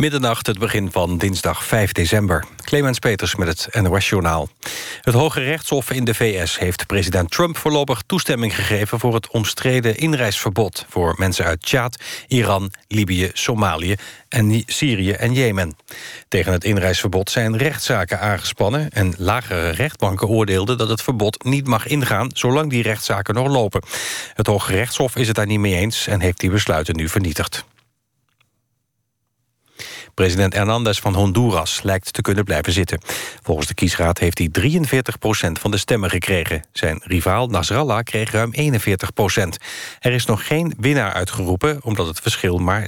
Middernacht, het begin van dinsdag 5 december. Clemens Peters met het NOS-journaal. Het Hoge Rechtshof in de VS heeft president Trump voorlopig toestemming gegeven... voor het omstreden inreisverbod voor mensen uit Tjaad, Iran, Libië, Somalië... en Syrië en Jemen. Tegen het inreisverbod zijn rechtszaken aangespannen... en lagere rechtbanken oordeelden dat het verbod niet mag ingaan... zolang die rechtszaken nog lopen. Het Hoge Rechtshof is het daar niet mee eens en heeft die besluiten nu vernietigd. President Hernandez van Honduras lijkt te kunnen blijven zitten. Volgens de kiesraad heeft hij 43% van de stemmen gekregen. Zijn rivaal Nasrallah kreeg ruim 41% Er is nog geen winnaar uitgeroepen... omdat het verschil maar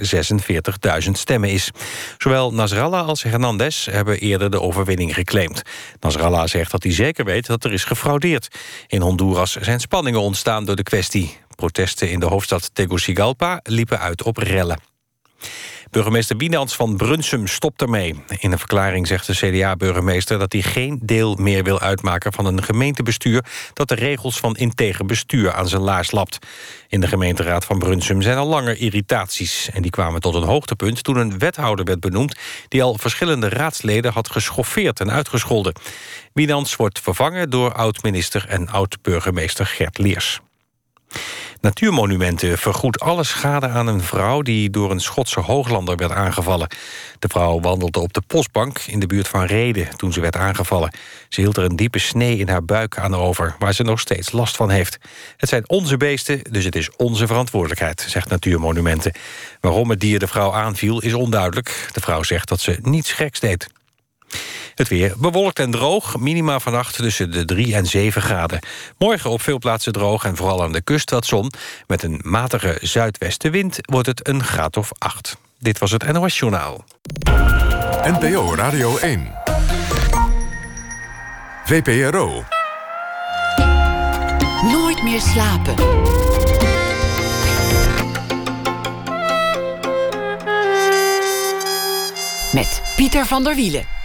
46.000 stemmen is. Zowel Nasrallah als Hernandez hebben eerder de overwinning geclaimd. Nasrallah zegt dat hij zeker weet dat er is gefraudeerd. In Honduras zijn spanningen ontstaan door de kwestie. Protesten in de hoofdstad Tegucigalpa liepen uit op rellen. Burgemeester Bienans van Brunsum stopt ermee. In een verklaring zegt de CDA-burgemeester dat hij geen deel meer wil uitmaken van een gemeentebestuur dat de regels van integer bestuur aan zijn laars lapt. In de gemeenteraad van Brunsum zijn al langer irritaties en die kwamen tot een hoogtepunt toen een wethouder werd benoemd die al verschillende raadsleden had geschoffeerd en uitgescholden. Bienans wordt vervangen door oud-minister en oud-burgemeester Gert Leers. Natuurmonumenten vergoedt alle schade aan een vrouw... die door een Schotse hooglander werd aangevallen. De vrouw wandelde op de postbank in de buurt van Reden toen ze werd aangevallen. Ze hield er een diepe snee in haar buik aan over... waar ze nog steeds last van heeft. Het zijn onze beesten, dus het is onze verantwoordelijkheid, zegt Natuurmonumenten. Waarom het dier de vrouw aanviel is onduidelijk. De vrouw zegt dat ze niets geks deed. Het weer bewolkt en droog. Minima vannacht tussen de 3 en 7 graden. Morgen op veel plaatsen droog en vooral aan de kust wat zon. Met een matige zuidwestenwind wordt het een graad of 8. Dit was het NOS Journaal. NPO Radio 1. VPRO. Nooit meer slapen. Met Pieter van der Wielen.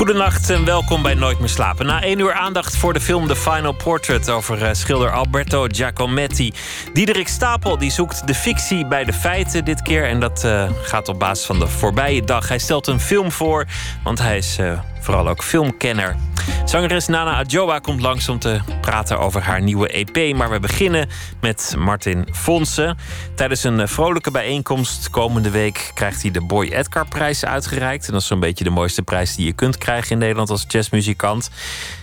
Goedenacht en welkom bij Nooit meer slapen. Na één uur aandacht voor de film The Final Portrait over uh, schilder Alberto Giacometti. Diederik Stapel die zoekt de fictie bij de feiten dit keer. En dat uh, gaat op basis van de voorbije dag. Hij stelt een film voor, want hij is uh, vooral ook filmkenner. Zangeres Nana Adjoa komt langs om te praten over haar nieuwe EP. Maar we beginnen met Martin Fonsen. Tijdens een vrolijke bijeenkomst komende week krijgt hij de Boy Edgar prijs uitgereikt. En dat is zo'n beetje de mooiste prijs die je kunt krijgen in Nederland als jazzmuzikant.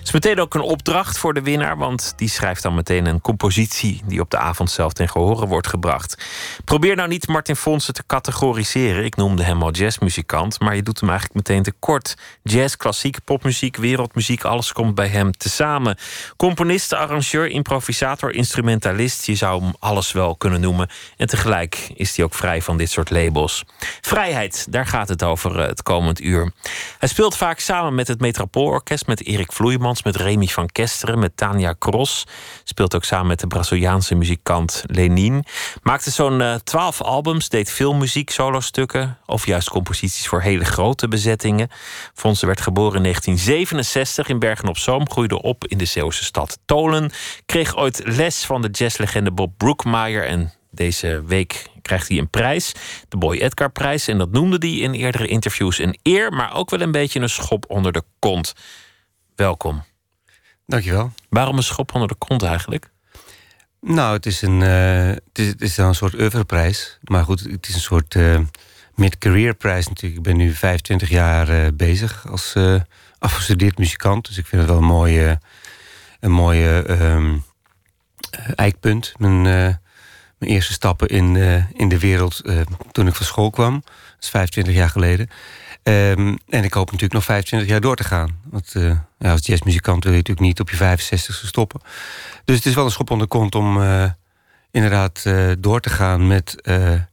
Is meteen ook een opdracht voor de winnaar, want die schrijft dan meteen een compositie die op de avond zelf ten gehore wordt gebracht. Probeer nou niet Martin Fonsen te categoriseren. Ik noemde hem al jazzmuzikant, maar je doet hem eigenlijk meteen tekort. Jazz, klassiek, popmuziek, wereldmuziek, alles komt bij hem tezamen. Componist, arrangeur, improvisator, instrumentalist. Je zou hem alles wel kunnen noemen. En tegelijk is hij ook vrij van dit soort labels. Vrijheid, daar gaat het over eh, het komend uur. Hij speelt vaak samen met het Metropoolorkest, met Erik Vloeimans, met Remy van Kesteren, met Tania Cross. Speelt ook samen met de Braziliaanse muzikant Lenin. Maakte zo'n uh, twaalf albums, deed veel muziek, solostukken of juist composities voor hele grote bezettingen. Fonse werd geboren in 1967 in Bergen op Zoom, groeide op in de Zeeuwse stad Tolen. Kreeg ooit les van de jazzlegende Bob Brookmeyer en deze week krijgt hij een prijs, de Boy Edgar prijs. En dat noemde hij in eerdere interviews een eer, maar ook wel een beetje een schop onder de kont. Welkom. Dankjewel. Waarom een schop onder de kont eigenlijk? Nou, het is een, uh, het is, het is dan een soort oeuvreprijs. Maar goed, het is een soort uh, mid-career prijs natuurlijk. Ik ben nu 25 jaar uh, bezig als afgestudeerd muzikant. Dus ik vind het wel een mooie, een mooie um, eikpunt. Mijn, mijn eerste stappen in, in de wereld toen ik van school kwam. Dat is 25 jaar geleden. Um, en ik hoop natuurlijk nog 25 jaar door te gaan. Want uh, ja, als jazzmuzikant wil je natuurlijk niet op je 65ste stoppen. Dus het is wel een schop onder de kont om uh, inderdaad uh, door te gaan met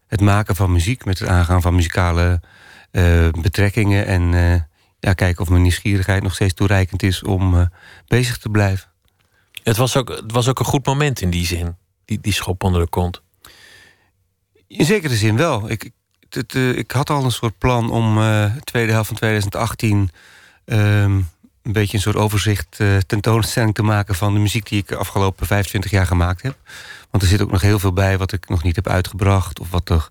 het maken van muziek. Met het aangaan van muzikale betrekkingen. En ja, kijken of mijn nieuwsgierigheid nog steeds toereikend is om bezig te blijven. Het was, ook, het was ook een goed moment in die zin, die, die schop onder de kont. In zekere zin wel. Ik, uh, ik had al een soort plan om uh, tweede helft van 2018 um, een beetje een soort overzicht uh, tentoonstelling te maken van de muziek die ik de afgelopen 25 jaar gemaakt heb. Want er zit ook nog heel veel bij wat ik nog niet heb uitgebracht of wat er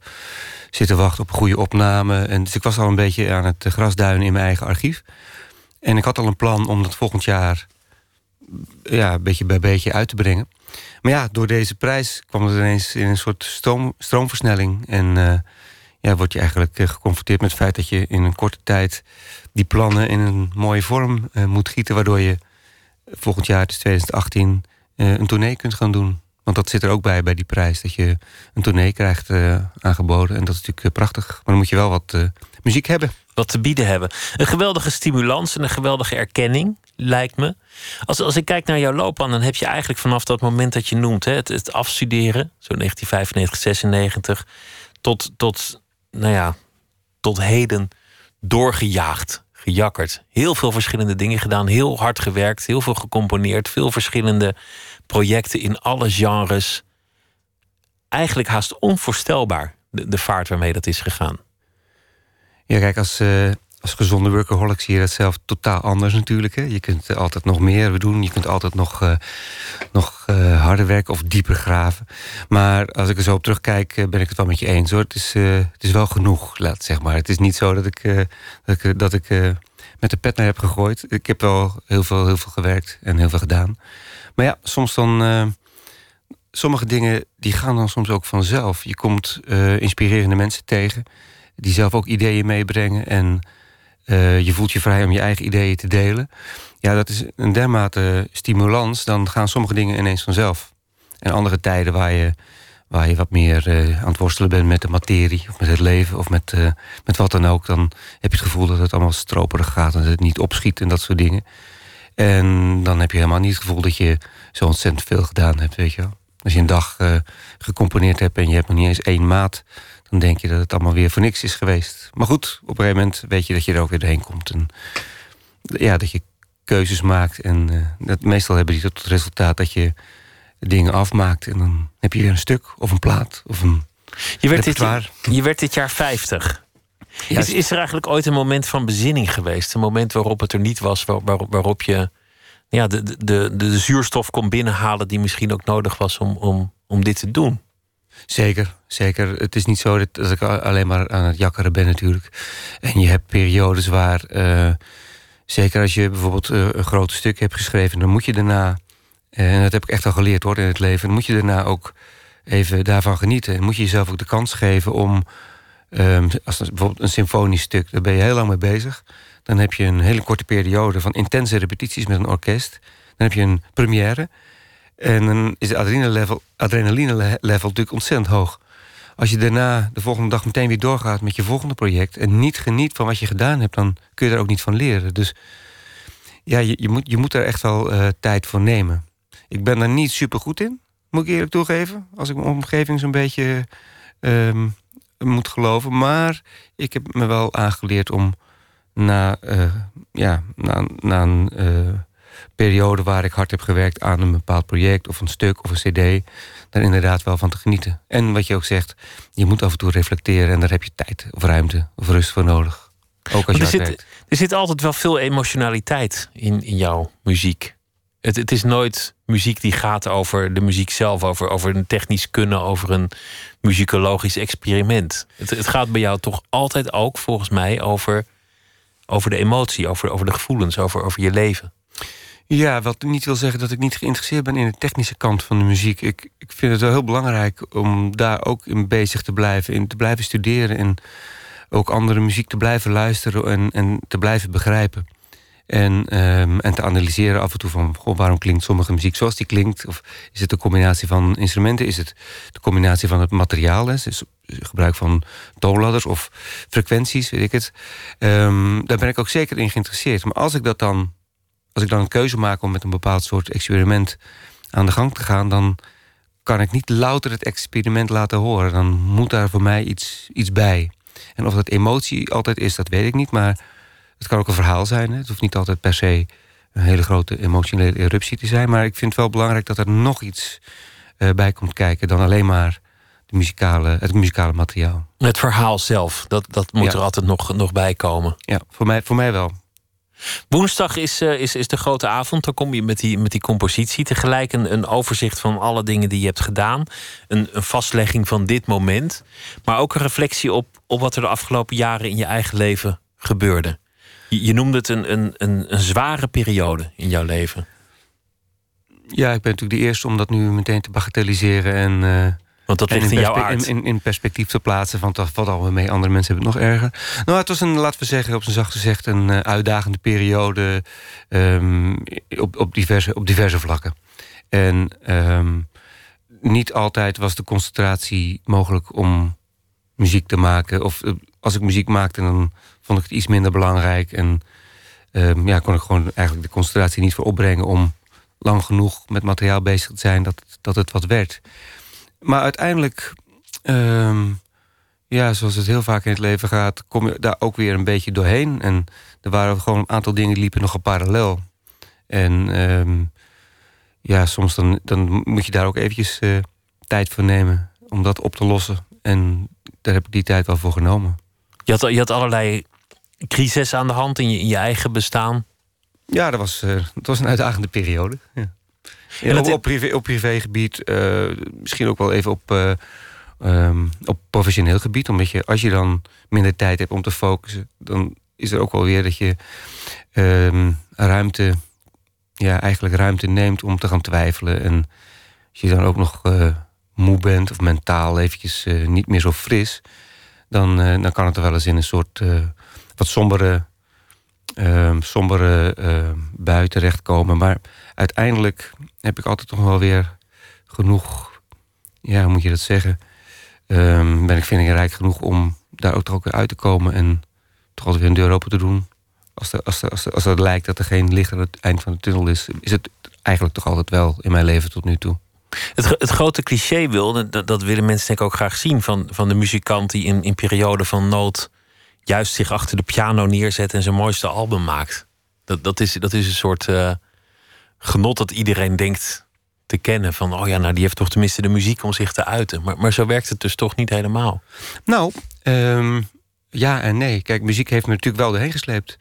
zit te wachten op goede opname. En dus ik was al een beetje aan het grasduinen in mijn eigen archief. En ik had al een plan om dat volgend jaar ja, beetje bij beetje uit te brengen. Maar ja, door deze prijs kwam het ineens in een soort stroom, stroomversnelling. En ja, word je eigenlijk eh, geconfronteerd met het feit dat je in een korte tijd die plannen in een mooie vorm uh, moet gieten, waardoor je volgend jaar, dus 2018, een tournee kunt gaan doen. Want dat zit er ook bij, bij die prijs, dat je een tournee krijgt aangeboden. En dat is natuurlijk prachtig. Maar dan moet je wel wat muziek hebben. Wat te bieden hebben. Een geweldige stimulans en een geweldige erkenning, lijkt me. Als, als ik kijk naar jouw loopbaan, dan heb je eigenlijk vanaf dat moment dat je noemt, hè, het, het afstuderen, zo 1995, 96, tot, tot, nou ja, tot heden doorgejaagd, gejakkerd. Heel veel verschillende dingen gedaan, heel hard gewerkt, heel veel gecomponeerd, veel verschillende projecten in alle genres. Eigenlijk haast onvoorstelbaar de, de vaart waarmee dat is gegaan. Ja, kijk, als, uh, als gezonde workaholic zie je dat zelf totaal anders natuurlijk. Hè. Je kunt altijd nog meer doen. Je kunt altijd nog, uh, nog uh, harder werken of dieper graven. Maar als ik er zo op terugkijk, ben ik het wel met je eens hoor. Het is, het is wel genoeg, laat zeg maar. Het is niet zo dat ik, dat ik, dat ik met de pet naar heb gegooid. Ik heb wel heel veel, heel veel gewerkt en heel veel gedaan. Maar ja, soms dan sommige dingen die gaan dan soms ook vanzelf. Je komt inspirerende mensen tegen die zelf ook ideeën meebrengen. En uh, je voelt je vrij om je eigen ideeën te delen. Ja, dat is een dermate stimulans. Dan gaan sommige dingen ineens vanzelf. En andere tijden waar je, waar je wat meer uh, aan het worstelen bent met de materie... of met het leven of met, uh, met wat dan ook... dan heb je het gevoel dat het allemaal stroperig gaat... en dat het niet opschiet en dat soort dingen. En dan heb je helemaal niet het gevoel dat je zo ontzettend veel gedaan hebt, weet je wel. Als je een dag gecomponeerd hebt en je hebt nog niet eens één maat dan denk je dat het allemaal weer voor niks is geweest. Maar goed, op een gegeven moment weet je dat je er ook weer doorheen komt. En ja, dat je keuzes maakt. En uh, dat, meestal hebben die tot het resultaat dat je dingen afmaakt. En dan heb je weer een stuk of een plaat of een. Je werd, dit, je werd dit jaar 50. is, is er eigenlijk ooit een moment van bezinning geweest? Een moment waarop het er niet was, waar, waarop je ja, de, de, de, de zuurstof kon binnenhalen die misschien ook nodig was om, om, om dit te doen? Zeker, zeker. Het is niet zo dat, ik alleen maar aan het jakkeren ben natuurlijk. En je hebt periodes waar, uh, zeker als je bijvoorbeeld uh, een groot stuk hebt geschreven, dan moet je daarna, en dat heb ik echt al geleerd hoor in het leven, dan moet je daarna ook even daarvan genieten. En moet je jezelf ook de kans geven om, um, als bijvoorbeeld een symfonisch stuk, daar ben je heel lang mee bezig. Dan heb je een hele korte periode van intense repetities met een orkest. Dan heb je een première. En dan is de adrenaline level, adrenaline level natuurlijk ontzettend hoog. Als je daarna de volgende dag meteen weer doorgaat met je volgende project... en niet geniet van wat je gedaan hebt, dan kun je er ook niet van leren. Dus ja, je, je moet, je moet er echt wel uh, tijd voor nemen. Ik ben daar niet super goed in, moet ik eerlijk toegeven. Als ik mijn omgeving zo'n beetje uh, moet geloven. Maar ik heb me wel aangeleerd om na, uh, ja, na, na een uh, periode waar ik hard heb gewerkt aan een bepaald project of een stuk of een cd, daar inderdaad wel van te genieten. En wat je ook zegt, je moet af en toe reflecteren en daar heb je tijd of ruimte of rust voor nodig. Ook als je er, zit, er zit altijd wel veel emotionaliteit in, in jouw muziek. Het, het is nooit muziek die gaat over de muziek zelf, over, over een technisch kunnen, over een muzikologisch experiment. Het, het gaat bij jou toch altijd ook, volgens mij, over, over de emotie, over, over de gevoelens, over, over je leven. Ja, wat niet wil zeggen dat ik niet geïnteresseerd ben in de technische kant van de muziek. Ik, ik vind het wel heel belangrijk om daar ook in bezig te blijven, in te blijven studeren en ook andere muziek te blijven luisteren en, en te blijven begrijpen. En, um, en te analyseren af en toe van goh, waarom klinkt sommige muziek zoals die klinkt. Of is het de combinatie van instrumenten? Is het de combinatie van het materiaal? Is het gebruik van toonladders of frequenties, weet ik het. Um, daar ben ik ook zeker in geïnteresseerd. Maar als ik dat dan als ik dan een keuze maak om met een bepaald soort experiment aan de gang te gaan, dan kan ik niet louter het experiment laten horen. Dan moet daar voor mij iets, iets bij. En of dat emotie altijd is, dat weet ik niet. Maar het kan ook een verhaal zijn. Hè. Het hoeft niet altijd per se een hele grote emotionele eruptie te zijn. Maar ik vind het wel belangrijk dat er nog iets uh, bij komt kijken dan alleen maar de muzikale, het muzikale materiaal. Het verhaal zelf, dat, dat moet er altijd nog, nog bij komen. Ja, voor mij, voor mij wel. Woensdag is, uh, is, is de grote avond. Dan kom je met die, met die compositie. Tegelijk een, een overzicht van alle dingen die je hebt gedaan. Een, een vastlegging van dit moment. Maar ook een reflectie op, op wat er de afgelopen jaren in je eigen leven gebeurde. Je, noemde het een, een, een, een zware periode in jouw leven. Ja, ik ben natuurlijk de eerste om dat nu meteen te bagatelliseren en. Uh, Want dat ligt in, in jouw aard. In, in, perspectief te plaatsen, want dat valt alweer mee. Andere mensen hebben het nog erger. Nou, het was een, laten we zeggen, op zijn zacht gezegd, een uh, uitdagende periode um, op, op, diverse, op diverse vlakken. En um, niet altijd was de concentratie mogelijk om muziek te maken. Of uh, als ik muziek maakte, dan vond ik het iets minder belangrijk. En um, ja, kon ik gewoon eigenlijk de concentratie niet voor opbrengen om lang genoeg met materiaal bezig te zijn dat, dat het wat werd. Maar uiteindelijk, um, ja, zoals het heel vaak in het leven gaat, kom je daar ook weer een beetje doorheen. En er waren gewoon een aantal dingen die liepen nogal parallel. En um, ja, soms dan, dan moet je daar ook eventjes uh, tijd voor nemen om dat op te lossen. En daar heb ik die tijd wel voor genomen. Je had, je had allerlei crisis aan de hand in je, in je eigen bestaan. Ja, dat was, uh, dat was een uitdagende periode. Ja. En op, op, privé, op privégebied, uh, misschien ook wel even op, uh, um, op professioneel gebied. Omdat je, als je dan minder tijd hebt om te focussen, dan is er ook wel weer dat je um, ruimte, ja, eigenlijk ruimte neemt om te gaan twijfelen. En als je dan ook nog moe bent of mentaal eventjes niet meer zo fris, dan, dan kan het er wel eens in een soort wat sombere uh, sombere uh, terechtkomen. Maar uiteindelijk heb ik altijd toch wel weer genoeg, ja, hoe moet je dat zeggen? Um, ben ik vindingrijk genoeg om daar ook ook weer uit te komen en toch altijd weer een deur open te doen. Als, er, als, er, als, als het lijkt dat er geen licht aan het eind van de tunnel is, is het eigenlijk toch altijd wel in mijn leven tot nu toe. Het, het grote cliché wil, dat, dat willen mensen denk ik ook graag zien van, van de muzikant die in, in periode van nood juist zich achter de piano neerzet en zijn mooiste album maakt. Dat, dat, is, dat is een soort uh, genot dat iedereen denkt te kennen. Van, oh ja, nou die heeft toch tenminste de muziek om zich te uiten. Maar, maar zo werkt het dus toch niet helemaal. Nou, um, ja en nee. Kijk, muziek heeft me natuurlijk wel erheen gesleept.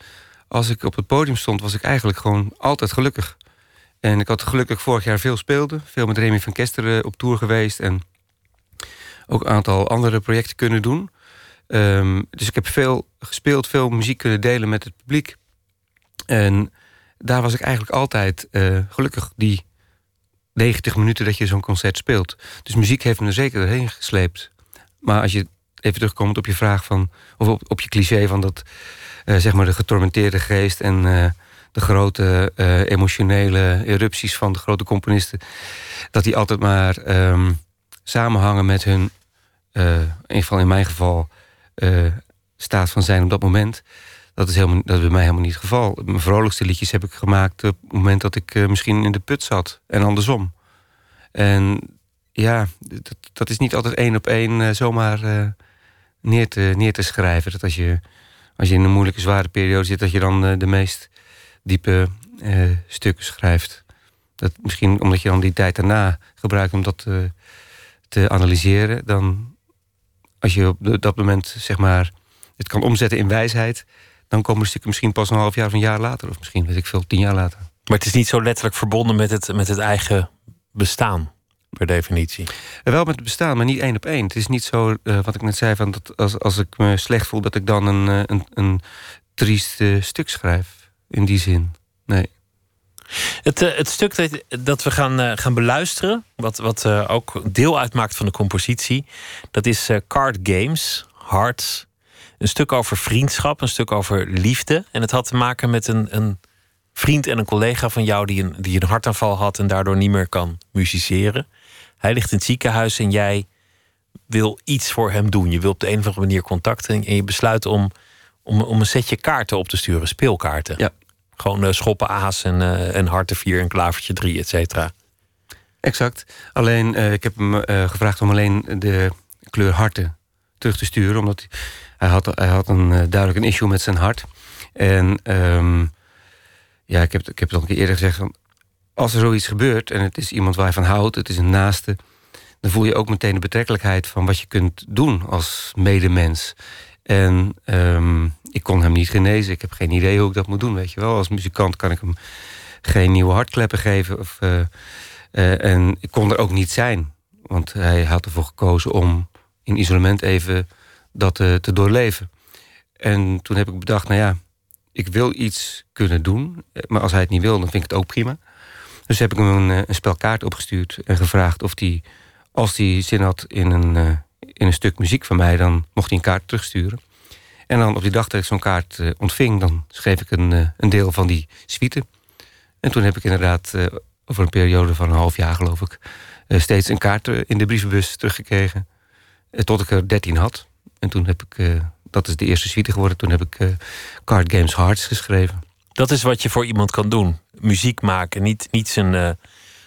Als ik op het podium stond, was ik eigenlijk gewoon altijd gelukkig. En ik had gelukkig vorig jaar veel speelde. Veel met Remy van Kesteren op tour geweest. En ook een aantal andere projecten kunnen doen. Um, dus ik heb veel gespeeld, veel muziek kunnen delen met het publiek. En daar was ik eigenlijk altijd uh, gelukkig die 90 minuten dat je zo'n concert speelt. Dus muziek heeft me er zeker heen gesleept. Maar als je even terugkomt op je vraag van, of op, je cliché van dat, uh, zeg maar, de getormenteerde geest en uh, de grote emotionele erupties van de grote componisten, dat die altijd maar um, samenhangen met hun, in ieder geval in mijn geval, uh, staat van zijn op dat moment. Dat is, helemaal, dat is bij mij helemaal niet het geval. Mijn vrolijkste liedjes heb ik gemaakt op het moment dat ik uh, misschien in de put zat. En andersom. En ja, dat, dat is niet altijd één op één uh, zomaar neer, te, neer te schrijven. Dat als je, als je in een moeilijke, zware periode zit, dat je dan de meest diepe stukken schrijft. Dat misschien omdat je dan die tijd daarna gebruikt om dat te analyseren, dan als je op dat moment zeg maar, het kan omzetten in wijsheid, dan komen stukken misschien pas een half jaar of een jaar later, of misschien weet ik veel, tien jaar later. Maar het is niet zo letterlijk verbonden met het, met het eigen bestaan, per definitie. wel met het bestaan, maar niet één op één. Het is niet zo, uh, wat ik net zei, van dat als, als ik me slecht voel, dat ik dan een, uh, een, een triest uh, stuk schrijf. In die zin. Nee. Het, stuk dat, we gaan, uh, gaan beluisteren, wat, wat uh, ook deel uitmaakt van de compositie, dat is Card Games, Hearts. Een stuk over vriendschap, een stuk over liefde. En het had te maken met een, een vriend en een collega van jou die een, die een hartaanval had en daardoor niet meer kan musiceren. Hij ligt in het ziekenhuis en jij wil iets voor hem doen. Je wil op de een of andere manier contacten en je besluit om, om, om een setje kaarten op te sturen, speelkaarten. Ja. Gewoon uh, schoppen aas en, uh, en harten 4 en klavertje 3, et cetera. Exact. Alleen, uh, ik heb hem gevraagd om alleen de kleur harten terug te sturen. Omdat hij had, hij had een, duidelijk een issue met zijn hart. En um, ja, ik heb, ik heb het al een keer eerder gezegd. Als er zoiets gebeurt en het is iemand waar je van houdt, het is een naaste, dan voel je ook meteen de betrekkelijkheid van wat je kunt doen als medemens. En ehm, ik kon hem niet genezen. Ik heb geen idee hoe ik dat moet doen, weet je wel. Als muzikant kan ik hem geen nieuwe hartkleppen geven. Of, eh, eh, en ik kon er ook niet zijn. Want hij had ervoor gekozen om in isolement even dat te doorleven. En toen heb ik bedacht, nou ja, ik wil iets kunnen doen. Maar als hij het niet wil, dan vind ik het ook prima. Dus heb ik hem een, een spel kaart opgestuurd en gevraagd of hij, als hij zin had in een, in een stuk muziek van mij, dan mocht hij een kaart terugsturen. En dan op die dag dat ik zo'n kaart uh, ontving, dan schreef ik een, uh, een deel van die suite. En toen heb ik inderdaad uh, over een periode van een half jaar, geloof ik, steeds een kaart in de brievenbus teruggekregen. tot ik er dertien had. En toen heb ik, dat is de eerste suite geworden, toen heb ik Card Games Hearts geschreven. Dat is wat je voor iemand kan doen. Muziek maken, niet, niet zijn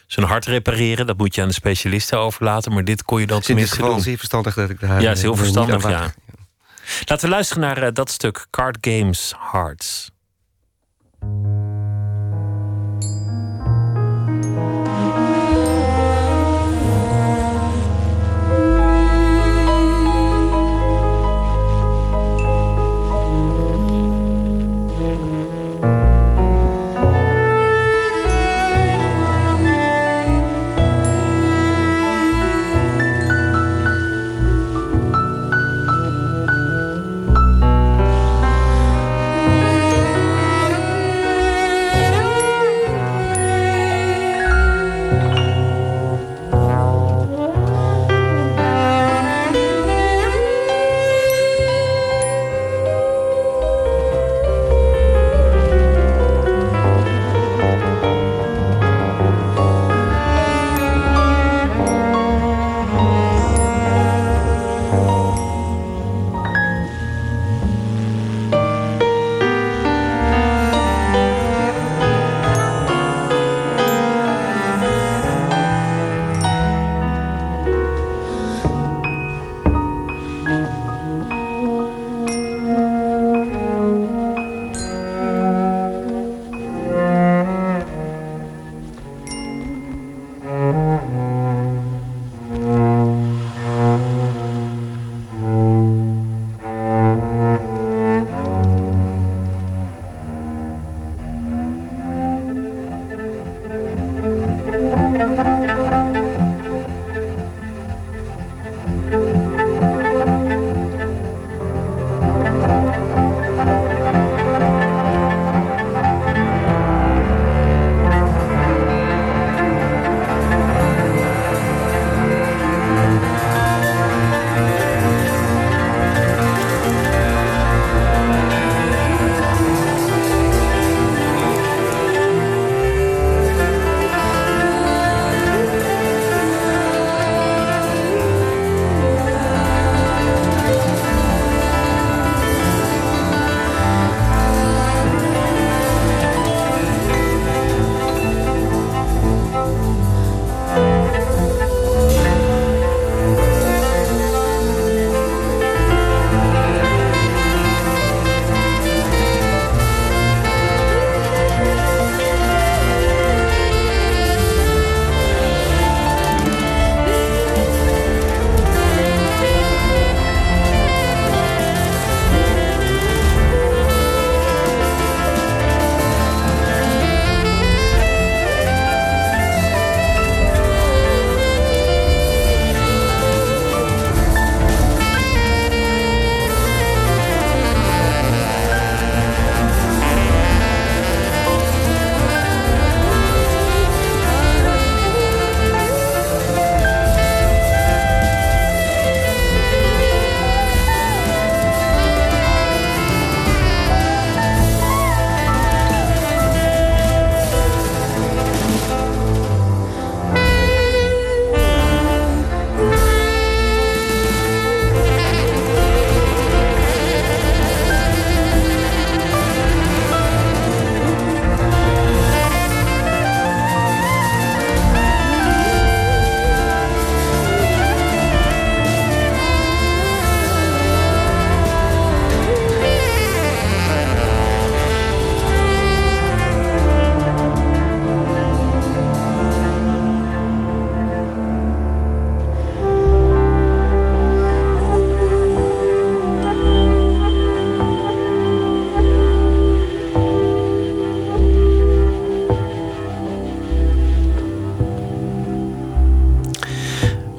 zijn hart repareren. Dat moet je aan de specialisten overlaten. Maar dit kon je dan tenminste doen. Het is zeer verstandig dat ik daar... Ja, het is heel verstandig, ja. Laten we luisteren naar uh, dat stuk Card Games Hearts.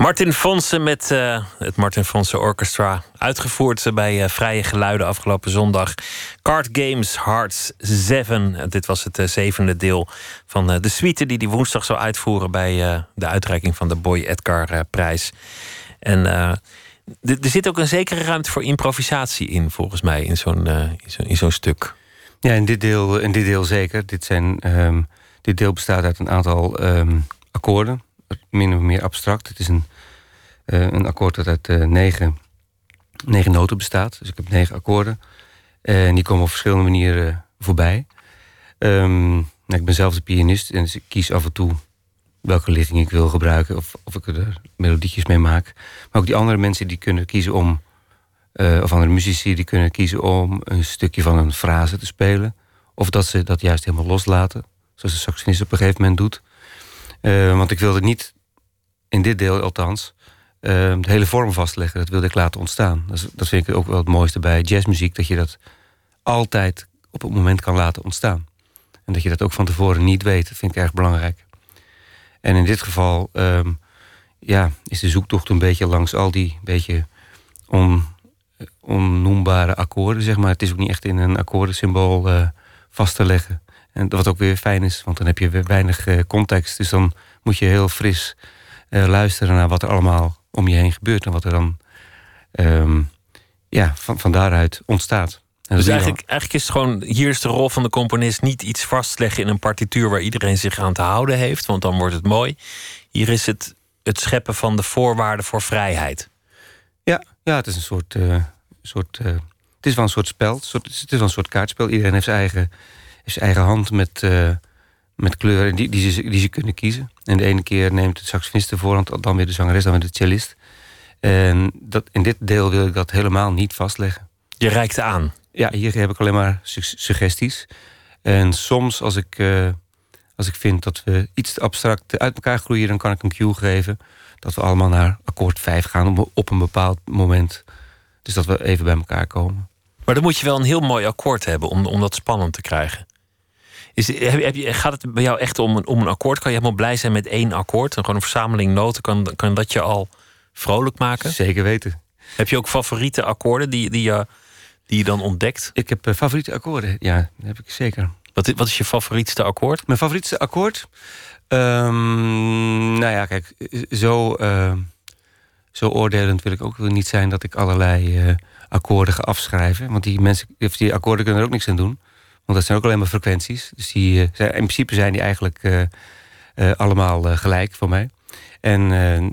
Martin Fonsen met uh, het Martin Fonsen Orchestra. Uitgevoerd bij uh, Vrije Geluiden afgelopen zondag. Card Games Hearts 7. dit was het uh, zevende deel van de suite die hij woensdag zou uitvoeren... bij de uitreiking van de Boy Edgar prijs. En er zit ook een zekere ruimte voor improvisatie in, volgens mij, in zo'n in zo'n stuk. Ja, in dit deel, in dit deel zeker. Dit, zijn, um, dit deel bestaat uit een aantal um, akkoorden min of meer abstract. Het is een, een akkoord dat uit uh, negen, negen noten bestaat. Dus ik heb negen akkoorden. En die komen op verschillende manieren voorbij. Um, nou, ik ben zelf de pianist en dus ik kies af en toe welke ligging ik wil gebruiken. Of, of ik er melodietjes mee maak. Maar ook die andere mensen die kunnen kiezen om... Of andere muzici die kunnen kiezen om een stukje van een frase te spelen. Of dat ze dat juist helemaal loslaten. Zoals de saxofonist op een gegeven moment doet. Want ik wilde niet, in dit deel althans, de hele vorm vastleggen. Dat wilde ik laten ontstaan. Dat, vind ik ook wel het mooiste bij jazzmuziek. Dat je dat altijd op het moment kan laten ontstaan. En dat je dat ook van tevoren niet weet. Dat vind ik erg belangrijk. En in dit geval um, ja, is de zoektocht een beetje langs al die beetje on, onnoembare akkoorden. Zeg maar. Het is ook niet echt in een akkoordensymbool uh, vast te leggen. En wat ook weer fijn is, want dan heb je weer weinig uh, context. Dus dan moet je heel fris luisteren naar wat er allemaal om je heen gebeurt. En wat er dan um, ja, van, van daaruit ontstaat. Dus eigenlijk, eigenlijk is het gewoon, hier is de rol van de componist niet iets vastleggen in een partituur waar iedereen zich aan te houden heeft, want dan wordt het mooi. Hier is het het scheppen van de voorwaarden voor vrijheid. Ja, ja het is een soort. Uh, soort uh, het is wel een soort spel. Het is, het is wel een soort kaartspel. Iedereen heeft zijn eigen zijn eigen hand met, uh, met kleuren die, die, ze, die ze kunnen kiezen. En de ene keer neemt de saxofonist de voorhand, dan weer de zangeres, dan weer de cellist. En dat, in dit deel wil ik dat helemaal niet vastleggen. Je reikt aan? Ja, hier heb ik alleen maar suggesties. En soms als ik, uh, als ik vind dat we iets te abstract uit elkaar groeien... dan kan ik een cue geven dat we allemaal naar akkoord 5 gaan op, op een bepaald moment. Dus dat we even bij elkaar komen. Maar dan moet je wel een heel mooi akkoord hebben om, om dat spannend te krijgen. Is, heb, je, gaat het bij jou echt om een, om een akkoord? Kan je helemaal blij zijn met één akkoord? En gewoon een verzameling noten, kan, kan dat je al vrolijk maken? Zeker weten. Heb je ook favoriete akkoorden die, die, je, die je dan ontdekt? Ik heb uh, favoriete akkoorden, ja, dat heb ik zeker. Wat, wat is je favorietste akkoord? Mijn favorietste akkoord? Um, nou ja, kijk, zo, uh, zo oordelend wil ik ook niet zijn dat ik allerlei uh, akkoorden ga afschrijven. Want die, mensen, die akkoorden kunnen er ook niks aan doen. Want dat zijn ook alleen maar frequenties. Dus die, uh, in principe zijn die eigenlijk uh, uh, allemaal gelijk voor mij. En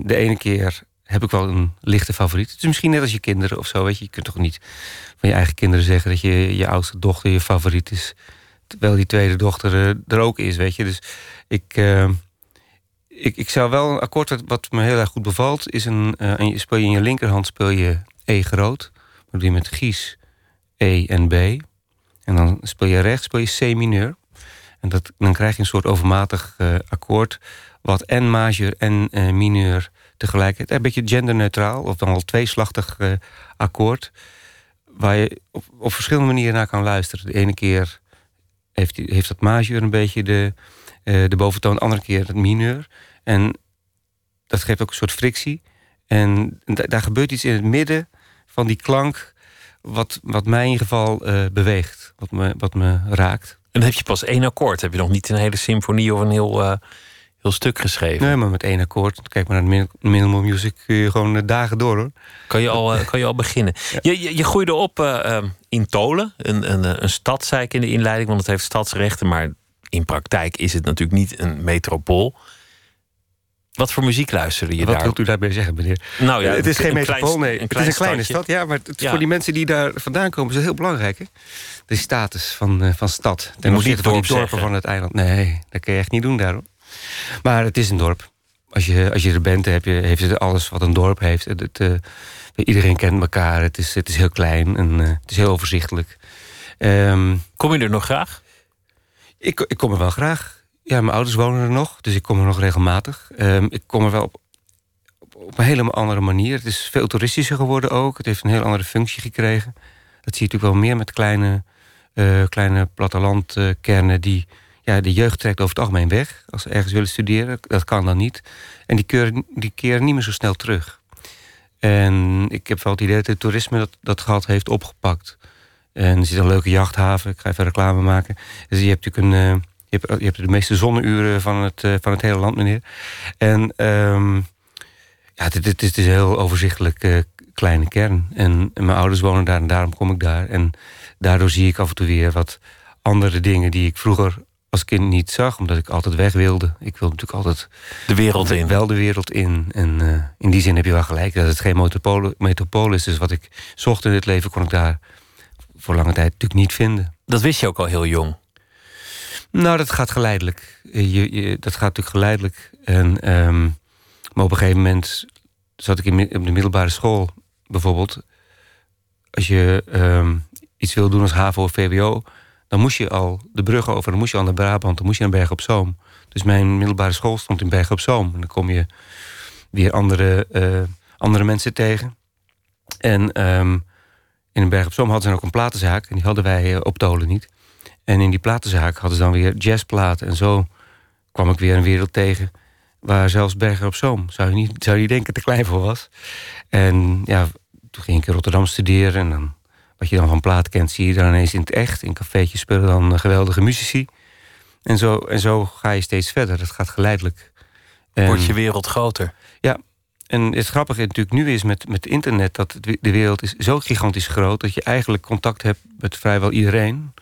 de ene keer heb ik wel een lichte favoriet. Het is misschien net als je kinderen of zo. Weet je. je kunt toch niet van je eigen kinderen zeggen... dat je je oudste dochter je favoriet is. Terwijl die tweede dochter er ook is, weet je. Dus ik, ik, ik zou wel een akkoord wat, me heel erg goed bevalt... is een, en speel je in je linkerhand speel je E groot. Dat doe je met Gies, E en B... En dan speel je rechts, speel je C mineur. En dat, dan krijg je een soort overmatig uh, akkoord... wat en majeur en uh, mineur tegelijkertijd... een beetje genderneutraal, of dan al tweeslachtig uh, akkoord... waar je op, op, verschillende manieren naar kan luisteren. De ene keer heeft, heeft dat majeur een beetje de, de boventoon... de andere keer het mineur. En dat geeft ook een soort frictie. En daar gebeurt iets in het midden van die klank wat, wat mij in ieder geval uh, beweegt, wat me, wat me raakt. En dan heb je pas één akkoord. Heb je nog niet een hele symfonie of een heel, uh, heel stuk geschreven? Nee, maar met één akkoord. Kijk maar naar de minimal music kun je gewoon uh, dagen door hoor. Kan je al, kan je al beginnen. Ja. Je, je, je, groeide op ehm, in Tolen, een, een, een stad, zei ik in de inleiding, want het heeft stadsrechten. Maar in praktijk is het natuurlijk niet een metropool. Wat voor muziek luisterde je Wat daar? wilt u daarbij zeggen, meneer? Nou ja, het is geen metropool, nee. Een het is een kleine stad, ja. Maar het, ja. voor die mensen die daar vandaan komen is het heel belangrijk. Hè? De status van, uh, van stad. Ten opzichte van die dorpen zeggen. van het eiland. Nee, dat kun je echt niet doen daarom. Maar het is een dorp. Als je, als je er bent, heb je, heeft het alles wat een dorp heeft. Het, het, uh, iedereen kent elkaar. Het is, het is heel klein en uh, het is heel overzichtelijk. Um, kom je er nog graag? Ik, ik kom er wel graag. Ja, mijn ouders wonen er nog, dus ik kom er nog regelmatig. Um, ik kom er wel op, op, een hele andere manier. Het is veel toeristischer geworden ook. Het heeft een heel andere functie gekregen. Dat zie je natuurlijk wel meer met kleine, uh, kleine plattelandkernen... die ja, de jeugd trekt over het algemeen weg als ze ergens willen studeren. Dat kan dan niet. En die keren, die keren niet meer zo snel terug. En ik heb wel het idee dat het toerisme dat, dat heeft opgepakt. En er zit een leuke jachthaven. Ik ga even reclame maken. Dus je hebt natuurlijk een. Uh, je, hebt, je hebt de meeste zonneuren van het, uh, van het hele land, meneer. En um, ja, het, het, is een heel overzichtelijk uh, kleine kern. En, en, mijn ouders wonen daar en daarom kom ik daar. En daardoor zie ik af en toe weer wat andere dingen die ik vroeger als kind niet zag, omdat ik altijd weg wilde. Ik wilde natuurlijk altijd de wereld in. Wel de wereld in. En uh, in die zin heb je wel gelijk dat het geen metropool is. Dus wat ik zocht in het leven, kon ik daar voor lange tijd natuurlijk niet vinden. Dat wist je ook al heel jong. Nou, dat gaat geleidelijk. Je, je, dat gaat natuurlijk geleidelijk. En, um, maar op een gegeven moment zat ik in, op de middelbare school bijvoorbeeld. Als je um, iets wil doen als HAVO of VWO, dan moest je al de brug over, dan moest je al naar Brabant, dan moest je naar Bergen op Zoom. Dus mijn middelbare school stond in Bergen op Zoom. En dan kom je weer andere, uh, andere mensen tegen. En um, in Bergen op Zoom hadden ze ook een platenzaak. En die hadden wij uh, op Tolen niet. En in die platenzaak hadden ze dan weer jazzplaten. En zo kwam ik weer een wereld tegen waar zelfs Bergen op Zoom, zou je niet, zou je denken, te klein voor was. En ja, toen ging ik in Rotterdam studeren en dan wat je dan van plaat kent, zie je dan ineens in het echt. In cafeetjes spelen dan geweldige muzici. En zo, en zo ga je steeds verder. Dat gaat geleidelijk. En, Wordt je wereld groter. Ja. En het grappige natuurlijk nu is met, met internet... dat de wereld is zo gigantisch groot... dat je eigenlijk contact hebt met vrijwel iedereen.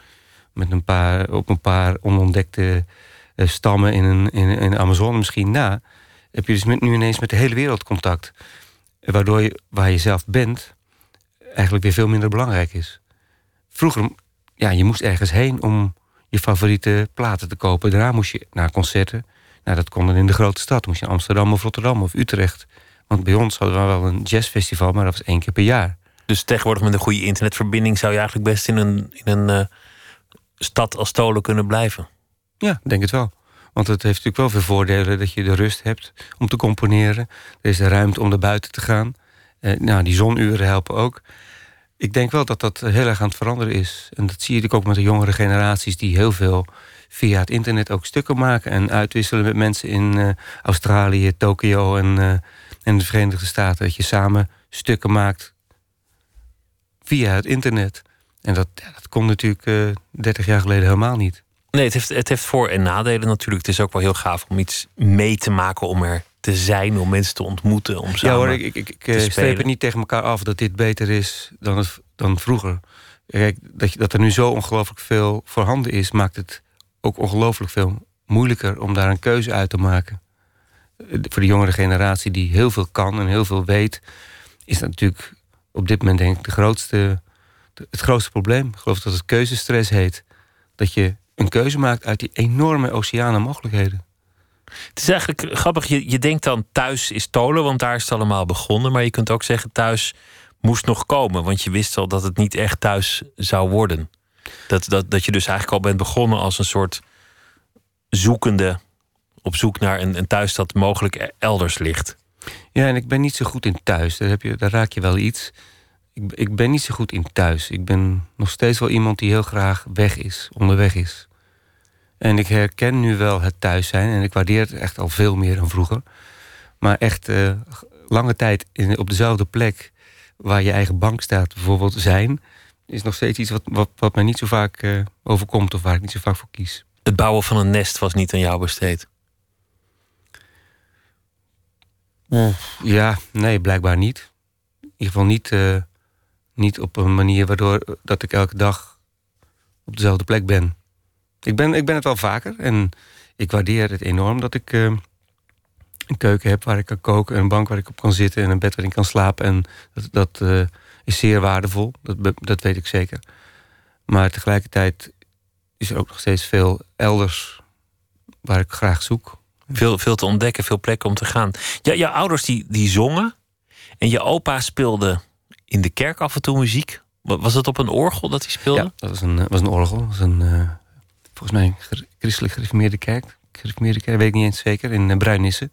Met een paar, op een paar onontdekte uh, stammen in, een, in, in de Amazone misschien na... heb je dus met, nu ineens met de hele wereld contact. Waardoor je, waar je zelf bent eigenlijk weer veel minder belangrijk is. Vroeger, ja, je moest ergens heen om je favoriete platen te kopen. Daarna moest je naar concerten. Nou, dat kon dan in de grote stad. Moest je in Amsterdam of Rotterdam of Utrecht. Want bij ons hadden we wel een jazzfestival, maar dat was één keer per jaar. Dus tegenwoordig met een goede internetverbinding zou je eigenlijk best in een, in een uh, stad als Tolen kunnen blijven. Ja, denk het wel. Want het heeft natuurlijk wel veel voordelen dat je de rust hebt om te componeren. Er is de ruimte om naar buiten te gaan. Uh, nou, die zonuren helpen ook ik denk wel dat dat heel erg aan het veranderen is. En dat zie je natuurlijk ook met de jongere generaties... die heel veel via het internet ook stukken maken... en uitwisselen met mensen in uh, Australië, Tokio en, uh, en de Verenigde Staten. Dat je samen stukken maakt via het internet. En dat, ja, dat kon natuurlijk uh, eh, 30 jaar geleden helemaal niet. Nee, het heeft, het heeft voor- en nadelen natuurlijk. Het is ook wel heel gaaf om iets mee te maken... om er te zijn, om mensen te ontmoeten, om samen Ja hoor, ik, ik, ik streep het niet tegen elkaar af dat dit beter is dan, het, dan vroeger. Kijk, dat, je, dat er nu zo ongelooflijk veel voorhanden is... maakt het ook ongelooflijk veel moeilijker om daar een keuze uit te maken. Voor de jongere generatie die heel veel kan en heel veel weet... is dat natuurlijk op dit moment denk ik de grootste, het grootste probleem. Ik geloof dat het keuzestress heet. Dat je een keuze maakt uit die enorme oceanen mogelijkheden. Het is eigenlijk grappig, je, je denkt dan thuis is Tolen, want daar is het allemaal begonnen. Maar je kunt ook zeggen thuis moest nog komen, want je wist al dat het niet echt thuis zou worden. Dat, dat, dat je dus eigenlijk al bent begonnen als een soort zoekende op zoek naar een, een thuis dat mogelijk e-, elders ligt. Ja, en ik ben niet zo goed in thuis. Daar, heb je, daar raak je wel iets. Ik, ik ben niet zo goed in thuis. Ik ben nog steeds wel iemand die heel graag weg is, onderweg is. En ik herken nu wel het thuis zijn. En ik waardeer het echt al veel meer dan vroeger. Maar echt uh, lange tijd in, op dezelfde plek waar je eigen bank staat, bijvoorbeeld zijn, is nog steeds iets wat, wat, wat mij niet zo vaak uh, overkomt of waar ik niet zo vaak voor kies. Het bouwen van een nest was niet aan jou besteed. Ja, nee, blijkbaar niet. In ieder geval niet, uh, niet op een manier waardoor dat ik elke dag op dezelfde plek ben. Ik ben, ik ben het wel vaker en ik waardeer het enorm dat ik uh, een keuken heb waar ik kan koken, een bank waar ik op kan zitten en een bed waar ik kan slapen. En dat, dat uh, is zeer waardevol, dat, dat weet ik zeker. Maar tegelijkertijd is er ook nog steeds veel elders waar ik graag zoek. Veel, veel te ontdekken, veel plekken om te gaan. Ja, jouw ouders die, die zongen en je opa speelde in de kerk af en toe muziek. Was het op een orgel dat hij speelde? Ja, dat was een, was een orgel. Dat was een, uh, volgens mij een christelijk gereformeerde kerk. Gereformeerde kerk, weet ik niet eens zeker, in uh, Bruinissen.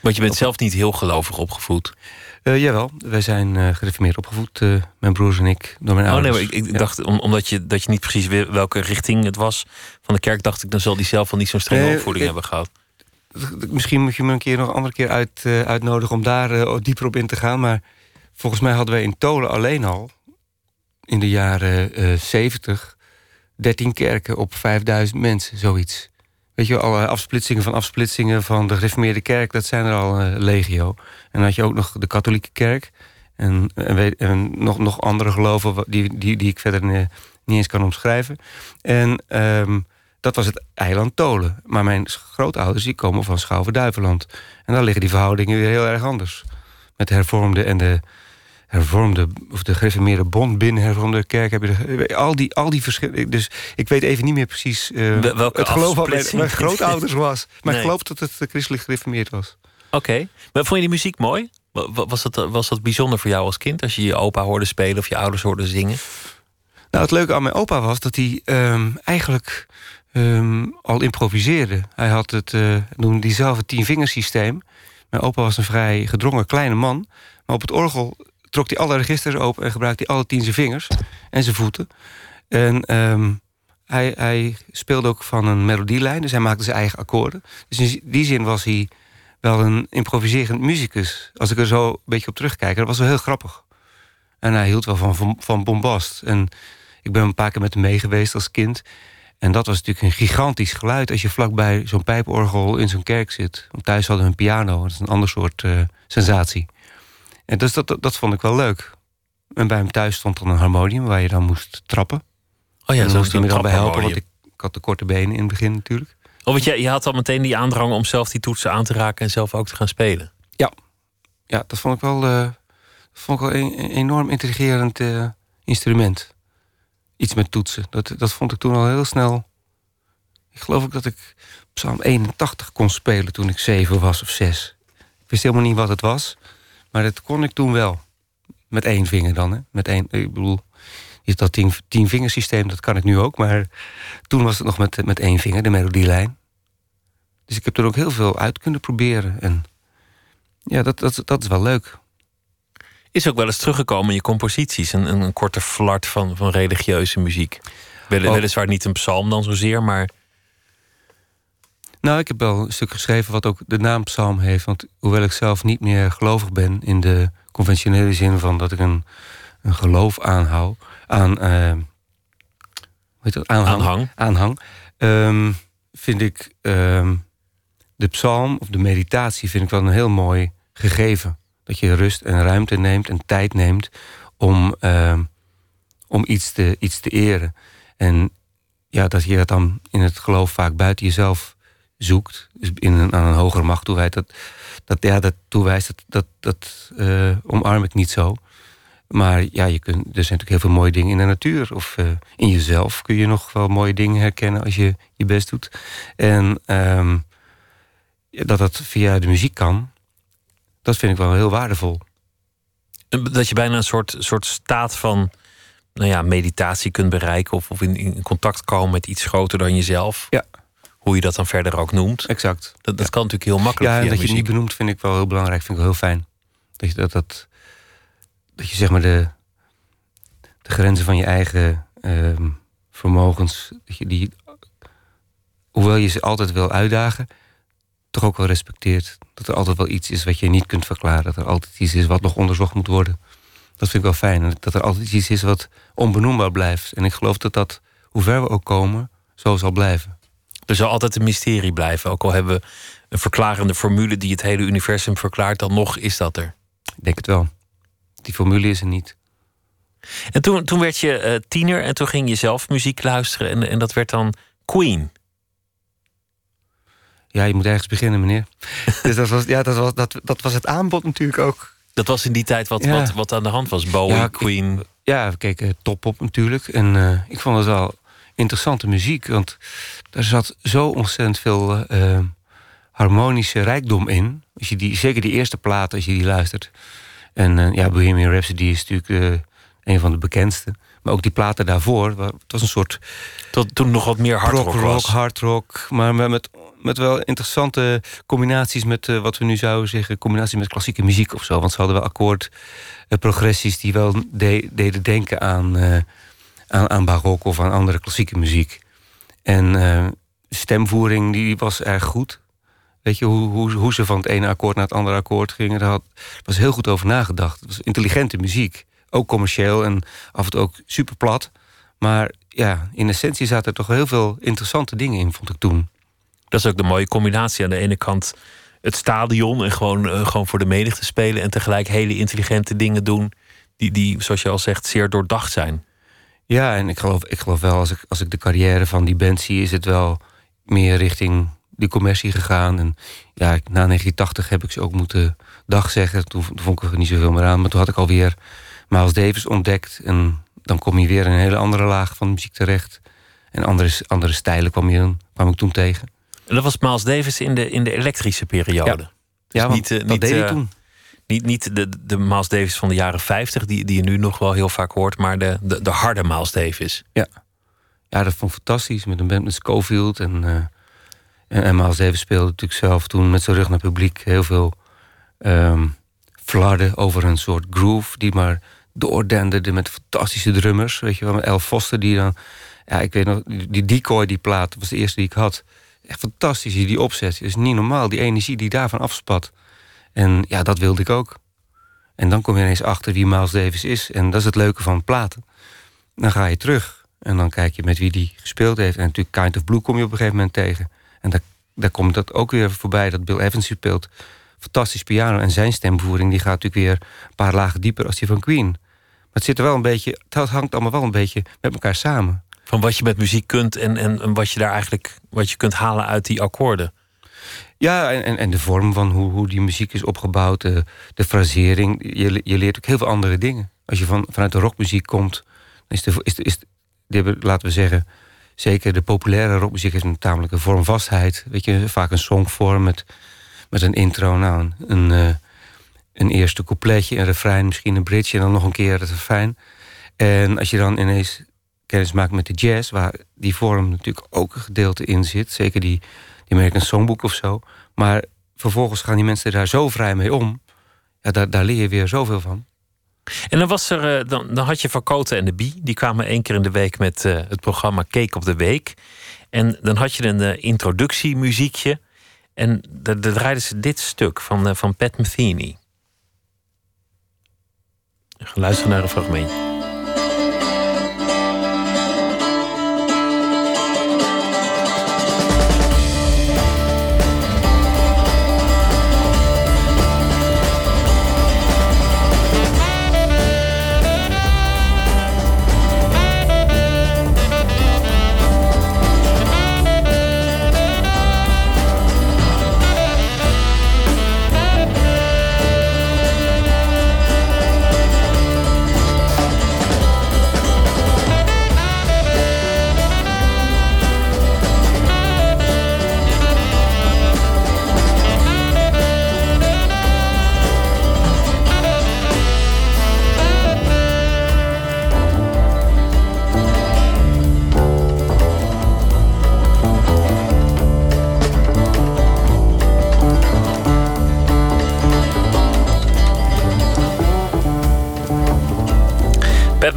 Want je bent zelf niet heel gelovig opgevoed? Uh, jawel, wij zijn uh, gereformeerd opgevoed, uh, mijn broers en ik, door mijn ouders. Oh nee, maar ik, ik dacht, om, omdat je, dat je niet precies weet welke richting het was van de kerk, dacht ik, dan zal die zelf wel niet zo'n strenge opvoeding hebben gehad. Misschien moet je me een keer nog een andere keer uit, uitnodigen om daar dieper op in te gaan. Maar volgens mij hadden wij in Tolen alleen al, in de jaren 70, 13 kerken op 5000 mensen, zoiets. Weet je, alle afsplitsingen van afsplitsingen van de gereformeerde kerk, dat zijn er al uh, legio. En dan had je ook nog de katholieke kerk. En, en, en nog, nog andere geloven die, die, die ik verder niet eens kan omschrijven. En um, dat was het eiland Tolen. Maar mijn grootouders die komen van Schouwen-Duiveland. En daar liggen die verhoudingen weer heel erg anders. Met de hervormde en de hervormde, of de gereformeerde bond binnen hervormde kerk. Heb je al die, al die verschillen. Dus ik weet even niet meer precies uh, Welke het geloof van mijn, mijn grootouders was. Maar ik geloof dat het christelijk gereformeerd was. Oké, maar vond je die muziek mooi? Was dat, was dat bijzonder voor jou als kind als je je opa hoorde spelen of je ouders hoorde zingen? Nou, het leuke aan mijn opa was dat hij um, eigenlijk um, al improviseerde. Hij had het, uh, noemde diezelfde tienvingersysteem. Mijn opa was een vrij gedrongen kleine man. Maar op het orgel trok hij alle registers open en gebruikte alle tien zijn vingers en zijn voeten. En um, hij, hij, speelde ook van een melodielijn, dus hij maakte zijn eigen akkoorden. Dus in die zin was hij wel een improviserend muzikus. Als ik er zo een beetje op terugkijk, dat was wel heel grappig. En hij hield wel van, van, bombast. En ik ben een paar keer met hem mee geweest als kind. En dat was natuurlijk een gigantisch geluid... als je vlakbij zo'n pijporgel in zo'n kerk zit. Want thuis hadden we een piano, dat is een ander soort uh, sensatie. En dus dat, dat, vond ik wel leuk. En bij hem thuis stond dan een harmonium waar je dan moest trappen. Oh ja, zo moest hij me dan bij helpen, want ik, ik, had de korte benen in het begin natuurlijk. Oh, want je, je had al meteen die aandrang om zelf die toetsen aan te raken en zelf ook te gaan spelen. Ja, ja dat vond ik wel, uh, vond ik wel een, enorm intrigerend uh, instrument. Iets met toetsen. Dat, dat vond ik toen al heel snel. Ik geloof ook dat ik Psalm 81 kon spelen toen ik zeven was of zes. Ik wist helemaal niet wat het was. Maar dat kon ik toen wel. Met één vinger dan. Hè? Met één, ik bedoel, is dat tien, tien vingersysteem, dat kan ik nu ook. Maar toen was het nog met, met één vinger, de melodielijn. Dus ik heb er ook heel veel uit kunnen proberen. En ja, dat, dat, dat is wel leuk. Is ook wel eens teruggekomen in je composities. Een, een, korte flart van, van religieuze muziek. Wel, oh. Weliswaar niet een psalm dan zozeer, maar nou, ik heb wel een stuk geschreven wat ook de naam psalm heeft. Want hoewel ik zelf niet meer gelovig ben... in de conventionele zin van dat ik een, een geloof aanhoud... aan, uh, weet dat, aanhang, aanhang, aanhang um, vind ik um, de psalm of de meditatie... vind ik wel een heel mooi gegeven. Dat je rust en ruimte neemt en tijd neemt... om, uh, om iets, te, iets te eren. En ja, dat je dat dan in het geloof vaak buiten jezelf zoekt, dus in een, aan een hogere macht toewijst, dat, dat, ja, dat toewijst, dat, dat, dat uh, omarm ik niet zo. Maar ja, je kunt, er zijn natuurlijk heel veel mooie dingen in de natuur. Of uh, in jezelf kun je nog wel mooie dingen herkennen als je je best doet. En um, dat dat via de muziek kan, dat vind ik wel heel waardevol. Dat je bijna een soort, soort staat van nou ja, meditatie kunt bereiken. Of, of in, in contact komen met iets groter dan jezelf. Ja hoe je dat dan verder ook noemt. Exact. Dat, dat kan natuurlijk heel makkelijk. Ja, en dat je het niet benoemt vind ik wel heel belangrijk. Vind ik wel heel fijn. Dat je, dat, dat, dat je zeg maar de, de grenzen van je eigen uh, vermogens, dat je die, hoewel je ze altijd wil uitdagen, toch ook wel respecteert. Dat er altijd wel iets is wat je niet kunt verklaren. Dat er altijd iets is wat nog onderzocht moet worden. Dat vind ik wel fijn. Dat er altijd iets is wat onbenoembaar blijft. En ik geloof dat dat, hoe ver we ook komen, zo zal blijven. Er zal altijd een mysterie blijven. Ook al hebben we een verklarende formule die het hele universum verklaart, dan nog is dat er. Ik denk het wel. Die formule is er niet. En toen, toen werd je uh, tiener en toen ging je zelf muziek luisteren en, en dat werd dan Queen. Ja, je moet ergens beginnen, meneer. dus dat was, ja, dat, was, dat, dat was het aanbod natuurlijk ook. Dat was in die tijd wat, wat, wat aan de hand was. Bowie, ja, Queen. ja, we keken top op natuurlijk. En uh, ik vond het wel interessante muziek. Want er zat zo ontzettend veel uh, harmonische rijkdom in. Als je die, zeker die eerste plaat, als je die luistert. En uh, ja, Bohemian Rhapsody is natuurlijk uh, een van de bekendste. Maar ook die platen daarvoor, het was een soort... Tot toen nog wat meer hard rock, rock, hard rock, maar met met wel interessante combinaties met uh, wat we nu zouden zeggen, combinaties met klassieke muziek of zo. Want ze hadden wel akkoordprogressies uh, die wel de, deden denken aan, uh, aan, aan barok of aan andere klassieke muziek. En stemvoering die was erg goed. Weet je, hoe, hoe, hoe ze van het ene akkoord naar het andere akkoord gingen, daar was heel goed over nagedacht. Het was intelligente muziek. Ook commercieel en af en toe ook super plat. Maar ja, in essentie zaten er toch heel veel interessante dingen in, vond ik toen. Dat is ook de mooie combinatie. Aan de ene kant het stadion en gewoon, uh, gewoon voor de menigte spelen. En tegelijk hele intelligente dingen doen. Die, die, zoals je al zegt, zeer doordacht zijn. Ja, en ik geloof, ik geloof wel, als ik, als ik de carrière van die band zie, is het wel meer richting die commercie gegaan. En ja, na 1980 heb ik ze ook moeten dag zeggen. Toen, toen vond ik er niet zoveel meer aan. Maar toen had ik alweer Miles Davis ontdekt. En dan kom je weer in een hele andere laag van muziek terecht. En andere, andere stijlen kwam, je, kwam ik toen tegen. En dat was Miles Davis in de, in de elektrische periode. Ja, ja dus niet, uh, dat niet, deed uh, toen. Niet, niet de, de Miles Davis van de jaren 50, die, die je nu nog wel heel vaak hoort, maar de, de, de harde Miles Davis. Ja. ja, dat vond ik fantastisch. Met een band met Schofield. En, uh, en, Miles Davis speelde natuurlijk zelf toen met zijn rug naar publiek heel veel um, flarden over een soort groove die maar doordenderde met fantastische drummers. Weet je wel, met El Foster die dan... Ja, ik weet nog, die Decoy, die plaat, was de eerste die ik had. Echt fantastisch, die, die opzet. Het is niet normaal, die energie die daarvan afspat. En ja, dat wilde ik ook. En dan kom je ineens achter wie Miles Davis is. En dat is het leuke van platen. Dan ga je terug. En dan kijk je met wie die gespeeld heeft. En natuurlijk Kind of Blue kom je op een gegeven moment tegen. En daar, daar komt dat ook weer voorbij, dat Bill Evans speelt. Fantastisch piano. En zijn stemvoering die gaat natuurlijk weer een paar lagen dieper als die van Queen het zit er wel een beetje, het hangt allemaal wel een beetje met elkaar samen. Van wat je met muziek kunt en, en, en wat je daar eigenlijk wat je kunt halen uit die akkoorden. Ja, en, en de vorm van hoe, hoe die muziek is opgebouwd, de, frasering. Je, je leert ook heel veel andere dingen. Als je van, vanuit de rockmuziek komt, dan is de, is de, is de, laten we zeggen, zeker de populaire rockmuziek heeft een tamelijke vormvastheid. Weet je, vaak een songvorm met, met een intro, nou, een, een, eh, een eerste coupletje, een refrein, misschien een bridge en dan nog een keer het refrein. En als je dan ineens kennis maakt met de jazz, waar die vorm natuurlijk ook een gedeelte in zit, zeker die, die American Songbook of zo. Maar vervolgens gaan die mensen daar zo vrij mee om. Ja, daar, daar leer je weer zoveel van. En dan, was er, eh, dan, dan had je Van Koten en de Bie. Die kwamen één keer in de week met uh, het programma Cake op de Week. En dan had je een uh, introductiemuziekje. En daar draaiden ze dit stuk van, van Pat Metheny. Ga luisteren naar een fragmentje.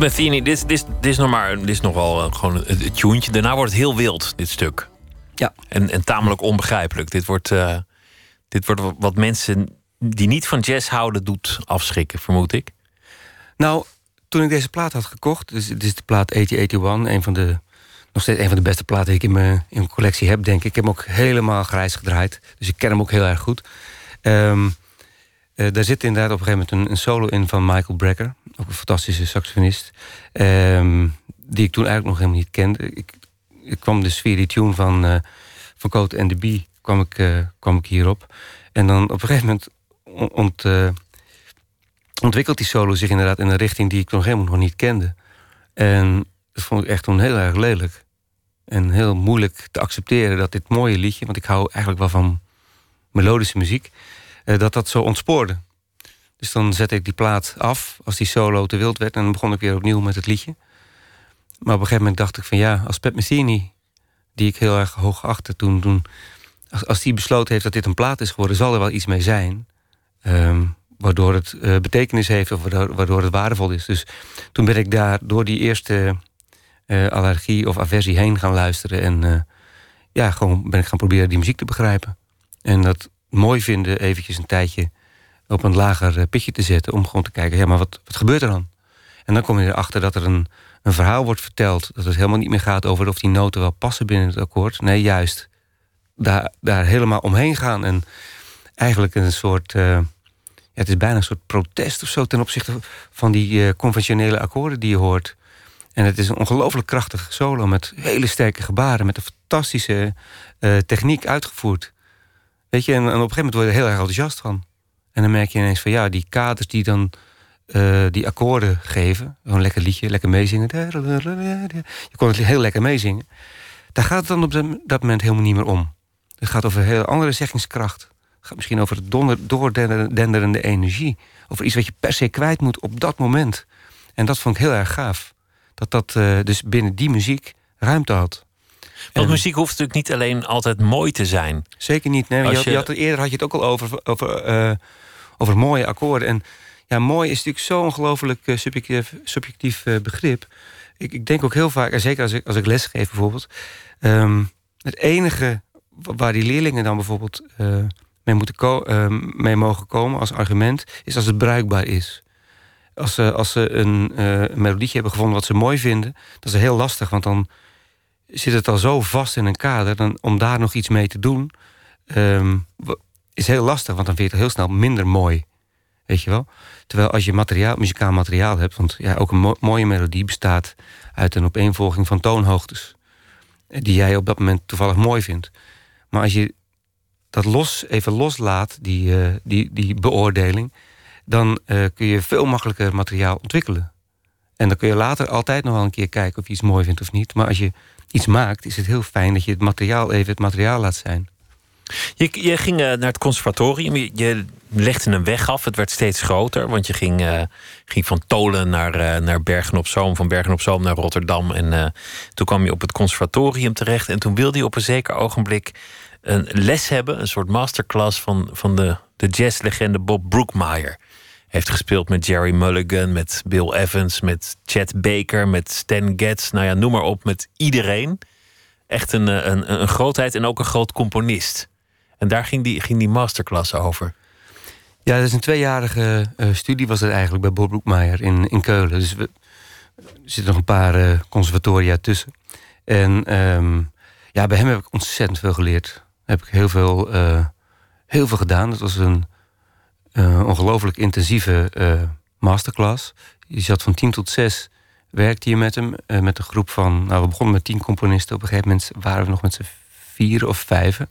Metheny, dit, dit, dit, is nog maar, dit is nog wel uh, gewoon het, tuentje. Daarna wordt het heel wild, dit stuk. Ja. En, en tamelijk onbegrijpelijk. Dit wordt, uh, dit wordt wat mensen die niet van jazz houden, doet afschrikken, vermoed ik. Nou, toen ik deze plaat had gekocht, dus dit is de plaat 8081, een van de, nog steeds een van de beste platen die ik in mijn, in mijn collectie heb, denk ik. Ik heb hem ook helemaal grijs gedraaid, dus ik ken hem ook heel erg goed. Um, uh, daar zit inderdaad op een gegeven moment een, een, solo in van Michael Brecker. Ook een fantastische saxofonist. Um, die ik toen eigenlijk nog helemaal niet kende. Ik, ik kwam dus via die tune van, uh, van Cote and the Bee kwam ik, uh, kwam ik hierop. En dan op een gegeven moment ont, ontwikkelt die solo zich inderdaad in een richting die ik nog helemaal nog niet kende. En dat vond ik echt toen heel erg lelijk. En heel moeilijk te accepteren dat dit mooie liedje, want ik hou eigenlijk wel van melodische muziek eh, dat dat zo ontspoorde. Dus dan zette ik die plaat af als die solo te wild werd... en dan begon ik weer opnieuw met het liedje. Maar op een gegeven moment dacht ik van ja, als Pat Metheny... die ik heel erg hoog achtte toen, toen als, als die besloten heeft dat dit een plaat is geworden, zal er wel iets mee zijn. Ehm, waardoor het uh, betekenis heeft of waardoor, het waardevol is. Dus toen ben ik daar door die eerste uh, allergie of aversie heen gaan luisteren. En ja, gewoon ben ik gaan proberen die muziek te begrijpen. En dat mooi vinden eventjes een tijdje op een lager pitje te zetten. Om gewoon te kijken, ja, maar wat, wat gebeurt er dan? En dan kom je erachter dat er een, een verhaal wordt verteld. Dat het helemaal niet meer gaat over of die noten wel passen binnen het akkoord. Nee, juist daar, daar helemaal omheen gaan. En eigenlijk een soort. Uh, ja, het is bijna een soort protest of zo ten opzichte van die uh, conventionele akkoorden die je hoort. En het is een ongelooflijk krachtig solo met hele sterke gebaren, met een fantastische techniek uitgevoerd. Weet je, en, op een gegeven moment word je er heel erg enthousiast van. En dan merk je ineens van ja, die kaders die dan uh, die akkoorden geven. Gewoon lekker liedje, lekker meezingen. Je kon het heel lekker meezingen. Daar gaat het dan op dat moment helemaal niet meer om. Het gaat over een hele andere zeggingskracht. Het gaat misschien over het doordenderende energie. Over iets wat je per se kwijt moet op dat moment. En dat vond ik heel erg gaaf. Dat dat uh, dus binnen die muziek ruimte had. Want en, muziek hoeft natuurlijk niet alleen altijd mooi te zijn. Zeker niet. Nee, je, je... had, eerder had je het ook al over, over, uh, over mooie akkoorden. En ja, mooi is natuurlijk zo'n ongelooflijk uh, subjectief, subjectief begrip. Ik, ik, denk ook heel vaak, en zeker als ik, als ik les geef bijvoorbeeld... Um, het enige waar die leerlingen dan bijvoorbeeld mee, moeten uh, mee mogen komen als argument, is als het bruikbaar is. Als ze, als ze een, uh, een melodietje hebben gevonden wat ze mooi vinden, dat is heel lastig, want dan zit het al zo vast in een kader. Dan, om daar nog iets mee te doen, um, is heel lastig, want dan vind je het heel snel minder mooi. Weet je wel? Terwijl als je materiaal, muzikaal materiaal hebt, want ja, ook een mo mooie melodie bestaat uit een opeenvolging van toonhoogtes. Die jij op dat moment toevallig mooi vindt. Maar als je dat los, even loslaat, die, uh, die, die beoordeling, dan uh, kun je veel makkelijker materiaal ontwikkelen. En dan kun je later altijd nog wel een keer kijken of je iets mooi vindt of niet. Maar als je iets maakt, is het heel fijn dat je het materiaal even het materiaal laat zijn. Je, je ging uh, naar het conservatorium, je, legde een weg af. Het werd steeds groter, want je ging, uh, ging van Tolen naar, uh, naar Bergen op Zoom, van Bergen op Zoom naar Rotterdam. En toen kwam je op het conservatorium terecht. En toen wilde je op een zeker ogenblik een les hebben, een soort masterclass van, van de, de jazzlegende Bob Brookmeyer. Heeft gespeeld met Jerry Mulligan, met Bill Evans, met Chet Baker, met Stan Getz. Nou ja, noem maar op, met iedereen. Echt een, een, een grootheid en ook een groot componist. En daar ging die, ging die masterclass over. Ja, dat is een tweejarige uh, studie was het eigenlijk bij Bob Brookmeyer in, in Keulen. Dus we, er zitten nog een paar uh, conservatoria tussen. En um, ja, bij hem heb ik ontzettend veel geleerd heb ik heel veel, heel veel gedaan. Het was een uh, ongelooflijk intensieve uh, masterclass. Je zat van tien tot zes, werkte je met hem. met een groep van, nou we begonnen met tien componisten. Op een gegeven moment waren we nog met z'n vier of vijven.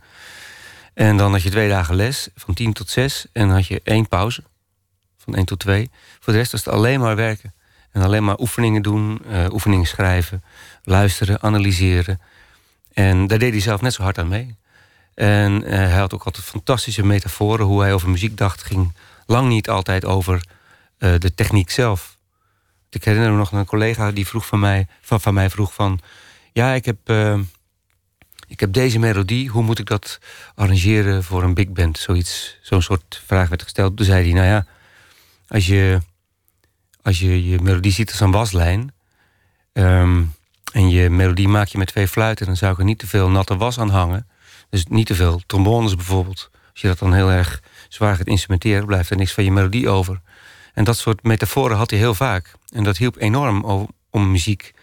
En dan had je twee dagen les, van tien tot zes. En dan had je één pauze, van één tot twee. Voor de rest was het alleen maar werken. En alleen maar oefeningen doen, oefeningen schrijven, luisteren, analyseren. En daar deed hij zelf net zo hard aan mee. En uh, hij had ook altijd fantastische metaforen. Hoe hij over muziek dacht, ging lang niet altijd over uh, de techniek zelf. Ik herinner me nog een collega die vroeg van mij, van, van mij vroeg van... Ja, ik heb, uh, ik heb deze melodie, hoe moet ik dat arrangeren voor een big band? Zoiets, zo'n soort vraag werd gesteld. Toen zei hij, nou ja, als je als je, je melodie ziet als een waslijn... Um, en je melodie maak je met twee fluiten... dan zou ik er niet te veel natte was aan hangen... Dus niet te veel trombones bijvoorbeeld. Als je dat dan heel erg zwaar gaat instrumenteren... blijft er niks van je melodie over. En dat soort metaforen had hij heel vaak. En dat hielp enorm om muziek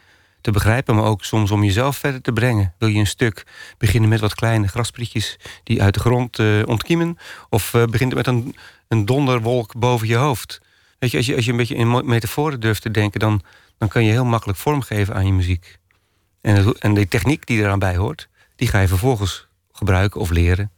te begrijpen... maar ook soms om jezelf verder te brengen. Wil je een stuk beginnen met wat kleine grasprietjes... die uit de grond uh, ontkiemen? Of uh, begint het met een, een donderwolk boven je hoofd? Weet je, als je, als je een beetje in metaforen durft te denken... dan, dan kan je heel makkelijk vormgeven aan je muziek. En, en de techniek die eraan bij hoort... die ga je vervolgens gebruiken of leren.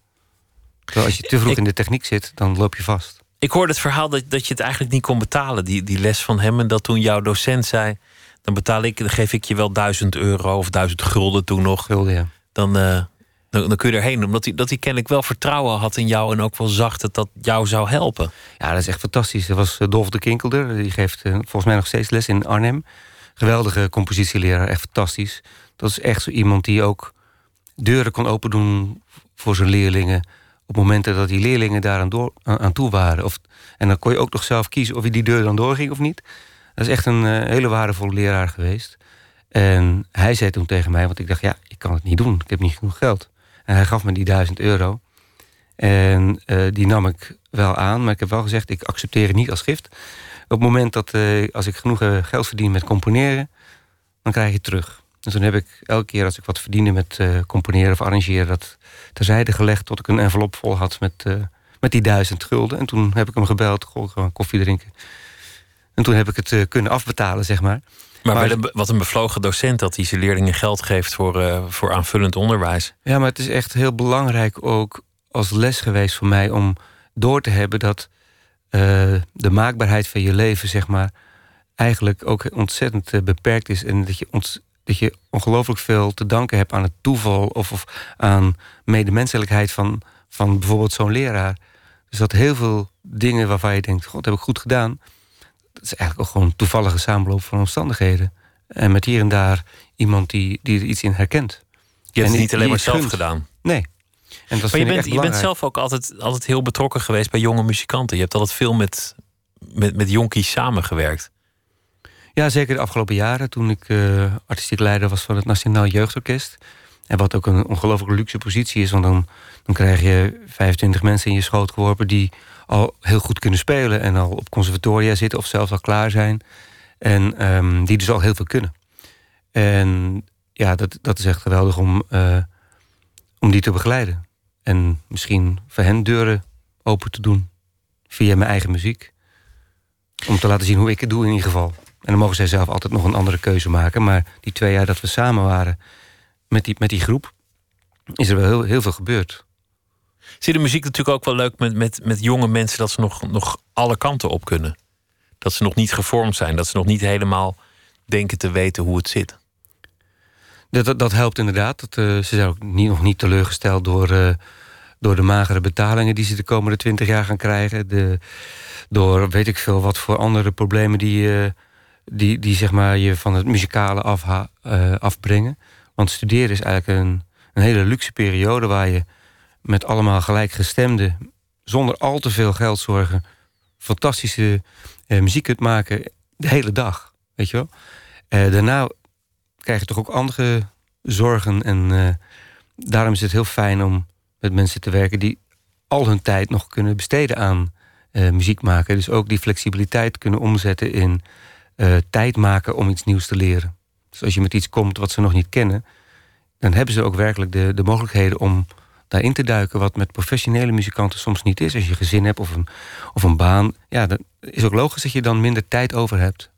Terwijl als je te vroeg in de techniek zit, dan loop je vast. Ik hoorde het verhaal dat, dat je het eigenlijk niet kon betalen, die, die les van hem. En dat toen jouw docent zei: dan betaal ik, dan geef ik je wel duizend euro of duizend gulden toen nog. Gulden, ja. Dan, uh, dan, dan, kun je erheen. Omdat hij, dat hij kennelijk wel vertrouwen had in jou en ook wel zag dat dat jou zou helpen. Ja, dat is echt fantastisch. Dat was eh, Dolf de Kinkelder. Die geeft uh, volgens mij nog steeds les in Arnhem. Geweldige compositieleraar, echt fantastisch. Dat is echt zo iemand die ook deuren kon open doen voor zijn leerlingen. Op momenten dat die leerlingen daar aan, toe waren. Of, en dan kon je ook nog zelf kiezen of je die deur dan doorging of niet. Dat is echt een uh, hele waardevolle leraar geweest. En hij zei toen tegen mij, want ik dacht, ja, ik kan het niet doen. Ik heb niet genoeg geld. En hij gaf me die duizend euro. En uh, die nam ik wel aan, maar ik heb wel gezegd, ik accepteer het niet als gift. Op het moment dat uh, als ik genoeg geld verdien met componeren, dan krijg je het terug. En toen heb ik elke keer als ik wat verdiende met uh, componeren of arrangeren, dat terzijde gelegd tot ik een envelop vol had met, met die duizend gulden. En toen heb ik hem gebeld, goh, gewoon koffie drinken. En toen heb ik het kunnen afbetalen, zeg maar. Maar, maar wat een bevlogen docent dat hij zijn leerlingen geld geeft voor, voor aanvullend onderwijs. Ja, maar het is echt heel belangrijk ook als les geweest voor mij om door te hebben dat de maakbaarheid van je leven, zeg maar, eigenlijk ook ontzettend beperkt is. En dat je, ont, dat je ongelooflijk veel te danken hebt aan het toeval of, of aan medemenselijkheid van, van bijvoorbeeld zo'n leraar. Dus dat heel veel dingen waarvan je denkt, god, heb ik goed gedaan het is eigenlijk ook gewoon toevallige samenloop van omstandigheden. En met hier en daar iemand die, die er iets in herkent. Je hebt het niet alleen maar zelf gedaan. Nee. En dat maar je bent, je bent zelf ook altijd, altijd heel betrokken geweest bij jonge muzikanten. Je hebt altijd veel met, met, met jonkies samengewerkt. Ja, zeker de afgelopen jaren. Toen ik uh, artistiek leider was van het Nationaal Jeugdorkest. En wat ook een ongelooflijk luxe positie is. Want dan, dan krijg je 25 mensen in je schoot geworpen... die al heel goed kunnen spelen en al op conservatoria zitten of zelfs al klaar zijn. En um, die dus al heel veel kunnen. En ja, dat, dat is echt geweldig om, uh, om die te begeleiden. En misschien voor hen deuren open te doen via mijn eigen muziek. Om te laten zien hoe ik het doe in ieder geval. En dan mogen zij zelf altijd nog een andere keuze maken. Maar die twee jaar dat we samen waren met die, met die groep, is er wel heel, heel veel gebeurd. Zie de muziek natuurlijk ook wel leuk met, met, met jonge mensen dat ze nog, nog alle kanten op kunnen. Dat ze nog niet gevormd zijn, dat ze nog niet helemaal denken te weten hoe het zit. Dat, dat, helpt inderdaad. Dat, uh, ze zijn ook niet, nog niet teleurgesteld door, uh, door de magere betalingen die ze de komende twintig jaar gaan krijgen. De, door weet ik veel wat voor andere problemen die, uh, die, die zeg maar je van het muzikale af, afbrengen. Want studeren is eigenlijk een, een hele luxe periode waar je met allemaal gelijkgestemden, zonder al te veel geld zorgen, fantastische eh, muziek kunt maken de hele dag. Weet je wel? Eh, daarna krijg je toch ook andere zorgen. En eh, daarom is het heel fijn om met mensen te werken die al hun tijd nog kunnen besteden aan muziek maken. Dus ook die flexibiliteit kunnen omzetten in uh, tijd maken om iets nieuws te leren. Dus als je met iets komt wat ze nog niet kennen, dan hebben ze ook werkelijk de, de mogelijkheden om daarin te duiken, wat met professionele muzikanten soms niet is. Als je gezin hebt of een, of een baan, ja, dan is ook logisch dat je dan minder tijd over hebt.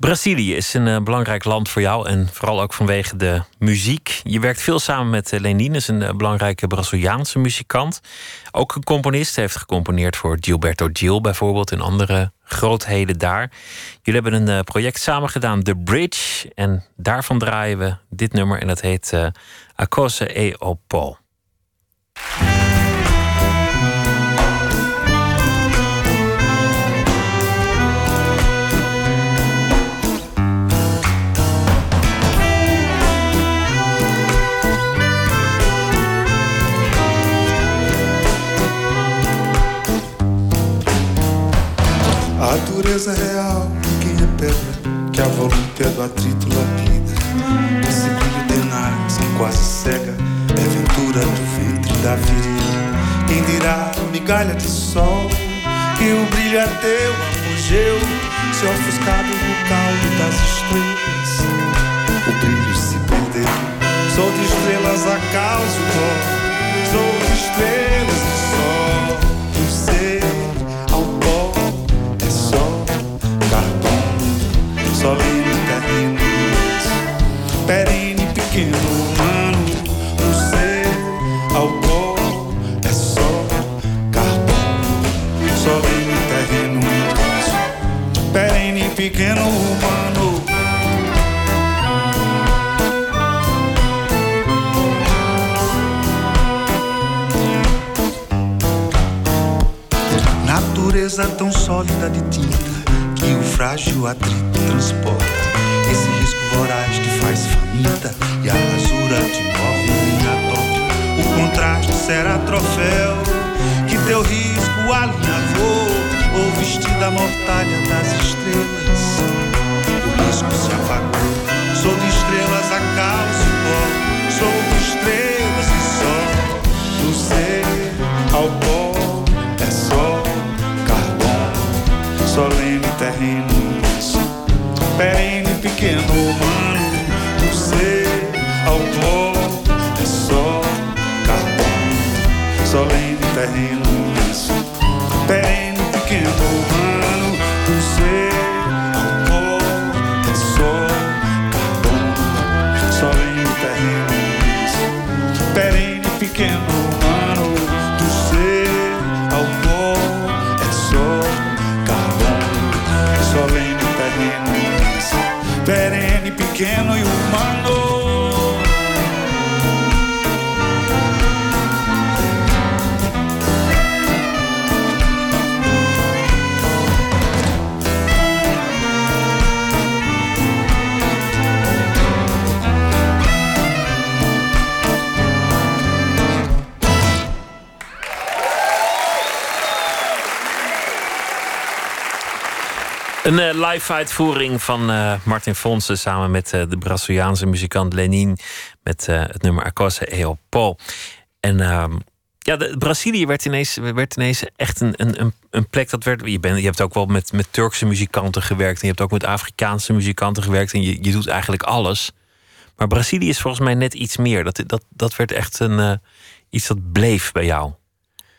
Brazilië is een uh, belangrijk land voor jou en vooral ook vanwege de muziek. Je werkt veel samen met uh, Lenine, een uh, belangrijke Braziliaanse muzikant. Ook een componist, heeft gecomponeerd voor Gilberto Gil bijvoorbeeld en andere grootheden daar. Jullie hebben een project samen gedaan, The Bridge, en daarvan draaien we dit nummer en dat heet A Cosa e Oppo. A dureza real de quem é pedra, que a volúpia do atrito lapida. Esse brilho tenaz que quase cega, é ventura do ventre da viril. Quem dirá migalha de sol, que o brilho é teu apogeu, se ofuscado no caldo das estrelas. O brilho se perdeu, sou de estrelas a causa Een uh, live uitvoering van uh, Martin Fonsen samen met uh, de Braziliaanse muzikant Lenin met het nummer Acose Eo Po. En ehm, ja, de, Brazilië werd ineens, werd ineens echt een, een, een plek dat werd. Je, bent, je hebt ook wel met, met Turkse muzikanten gewerkt en je hebt ook met Afrikaanse muzikanten gewerkt en je, je doet eigenlijk alles. Maar Brazilië is volgens mij net iets meer. Dat, dat, dat werd echt een, iets dat bleef bij jou.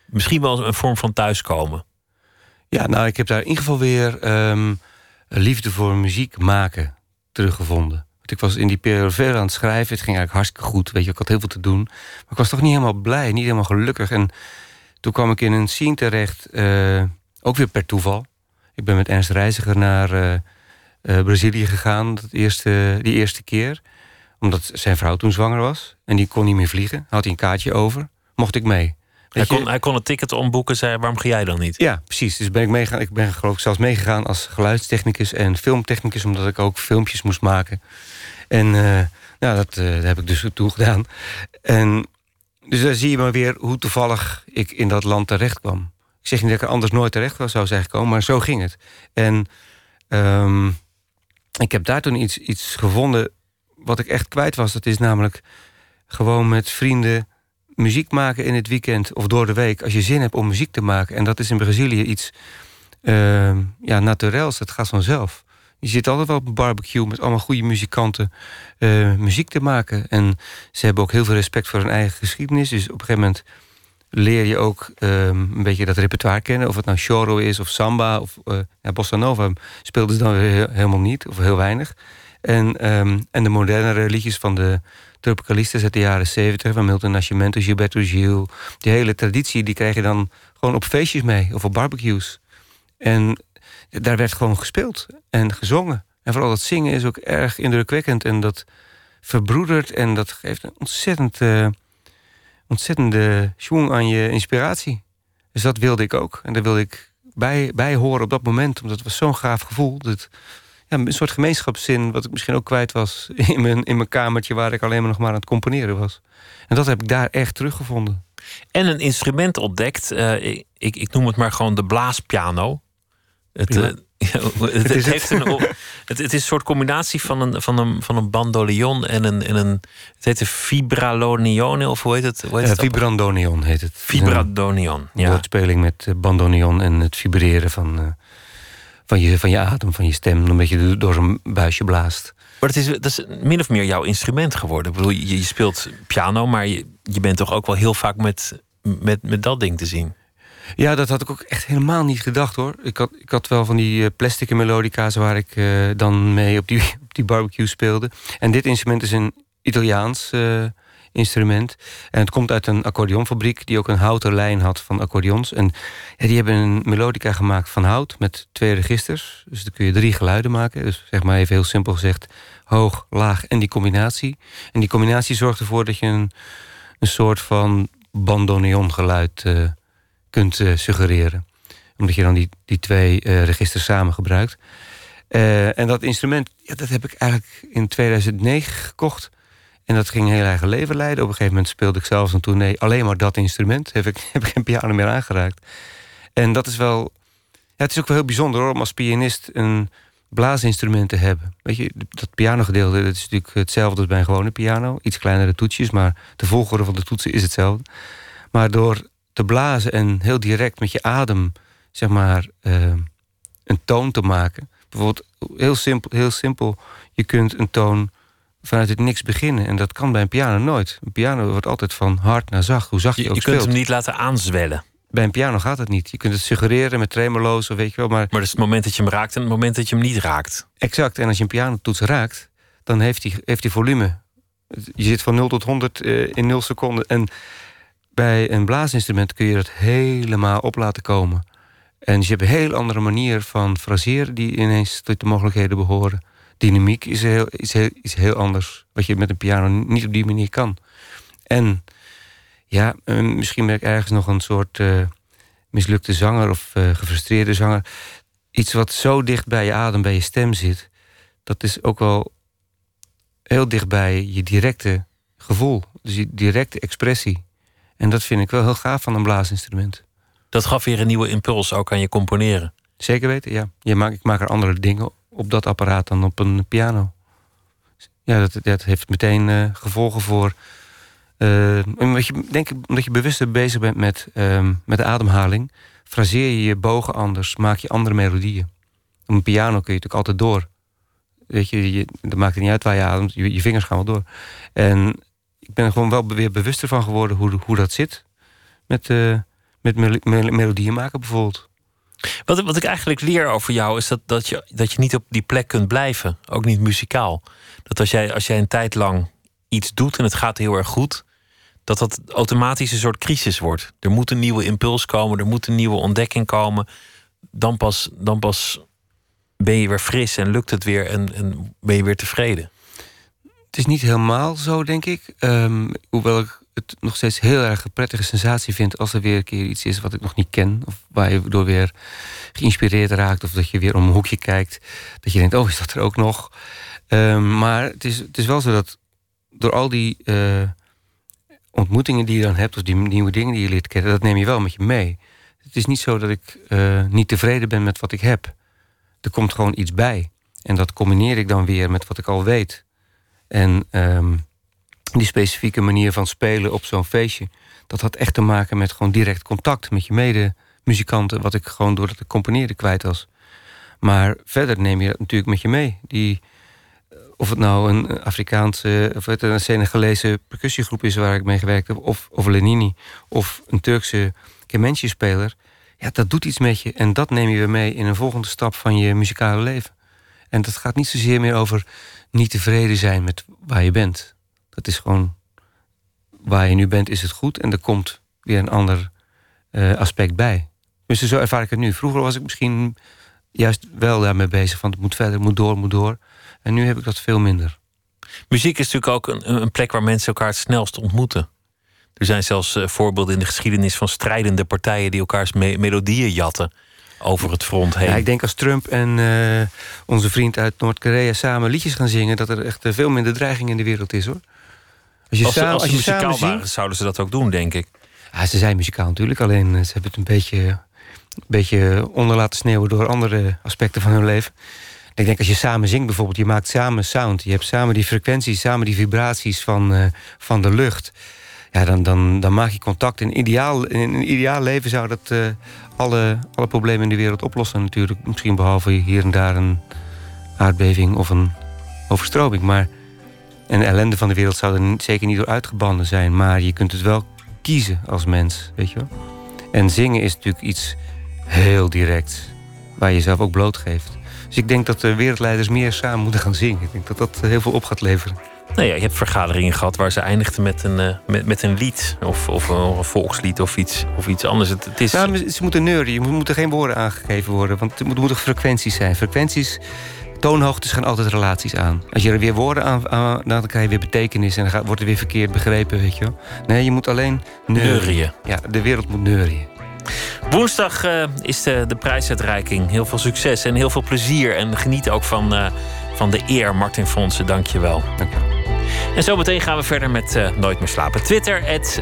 Misschien wel een vorm van thuiskomen. Ja, nou, ik heb daar in ieder geval weer um, liefde voor muziek maken teruggevonden. Want ik was in die periode veel aan het schrijven. Het ging eigenlijk hartstikke goed. Weet je, ik had heel veel te doen. Maar ik was toch niet helemaal blij, niet helemaal gelukkig. En toen kwam ik in een scene terecht, uh, ook weer per toeval. Ik ben met Ernst Reiziger naar uh, uh, Brazilië gegaan, dat eerste, die eerste keer. Omdat zijn vrouw toen zwanger was. En die kon niet meer vliegen. Had hij een kaartje over. Mocht ik mee. Hij kon, hij kon, een ticket omboeken, zei waarom ga jij dan niet? Ja, precies. Dus ben ik meegegaan. Ik ben geloof ik zelfs meegegaan als geluidstechnicus en filmtechnicus, omdat ik ook filmpjes moest maken. En uh, nou, dat, uh, dat, heb ik dus toen gedaan. En dus daar zie je maar weer hoe toevallig ik in dat land terecht kwam. Ik zeg niet dat ik er anders nooit terecht was, zou zijn gekomen, maar zo ging het. En um, ik heb daar toen iets, iets gevonden wat ik echt kwijt was. Dat is namelijk gewoon met vrienden muziek maken in het weekend of door de week... als je zin hebt om muziek te maken. En dat is in Brazilië iets uh, ja, naturels, dat gaat vanzelf. Je zit altijd wel op een barbecue met allemaal goede muzikanten uh, muziek te maken. En ze hebben ook heel veel respect voor hun eigen geschiedenis. Dus op een gegeven moment leer je ook uh, een beetje dat repertoire kennen. Of het nou choro is of samba of uh, bossa nova speelden ze dan weer helemaal niet of heel weinig. En, um, en de modernere liedjes van de tropicalistas uit de jaren 70, van Milton Nascimento, Gilberto Gil. Die hele traditie, die krijg je dan gewoon op feestjes mee of op barbecues. En daar werd gewoon gespeeld en gezongen. En vooral dat zingen is ook erg indrukwekkend en dat verbroedert en dat geeft een ontzettend, ontzettende schwung aan je inspiratie. Dus dat wilde ik ook. En daar wilde ik bij, bij horen op dat moment, omdat het was zo'n gaaf gevoel. Dat ja, een soort gemeenschapszin, wat ik misschien ook kwijt was in mijn, in mijn kamertje waar ik alleen maar nog maar aan het componeren was. En dat heb ik daar echt teruggevonden. En een instrument ontdekt, uh, ik, ik, noem het maar gewoon de blaaspiano. Het, uh, het, het, heeft Een, het, het, is een soort combinatie van een, van een, van een bandoneon en een, en een. Het heet een vibralonione, of hoe heet het? Hoe heet ja, vibrandonion heet het. Vibrandonion, ja. Woordspeling met bandoneon en het vibreren van. Van je, van je adem, van je stem, omdat je door een buisje blaast. Maar het is, dat is min of meer jouw instrument geworden. Ik bedoel, je, je speelt piano, maar je, je bent toch ook wel heel vaak met, met, met dat ding te zien. Ja, dat had ik ook echt helemaal niet gedacht hoor. Ik had, ik had wel van die plastic melodica's waar ik uh, dan mee op die, op die barbecue speelde. En dit instrument is een Italiaans uh, instrument. En het komt uit een accordeonfabriek die ook een houten lijn had van accordeons. En die hebben een melodica gemaakt van hout met twee registers. Dus dan kun je drie geluiden maken. Dus zeg maar even heel simpel gezegd hoog, laag en die combinatie. En die combinatie zorgt ervoor dat je een, een soort van bandoneon geluid uh, kunt uh, suggereren. Omdat je dan die, die twee uh, registers samen gebruikt. en dat instrument, ja, dat heb ik eigenlijk in 2009 gekocht En dat ging een heel eigen leven leiden. Op een gegeven moment speelde ik zelfs een tournee alleen maar dat instrument. Heb ik, heb ik geen piano meer aangeraakt. En dat is wel. Ja, het is ook wel heel bijzonder hoor, om als pianist een blaasinstrument te hebben. Weet je, dat pianogedeelte dat is natuurlijk hetzelfde als bij een gewone piano. Iets kleinere toetsjes, maar de volgorde van de toetsen is hetzelfde. Maar door te blazen en heel direct met je adem, zeg maar, uh, een toon te maken. Bijvoorbeeld, heel simpel, heel simpel, je kunt een toon vanuit het niks beginnen. En dat kan bij een piano nooit. Een piano wordt altijd van hard naar zacht, hoe zacht je, je ook Je speelt. kunt hem niet laten aanzwellen. Bij een piano gaat het niet. Je kunt het suggereren met tremolo's of weet je wel. Maar, Maar dat is het moment dat je hem raakt en het moment dat je hem niet raakt. exact. En als je een pianotoets raakt, dan heeft hij heeft die volume. Je zit van 0 tot 100 eh, in 0 seconden. En bij een blaasinstrument kun je dat helemaal op laten komen. En je hebt een heel andere manier van fraseren die ineens tot de mogelijkheden behoren. Dynamiek is heel, is heel, is heel anders. Wat je met een piano niet op die manier kan. En ja, misschien ben ik ergens nog een soort eh, mislukte zanger of eh, gefrustreerde zanger. Iets wat zo dicht bij je adem, bij je stem zit. Dat is ook wel heel dicht bij je directe gevoel. Dus je directe expressie. En dat vind ik wel heel gaaf van een blaasinstrument. Dat gaf weer een nieuwe impuls ook aan je componeren. Zeker weten, ja. Je maakt, ik maak er andere dingen op dat apparaat dan op een piano. Ja, dat, dat heeft meteen eh, gevolgen voor. eh, omdat je, denk omdat je bewuster bezig bent met, ehm, met de ademhaling, fraseer je je bogen anders, maak je andere melodieën. Op een piano kun je natuurlijk altijd door. Weet je, je dat maakt het niet uit waar je ademt, je, vingers gaan wel door. En ik ben er gewoon wel weer bewuster van geworden hoe, hoe dat zit. Met, eh, met mel- mel- melodieën maken bijvoorbeeld. Wat, wat ik eigenlijk leer over jou is dat, dat, je, dat je niet op die plek kunt blijven. Ook niet muzikaal. Dat als jij, als jij een tijd lang iets doet en het gaat heel erg goed, dat dat automatisch een soort crisis wordt. Er moet een nieuwe impuls komen, er moet een nieuwe ontdekking komen. Dan pas, dan pas ben je weer fris en lukt het weer en, en ben je weer tevreden. Het is niet helemaal zo, denk ik. Ehm, hoewel ik het nog steeds heel erg een prettige sensatie vind als er weer een keer iets is wat ik nog niet ken. Of waar je door weer geïnspireerd raakt. Of dat je weer om een hoekje kijkt. Dat je denkt, oh, is dat er ook nog? Ehm, maar het is, het is wel zo dat door al die eh, ontmoetingen die je dan hebt, of die nieuwe dingen die je leert kennen, dat neem je wel met je mee. Het is niet zo dat ik eh, niet tevreden ben met wat ik heb. Er komt gewoon iets bij. En dat combineer ik dan weer met wat ik al weet. En ehm, die specifieke manier van spelen op zo'n feestje, dat had echt te maken met gewoon direct contact met je medemuzikanten, wat ik gewoon door het componeren kwijt was. Maar verder neem je dat natuurlijk met je mee. Die, eh, of het nou een Afrikaanse of het een Senegalese percussiegroep is waar ik mee gewerkt heb, of, of Lenini, of een Turkse kemençe-speler. Ja, dat doet iets met je en dat neem je weer mee in een volgende stap van je muzikale leven. En dat gaat niet zozeer meer over niet tevreden zijn met waar je bent. Dat is gewoon waar je nu bent, is het goed. En er komt weer een ander eh, aspect bij. Dus zo ervaar ik het nu. Vroeger was ik misschien juist wel daarmee bezig. Van het moet verder, het moet door, het moet door. En nu heb ik dat veel minder. Muziek is natuurlijk ook een, een plek waar mensen elkaar het snelst ontmoeten. Er zijn zelfs eh, voorbeelden in de geschiedenis van strijdende partijen die elkaars me- melodieën jatten over het front heen. Ja, ik denk als Trump en eh, onze vriend uit Noord-Korea samen liedjes gaan zingen... dat er echt veel minder dreiging in de wereld is, hoor. Als je, als samen, als je muzikaal waren, zouden ze dat ook doen, denk ik. Ja, ze zijn muzikaal natuurlijk, alleen eh, ze hebben het een beetje, een beetje onder laten sneeuwen door andere aspecten van hun leven. Ik denk als je samen zingt bijvoorbeeld, je maakt samen sound. Je hebt samen die frequenties, samen die vibraties van, eh, van de lucht. Ja, dan, dan, dan maak je contact. In, ideaal, in een ideaal leven zou dat eh, alle, alle problemen in de wereld oplossen natuurlijk. Misschien behalve hier en daar een aardbeving of een overstroming. Maar en de ellende van de wereld zou er zeker niet door uitgebannen zijn. Maar je kunt het wel kiezen als mens, weet je wel. En zingen is natuurlijk iets heel direct. Waar je jezelf ook blootgeeft. Dus ik denk dat de wereldleiders meer samen moeten gaan zingen. Ik denk dat dat heel veel op gaat leveren. Nou ja, je hebt vergaderingen gehad waar ze eindigden met een, eh, met, met een lied. Of, of een, volkslied of iets, of iets anders. Het, het is, Ja, maar ze moeten neuren. Je moet- moeten geen woorden aangegeven worden. Want er moet- moeten frequenties zijn. Frequenties, toonhoogtes gaan altijd relaties aan. Als je er weer woorden aan, aan dan krijg je weer betekenis. En dan gaat, wordt er weer verkeerd begrepen, weet je wel. Nee, je moet alleen. Neurien. Ja, de wereld moet neurien. Woensdag eh, is de, de prijsuitreiking. Heel veel succes en heel veel plezier. En geniet ook van, eh, van de eer, Martin Fonsen. Dank je wel. Dank je wel. En zometeen gaan we verder met uh, Nooit meer slapen. Twitter, het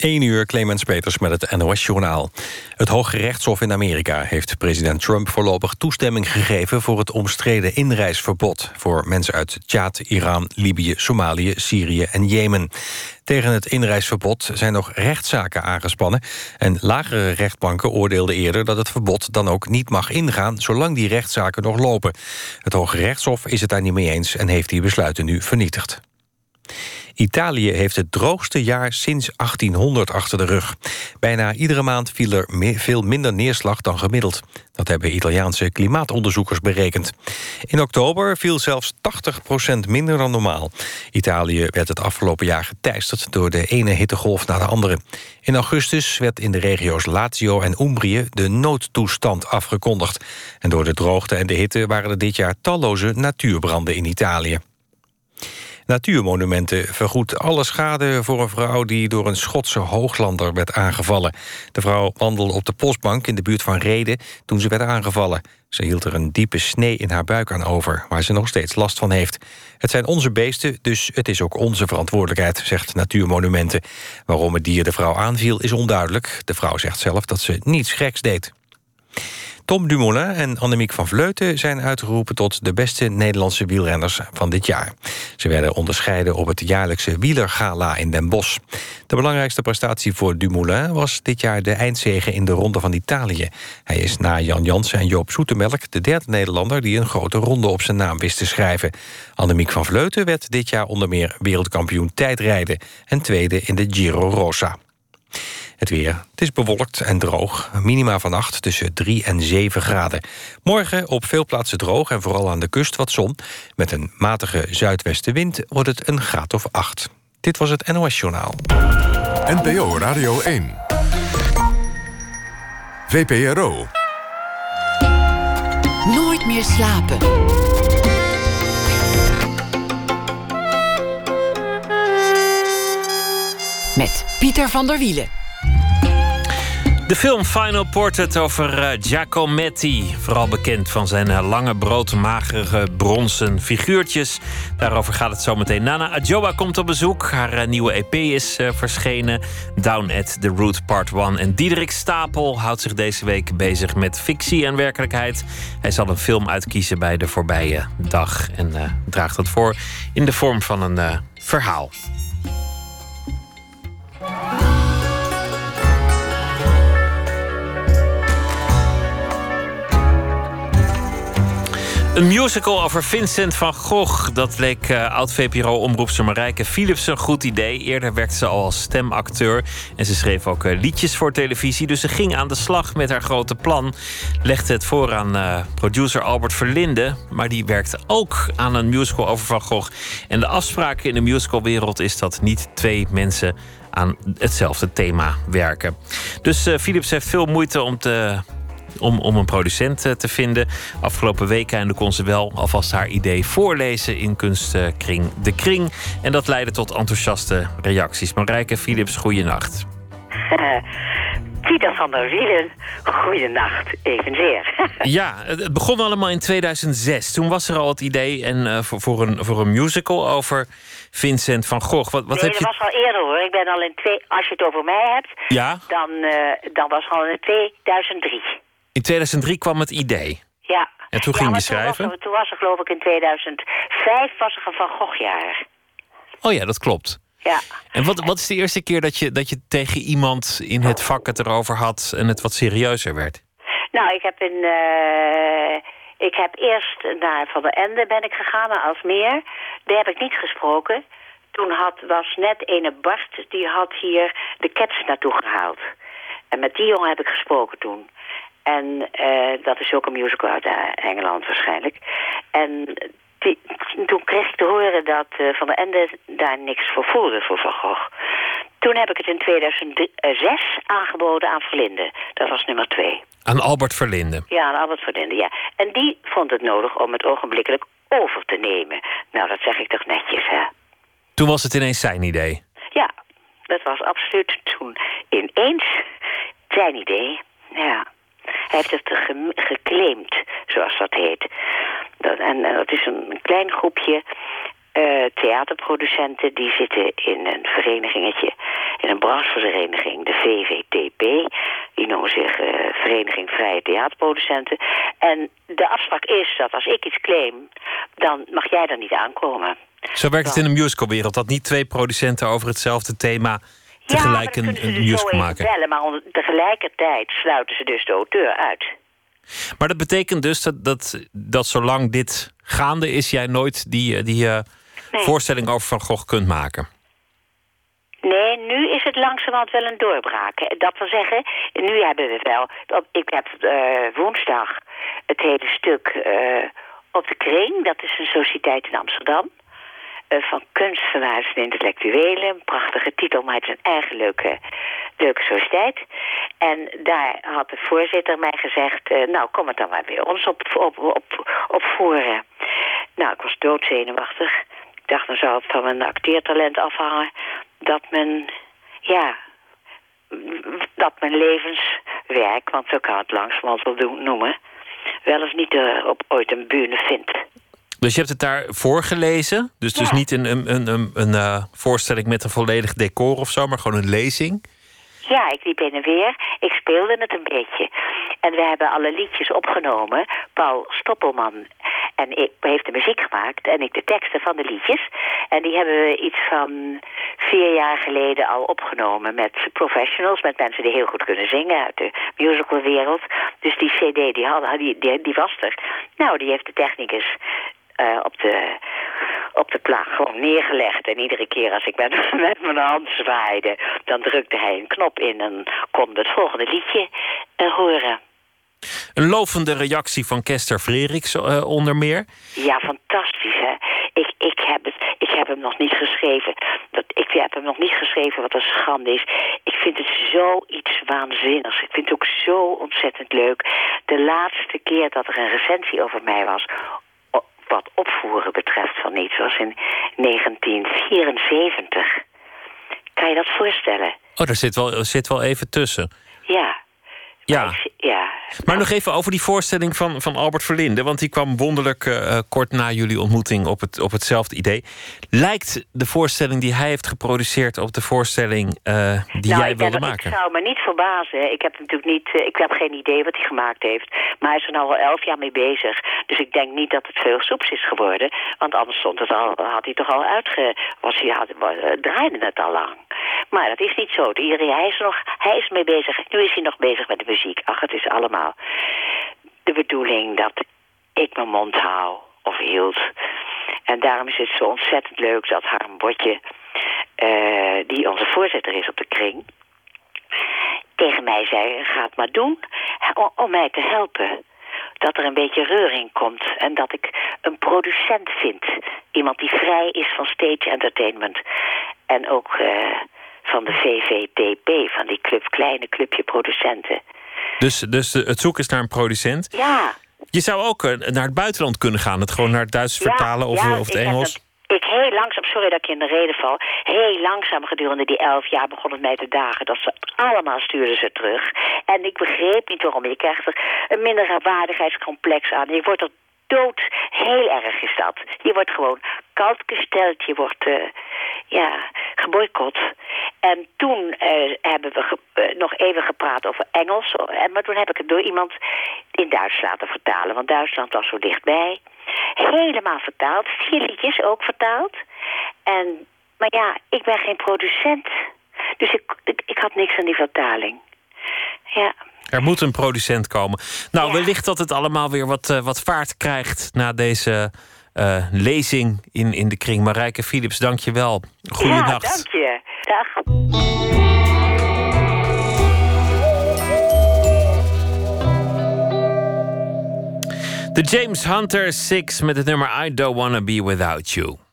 1 uur Clemens Peters met het NOS-journaal. Het Hoge Rechtshof in Amerika heeft president Trump voorlopig toestemming gegeven... voor het omstreden inreisverbod voor mensen uit Tjaad, Iran, Libië, Somalië, Syrië en Jemen. Tegen het inreisverbod zijn nog rechtszaken aangespannen... en lagere rechtbanken oordeelden eerder dat het verbod dan ook niet mag ingaan... zolang die rechtszaken nog lopen. Het Hoge Rechtshof is het daar niet mee eens en heeft die besluiten nu vernietigd. Italië heeft het droogste jaar sinds 1800 achter de rug. Bijna iedere maand viel er veel minder neerslag dan gemiddeld. Dat hebben Italiaanse klimaatonderzoekers berekend. In oktober viel zelfs 80% minder dan normaal. Italië werd het afgelopen jaar geteisterd door de ene hittegolf na de andere. In augustus werd in de regio's Lazio en Umbrië de noodtoestand afgekondigd. En door de droogte en de hitte waren er dit jaar talloze natuurbranden in Italië. Natuurmonumenten vergoedt alle schade voor een vrouw... die door een Schotse hooglander werd aangevallen. De vrouw wandelde op de postbank in de buurt van Reden toen ze werd aangevallen. Ze hield er een diepe snee in haar buik aan over... waar ze nog steeds last van heeft. Het zijn onze beesten, dus het is ook onze verantwoordelijkheid... zegt Natuurmonumenten. Waarom het dier de vrouw aanviel is onduidelijk. De vrouw zegt zelf dat ze niets geks deed. Tom Dumoulin en Annemiek van Vleuten zijn uitgeroepen... tot de beste Nederlandse wielrenners van dit jaar. Ze werden onderscheiden op het jaarlijkse wielergala in Den Bosch. De belangrijkste prestatie voor Dumoulin was dit jaar de eindzege in de Ronde van Italië. Hij is na Jan Jansen en Joop Zoetemelk de derde Nederlander... die een grote ronde op zijn naam wist te schrijven. Annemiek van Vleuten werd dit jaar onder meer wereldkampioen tijdrijden... en tweede in de Giro Rosa. Het weer. Het is bewolkt en droog. Minima vannacht tussen 3 en 7 graden. Morgen op veel plaatsen droog en vooral aan de kust wat zon. Met een matige zuidwestenwind wordt het een graad of 8. Dit was het NOS Journaal. NPO Radio 1. VPRO. Nooit meer slapen. Met Pieter van der Wielen. De film Final Portrait over uh, Giacometti. Vooral bekend van zijn uh, lange, broodmagere, bronzen figuurtjes. Daarover gaat het zo meteen. Nana Adjoa komt op bezoek. Haar uh, nieuwe EP is verschenen. Down at the Root Part 1. En Diederik Stapel houdt zich deze week bezig met fictie en werkelijkheid. Hij zal een film uitkiezen bij de voorbije dag. En draagt dat voor in de vorm van een verhaal. Een musical over Vincent van Gogh. Dat leek uh, oud-VPRO-omroepster Marijke Philips een goed idee. Eerder werkte ze al als stemacteur. En ze schreef ook uh, liedjes voor televisie. Dus ze ging aan de slag met haar grote plan. Legde het voor aan uh, producer Albert Verlinde. Maar die werkte ook aan een musical over Van Gogh. En de afspraak in de musicalwereld is dat niet twee mensen aan hetzelfde thema werken. Dus Philips heeft veel moeite om te om, om een producent eh, te vinden. Afgelopen weekend kon ze wel alvast haar idee voorlezen in kunstkring De Kring. En dat leidde tot enthousiaste reacties. Marijke Philips, goeienacht. Pieter van der Wielen, goeienacht, evenzeer. ja, het begon allemaal in 2006. Toen was er al het idee en, uh, voor, voor, een, voor een musical over Vincent van Gogh. Wat, wat nee, heb je... dat was al eerder hoor. Ik ben al in twee... Als je het over mij hebt, ja? dan, uh, dan was het al in 2003. In 2003 kwam het idee. Ja. En toen ja, ging je schrijven? Toen was, er, toen was er geloof ik in 2005 was er een Van Gogh-jaar. Oh ja, dat klopt. Ja. En wat, wat is de eerste keer dat je, dat je tegen iemand in het vak het erover had... en het wat serieuzer werd? Nou, ik heb, uh, ik heb eerst naar Van der Ende ben ik gegaan, naar Alsmeer. Daar heb ik niet gesproken. Toen had, was net ene Bart, die had hier de Cats naartoe gehaald. En met die jongen heb ik gesproken toen. En uh, dat is ook een musical uit uh, Engeland waarschijnlijk. En die, toen kreeg ik te horen dat uh, Van der Ende daar niks voor voelde voor Van Gogh. Toen heb ik het in 2006 aangeboden aan Verlinde. Dat was nummer twee. Aan Albert Verlinde? Ja, aan Albert Verlinde, ja. En die vond het nodig om het ogenblikkelijk over te nemen. Nou, dat zeg ik toch netjes, hè. Toen was het ineens zijn idee? Ja, dat was absoluut toen ineens zijn idee. Ja. Hij heeft het ge geclaimd, zoals dat heet. Dat, en, en dat is een klein groepje uh, theaterproducenten die zitten in een verenigingetje, in een branchevereniging, de VVTP. Die noemen zich uh, Vereniging Vrije Theaterproducenten. En de afspraak is dat als ik iets claim, dan mag jij er niet aankomen. Zo werkt het in de musicalwereld, dat niet twee producenten over hetzelfde thema tegelijk ja, een, een dus musical maken. Bellen, maar tegelijkertijd sluiten ze dus de auteur uit. Maar dat betekent dus dat, dat, dat zolang dit gaande is, jij nooit die, die uh, nee. voorstelling over Van Gogh kunt maken? Nee, nu is het langzamerhand wel een doorbraak. Dat wil zeggen, nu hebben we wel... Ik heb uh, woensdag het hele stuk uh, op de Kring. Dat is een sociëteit in Amsterdam. Uh, van kunstenaars en intellectuelen. Een prachtige titel, maar het is een eigen leuke, leuke sociëteit. En daar had de voorzitter mij gezegd... nou, kom het dan maar weer ons op, op, op, opvoeren. Nou, ik was doodzenuwachtig dacht, dan zou het van mijn acteertalent afhangen dat men, ja, dat mijn levenswerk, want zo kan het langzamerhand wel doen, noemen, wel eens niet uh, op ooit een bühne vindt. Dus je hebt het daar voorgelezen? Dus, dus niet een, een, een, een, een uh, voorstelling met een volledig decor of zo, maar gewoon een lezing? Ja, ik liep heen en weer. Ik speelde het een beetje. En we hebben alle liedjes opgenomen. Paul Stoppelman en ik heeft de muziek gemaakt en ik de teksten van de liedjes. En die hebben we iets van vier jaar geleden al opgenomen met professionals, met mensen die heel goed kunnen zingen uit de musicalwereld. Dus die cd die, had, die, die, die was er. Nou, die heeft de technicus uh, op de op de plaat gewoon neergelegd. En iedere keer als ik met, met mijn hand zwaaide, dan drukte hij een knop in en kon het volgende liedje uh, horen. Een lovende reactie van Kester Freriks uh, onder meer. Ja, fantastisch hè. Ik, ik, heb het, ik heb hem nog niet geschreven. Dat, ik heb hem nog niet geschreven wat een schande is. Ik vind het zoiets waanzinnigs. Ik vind het ook zo ontzettend leuk. De laatste keer dat er een recensie over mij was wat opvoeren betreft van iets was in 1974. Kan je dat voorstellen? Oh, daar zit wel, zit wel even tussen. Ja. Ja. ja. Maar nog even over die voorstelling van, van Albert Verlinde. Want die kwam wonderlijk uh, kort na jullie ontmoeting op, het, op hetzelfde idee. Lijkt de voorstelling die hij heeft geproduceerd op de voorstelling uh, die nou, jij wilde ik, maken? Ik zou me niet verbazen. Ik heb natuurlijk niet, uh, ik heb geen idee wat hij gemaakt heeft. Maar hij is er nou al elf jaar mee bezig. Dus ik denk niet dat het veel soeps is geworden. Want anders stond het al, had hij toch al uitge... Was hij, had, draaide het al lang. Maar dat is niet zo. Iedereen, hij is nog, hij is mee bezig. Nu is hij nog bezig met de muziek. Ach, het is allemaal de bedoeling dat ik mijn mond hou of hield. En daarom is het zo ontzettend leuk dat Harm Botje, uh, die onze voorzitter is op de kring, tegen mij zei, ga het maar doen om, mij te helpen. Dat er een beetje reuring komt en dat ik een producent vind. Iemand die vrij is van stage entertainment. En ook uh, van de VVTP, van die club, kleine clubje producenten. Dus, dus het zoeken is naar een producent? Ja. Je zou ook uh, naar het buitenland kunnen gaan. Het gewoon naar het Duits vertalen of, ja, of het Engels. Ik heel langzaam, sorry dat ik in de reden val, heel langzaam gedurende die elf jaar begon het mij te dagen. Dat ze allemaal stuurden ze terug. En ik begreep niet waarom. Je krijgt er een minderwaardigheidscomplex aan. Je wordt er dood, heel erg is dat. Je wordt gewoon koud gesteld, je wordt uh, ja, geboycott. En toen uh, hebben we ge uh, nog even gepraat over Engels. Maar toen heb ik het door iemand in Duits laten vertalen. Want Duitsland was zo dichtbij. Helemaal vertaald. Vier ook vertaald. En, maar ja, ik ben geen producent. Dus ik, ik, ik had niks aan die vertaling. Ja. Er moet een producent komen. Nou, ja. wellicht dat het allemaal weer wat, uh, wat vaart krijgt na deze uh, lezing in, in de kring. Marijke Philips, dank je wel. Goeienacht. Ja, dank je. Dag. De James Hunter 6 met het nummer I Don't Wanna Be Without You.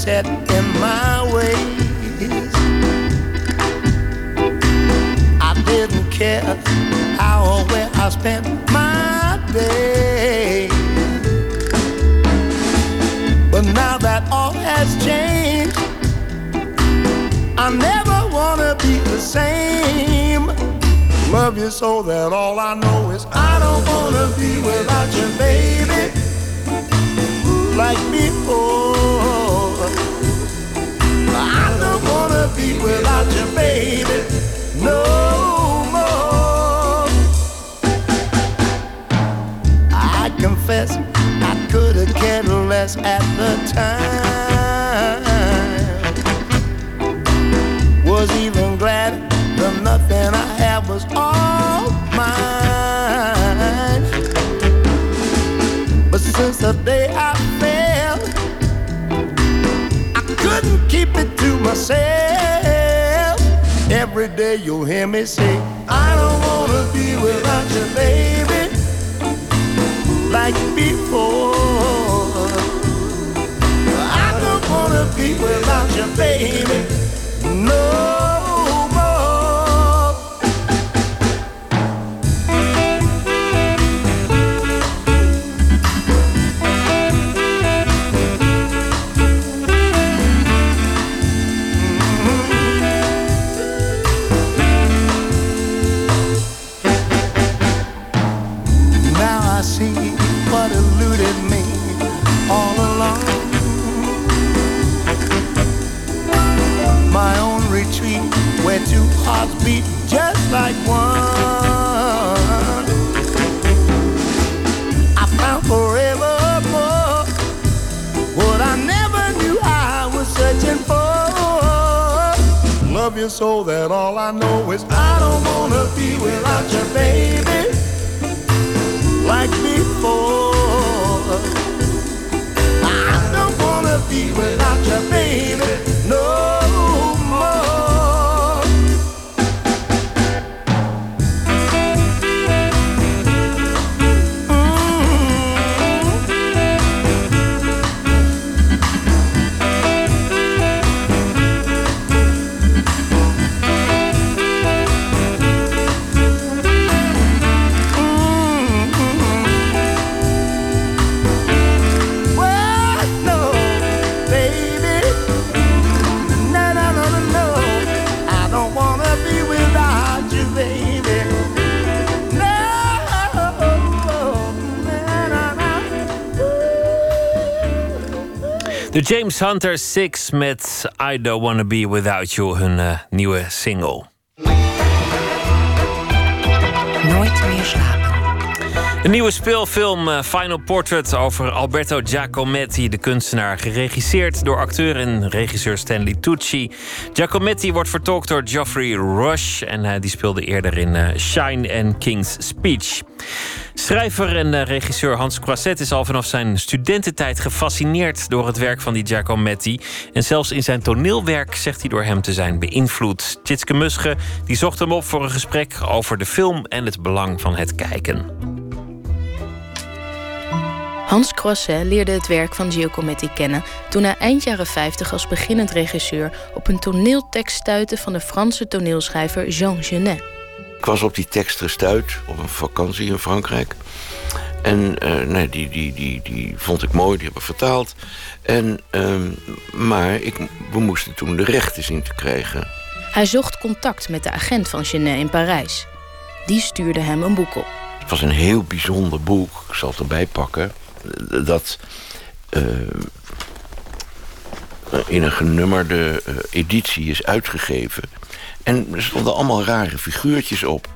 Set in my ways. I didn't care how or where I spent my day. But now that all has changed, I never wanna be the same. Love you so that all I know is I don't wanna be without you, baby. Like before. Oh. I don't wanna be without you, baby. No more. I confess I could have cared less at the time. Was even glad the nothing I had was all mine. But since the day I myself. Every day you'll hear me say, I don't wanna be without you, baby, like before. I don't wanna be without you, baby, no James Hunter Six met I Don't Wanna Be Without You, hun eh, nieuwe single. Nooit meer slapen. Een nieuwe speelfilm eh, Final Portrait over Alberto Giacometti, de kunstenaar. Geregisseerd door acteur en regisseur Stanley Tucci. Giacometti wordt vertolkt door Geoffrey Rush. En eh, die speelde eerder in Shine en King's Speech. Schrijver en eh, regisseur Hans Croisset is al vanaf zijn studententijd gefascineerd door het werk van die Giacometti. En zelfs in zijn toneelwerk zegt hij door hem te zijn beïnvloed. Tjitske Musche die zocht hem op voor een gesprek over de film en het belang van het kijken. Hans Croisset leerde het werk van Giacometti kennen toen hij eind jaren 50 als beginnend regisseur op een toneeltekst stuitte van de Franse toneelschrijver Jean Genet. Ik was op die tekst gestuurd op een vakantie in Frankrijk. En eh, nee, die, die, die, die vond ik mooi, die heb ik vertaald. En, ehm, maar ik, we moesten toen de rechten zien te krijgen. Hij zocht contact met de agent van Genet in Parijs. Die stuurde hem een boek op. Het was een heel bijzonder boek, ik zal het erbij pakken. Dat eh, in een genummerde eh, editie is uitgegeven. En er stonden allemaal rare figuurtjes op.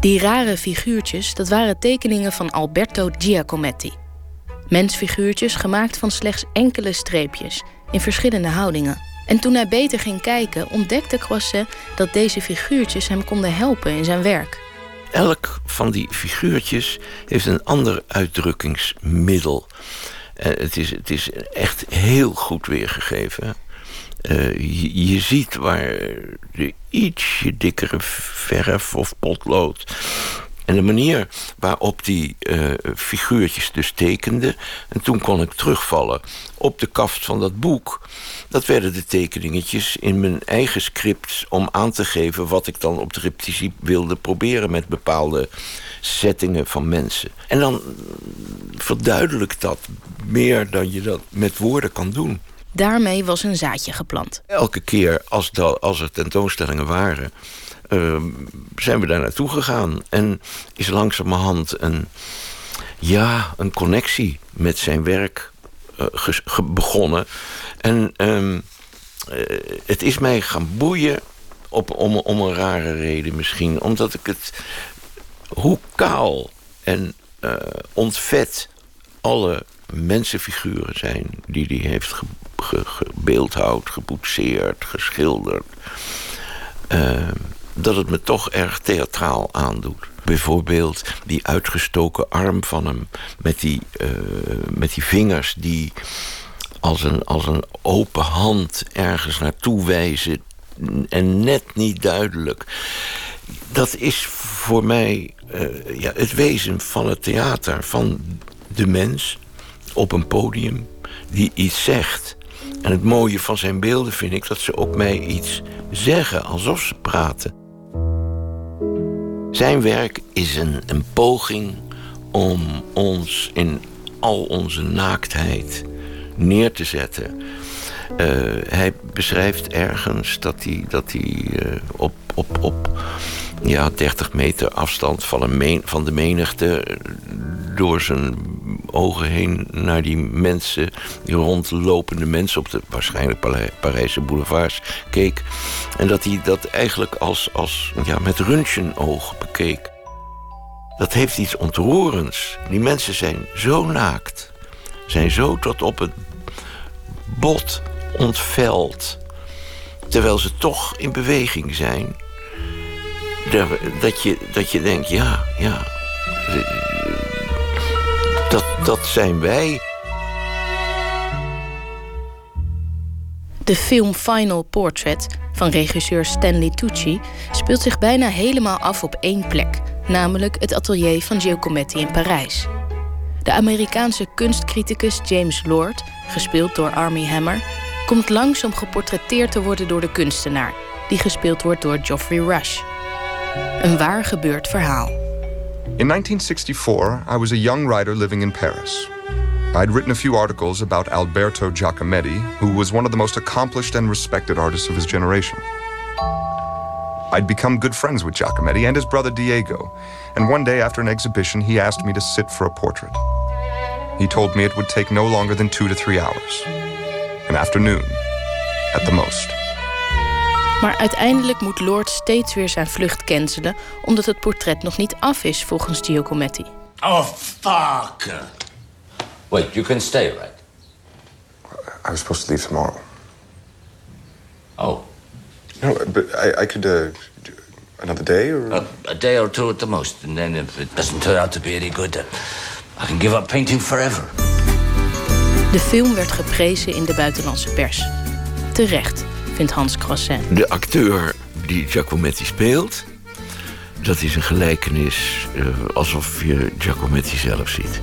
Die rare figuurtjes, dat waren tekeningen van Alberto Giacometti. Mensfiguurtjes gemaakt van slechts enkele streepjes, in verschillende houdingen. En toen hij beter ging kijken, ontdekte Croisset dat deze figuurtjes hem konden helpen in zijn werk. Elk van die figuurtjes heeft een ander uitdrukkingsmiddel. Eh, het, is, het is echt heel goed weergegeven. Eh, je, ziet waar de ietsje dikkere verf of potlood En de manier waarop die uh, figuurtjes dus tekende... en toen kon ik terugvallen op de kaft van dat boek... dat werden de tekeningetjes in mijn eigen script... om aan te geven wat ik dan op de repetitie wilde proberen... met bepaalde settingen van mensen. En dan verduidelijkt dat meer dan je dat met woorden kan doen. Daarmee was een zaadje geplant. Elke keer als, dat, als er tentoonstellingen waren... Uh, zijn we daar naartoe gegaan. En is langzamerhand een, ja, een connectie met zijn werk uh, begonnen. En uh, het is mij gaan boeien op, om, om een rare reden misschien. Omdat ik het... Hoe kaal en uh, ontvet alle mensenfiguren zijn... die hij heeft ge, gebeeldhouwd, geboetseerd, geschilderd... Uh, dat het me toch erg theatraal aandoet. Bijvoorbeeld die uitgestoken arm van hem met die, uh, met die vingers die als een, als een open hand ergens naartoe wijzen en net niet duidelijk. Dat is voor mij uh, ja, het wezen van het theater, van de mens op een podium die iets zegt. En het mooie van zijn beelden vind ik dat ze ook mij iets zeggen, alsof ze praten. Zijn werk is een poging om ons in al onze naaktheid neer te zetten. Uh, hij beschrijft ergens dat hij, dat hij uh, op, op, op ja, 30 meter afstand van, een van de menigte door zijn ogen heen naar die mensen, die rondlopende mensen op de waarschijnlijk Parijse boulevards keek. En dat hij dat eigenlijk als, als ja, met röntgenoog bekeek. Dat heeft iets ontroerends. Die mensen zijn zo naakt, zijn zo tot op het bot ontveld, terwijl ze toch in beweging zijn. Dat je, dat je denkt, ja, ja, dat, dat zijn wij. De film Final Portrait van regisseur Stanley Tucci speelt zich bijna helemaal af op één plek, namelijk het atelier van Giacometti in Parijs. De Amerikaanse kunstcriticus James Lord, gespeeld door Armie Hammer, komt langs om geportretteerd te worden door de kunstenaar, die gespeeld wordt door Geoffrey Rush. Een waar gebeurd verhaal. In 1964, I was a young writer living in Paris. I'd written a few articles about Alberto Giacometti, who was one of the most accomplished and respected artists of his generation. I'd become good friends with Giacometti and his brother Diego, and one day after an exhibition, he asked me to sit for a portrait. He told me it would take no longer than two to three hours. An afternoon, at the most. Maar uiteindelijk moet Lord steeds weer zijn vlucht cancelen... omdat het portret nog niet af is, volgens Giacometti. Oh, fuck! Wait, you can stay, right? I was supposed to leave tomorrow. Oh. No, but I, I could, uh, another day, or...? A, a, day or two at the most. And then if it doesn't turn out to be any good, uh, I can give up painting forever. De film werd geprezen in de buitenlandse pers. Terecht vindt Hans Croisset. De acteur die Giacometti speelt... dat is een gelijkenis uh, alsof je Giacometti zelf ziet.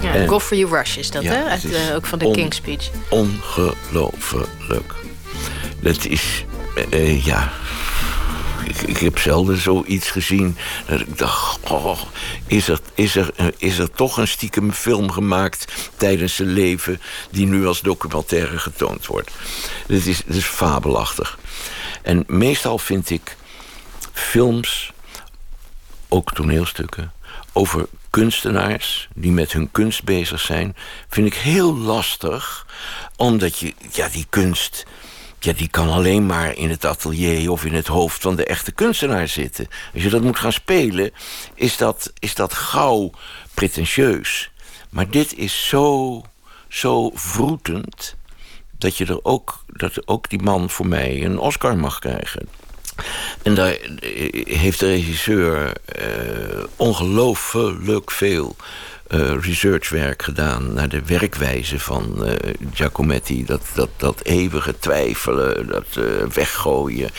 Ja, en, Godfrey Rush is dat, ja, hè? Uit, uh, ook van de on, King's Speech. Ongelooflijk. Dat is, uh, ja... Ik, heb zelden zoiets gezien dat ik dacht... Oh, is, er, is, er, is er toch een stiekem film gemaakt tijdens zijn leven... die nu als documentaire getoond wordt. Het is, het is fabelachtig. En meestal vind ik films, ook toneelstukken... over kunstenaars die met hun kunst bezig zijn... vind ik heel lastig, omdat je ja, die kunst ja, die kan alleen maar in het atelier of in het hoofd van de echte kunstenaar zitten. Als je dat moet gaan spelen, is dat, is dat gauw pretentieus. Maar dit is zo, zo vroetend dat, je er ook, dat ook die man voor mij een Oscar mag krijgen. En daar eh, heeft de regisseur uh, ongelooflijk veel uh, researchwerk gedaan naar de werkwijze van uh, Giacometti. Dat, dat, dat eeuwige twijfelen, dat uh, weggooien,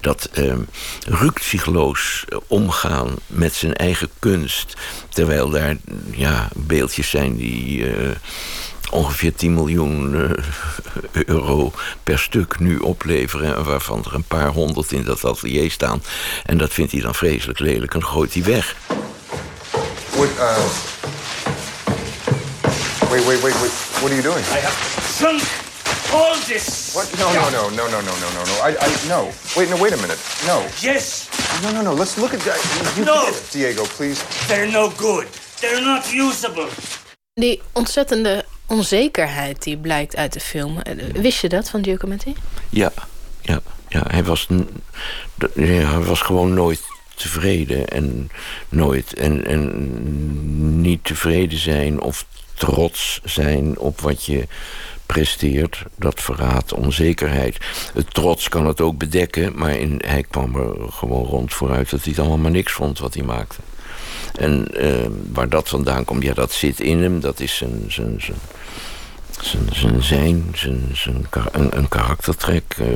dat rukzichtloos omgaan met zijn eigen kunst. Terwijl daar ja, beeldjes zijn die ongeveer 10 miljoen euro per stuk nu opleveren. Waarvan er een paar honderd in dat atelier staan. En dat vindt hij dan vreselijk lelijk en gooit hij weg. Wait, wait, wait, wait. What are you doing? I have sunk all this. What? No, no, no, no, no, no, no, no, no. I, I, no. Wait, no, wait a minute. No. Yes. No, no, no. Let's look at that. You No. Diego, please. They're no good. They're not usable. Die ontzettende onzekerheid die blijkt uit de film. eh, Wist je dat van Giacometti? Ja, ja, ja. Hij was, ja, hij was gewoon nooit tevreden en nooit en, en niet tevreden zijn of trots zijn op wat je presteert. Dat verraadt onzekerheid. Het trots kan het ook bedekken, maar in, hij kwam er gewoon rond vooruit dat hij het allemaal maar niks vond wat hij maakte. En eh, waar dat vandaan komt, ja, dat zit in hem. Dat is zijn, zijn, zijn, zijn, zijn zijn, zijn, een, een karaktertrek. eh.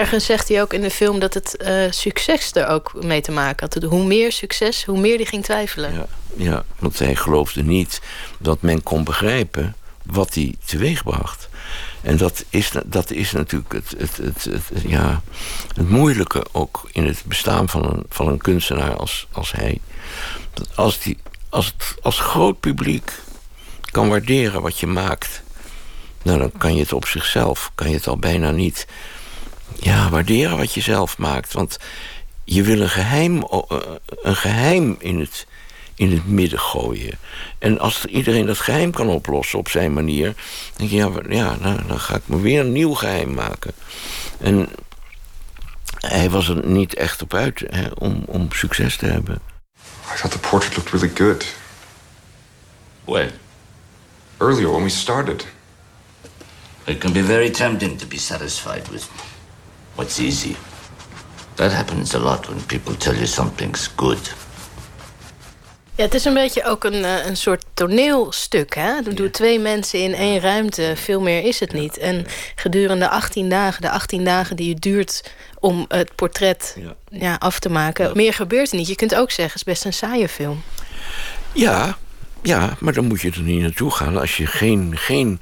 Ergens zegt hij ook in de film dat het eh, succes er ook mee te maken had. Hoe meer succes, hoe meer hij ging twijfelen. Ja, ja, want hij geloofde niet dat men kon begrijpen wat hij teweegbracht. En dat is, dat is natuurlijk het, het, het, het- ja, het moeilijke ook in het bestaan van een, van een kunstenaar als, als hij. Dat als, die, als het als groot publiek kan waarderen wat je maakt, nou, dan kan je het op zichzelf, kan je het al bijna niet ja, waarderen wat je zelf maakt. Want je wil een geheim, eh, een geheim in het, in het midden gooien. En als iedereen dat geheim kan oplossen op zijn manier... dan denk je, ja, ja nou, dan ga ik me weer een nieuw geheim maken. En hij was er niet echt op uit hè, om, om succes te hebben. I thought the portrait looked really good. When? Earlier, when we started. It can be very tempting to be satisfied with what's easy. That happens a lot when people tell you something's good. Ja, het is een beetje ook een, eh, een soort toneelstuk. Hè? Dat doen twee mensen in één ruimte. Veel meer is het niet. En gedurende 18 dagen, de 18 dagen die het duurt om het portret ja. af te maken. Meer gebeurt er niet. Je kunt ook zeggen, het is best een saaie film. Ja, ja, maar dan moet je er niet naartoe gaan als je geen, geen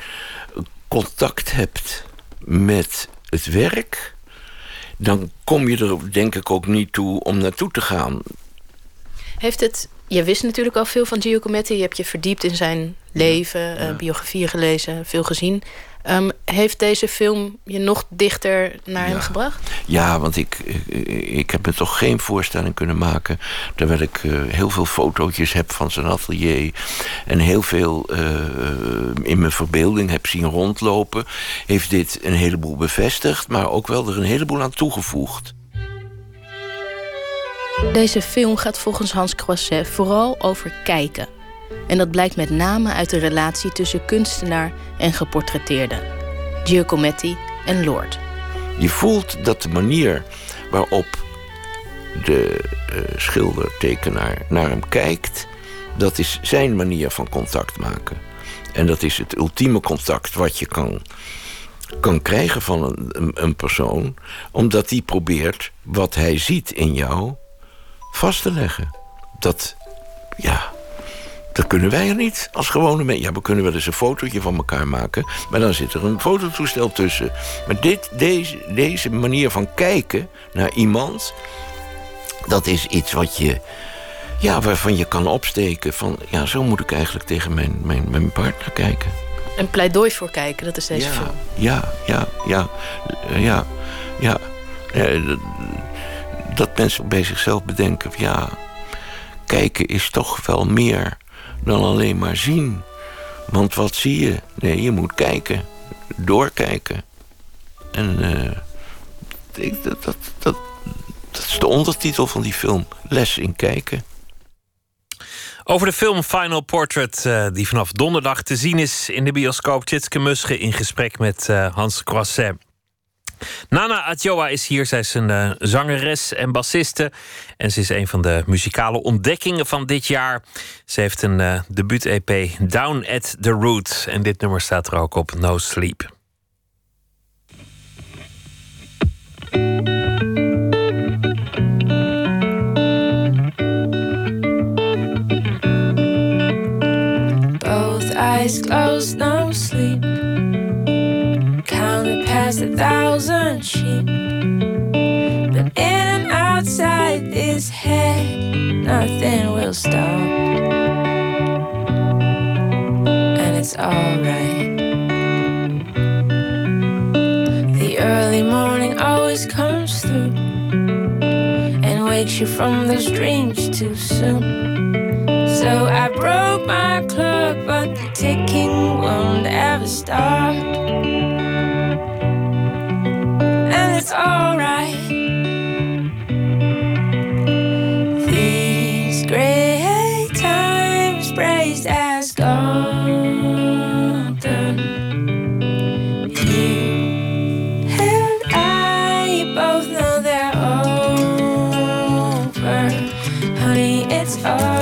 contact hebt met het werk. Dan kom je er denk ik ook niet toe om naartoe te gaan. Heeft het... Je wist natuurlijk al veel van Giacometti. Je hebt je verdiept in zijn leven, eh, biografieën gelezen, veel gezien. Ehm, heeft deze film je nog dichter naar hem gebracht? Ja, want ik, ik, ik heb me toch geen voorstelling kunnen maken. Terwijl ik eh, heel veel fotootjes heb van zijn atelier. En heel veel eh, in mijn verbeelding heb zien rondlopen. Heeft dit een heleboel bevestigd, maar ook wel er een heleboel aan toegevoegd. Deze film gaat volgens Hans Croiset vooral over kijken. En dat blijkt met name uit de relatie tussen kunstenaar en geportretteerde. Giacometti en Lord. Je voelt dat de manier waarop de eh, schilder, tekenaar naar hem kijkt, dat is zijn manier van contact maken. En dat is het ultieme contact wat je kan, kan krijgen van een, een persoon, omdat die probeert wat hij ziet in jou vast te leggen. Dat, ja, dat kunnen wij er niet als gewone mensen. Ja, we kunnen wel eens een fotootje van elkaar maken, maar dan zit er een fototoestel tussen. Maar dit, deze, deze manier van kijken naar iemand, dat is iets wat je, ja, waarvan je kan opsteken van, ja, zo moet ik eigenlijk tegen mijn, mijn, mijn partner kijken. Een pleidooi voor kijken, dat is deze ja, film. Ja, ja, ja, eh, ja, ja. Eh, dat- Dat mensen bij zichzelf bedenken, van, ja, kijken is toch wel meer dan alleen maar zien. Want wat zie je? Nee, je moet kijken, doorkijken. En eh, ik, dat, dat, dat, dat is de ondertitel van die film, Les in kijken. Over de film Final Portrait, eh, die vanaf donderdag te zien is in de bioscoop. Tjitske Musche in gesprek met eh, Hans Croisset. Nana Adjoa is hier. Zij is een uh, zangeres en bassiste. En ze is een van de muzikale ontdekkingen van dit jaar. Ze heeft een uh, debuut-EP, Down at the Root. En dit nummer staat er ook op, No Sleep. Both eyes closed, no past a thousand sheep. But in and outside this head, nothing will stop. And it's alright. The early morning always comes through and wakes you from those dreams too soon. So I broke my clock, but the ticking won't ever stop. It's alright. These great times praised as golden. You and I both know they're over. Honey, it's over.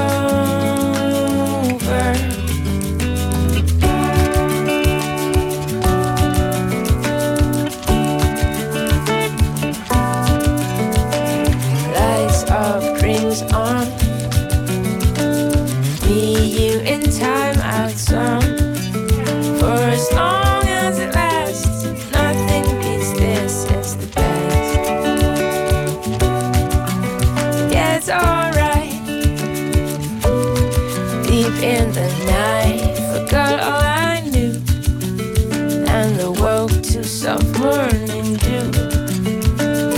And awoke to soft morning dew.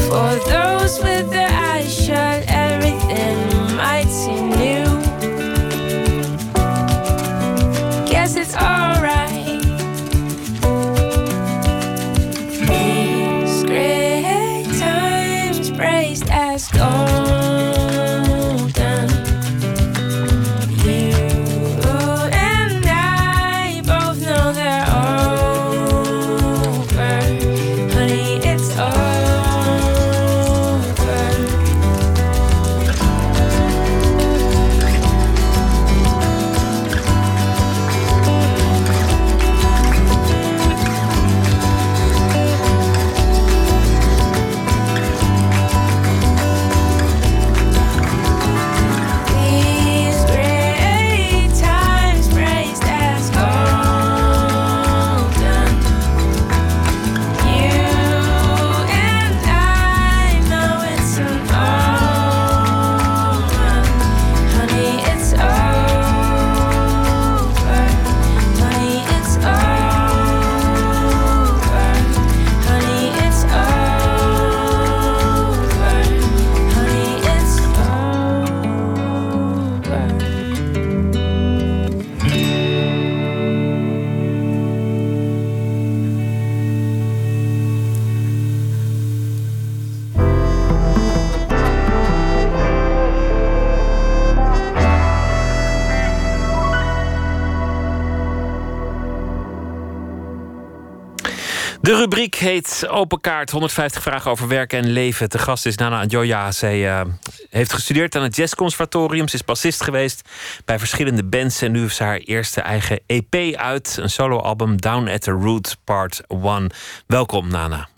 For those with Open Kaart. 150 vragen over werk en leven. Te gast is Nana Adjoya. Zij eh, heeft gestudeerd aan het Jazzconservatorium. Ze is bassist geweest bij verschillende bands. En nu heeft ze haar eerste eigen EP uit. Een soloalbum Down at the Root Part 1. Welkom Nana.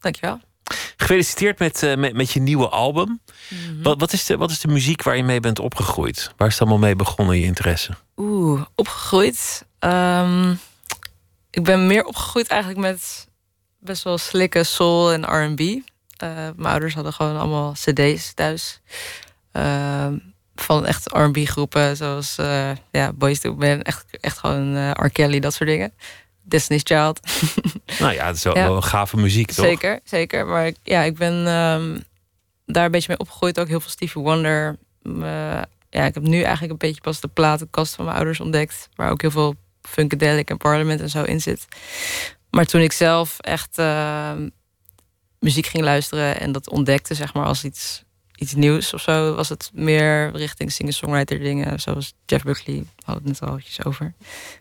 Dankjewel. Gefeliciteerd met, eh, met, met je nieuwe album. wat, wat, is de, wat is de muziek waar je mee bent opgegroeid? Waar is het allemaal mee begonnen, je interesse? Oeh, opgegroeid. Ehm, ik ben meer opgegroeid eigenlijk met best wel slikke soul en R&B. Eh, mijn ouders hadden gewoon allemaal cd's thuis. Ehm, van echt R&B groepen zoals eh ja, Boys to Men. Echt, echt gewoon eh R. Kelly, dat soort dingen. Destiny's Child. Nou ja, het is wel, Ja. wel een gave muziek, toch? Zeker, zeker. Maar ik- ja, ik ben ehm, daar een beetje mee opgegroeid. Ook heel veel Stevie Wonder. Ja, ik heb nu eigenlijk een beetje pas de platenkast van mijn ouders ontdekt. Waar ook heel veel Funkadelic en Parliament en zo in zit. Maar toen ik zelf echt ehm, muziek ging luisteren en dat ontdekte, zeg maar, als iets, iets nieuws of zo, was het meer richting singer-songwriter dingen. Zoals Jeff Buckley, we het net al over.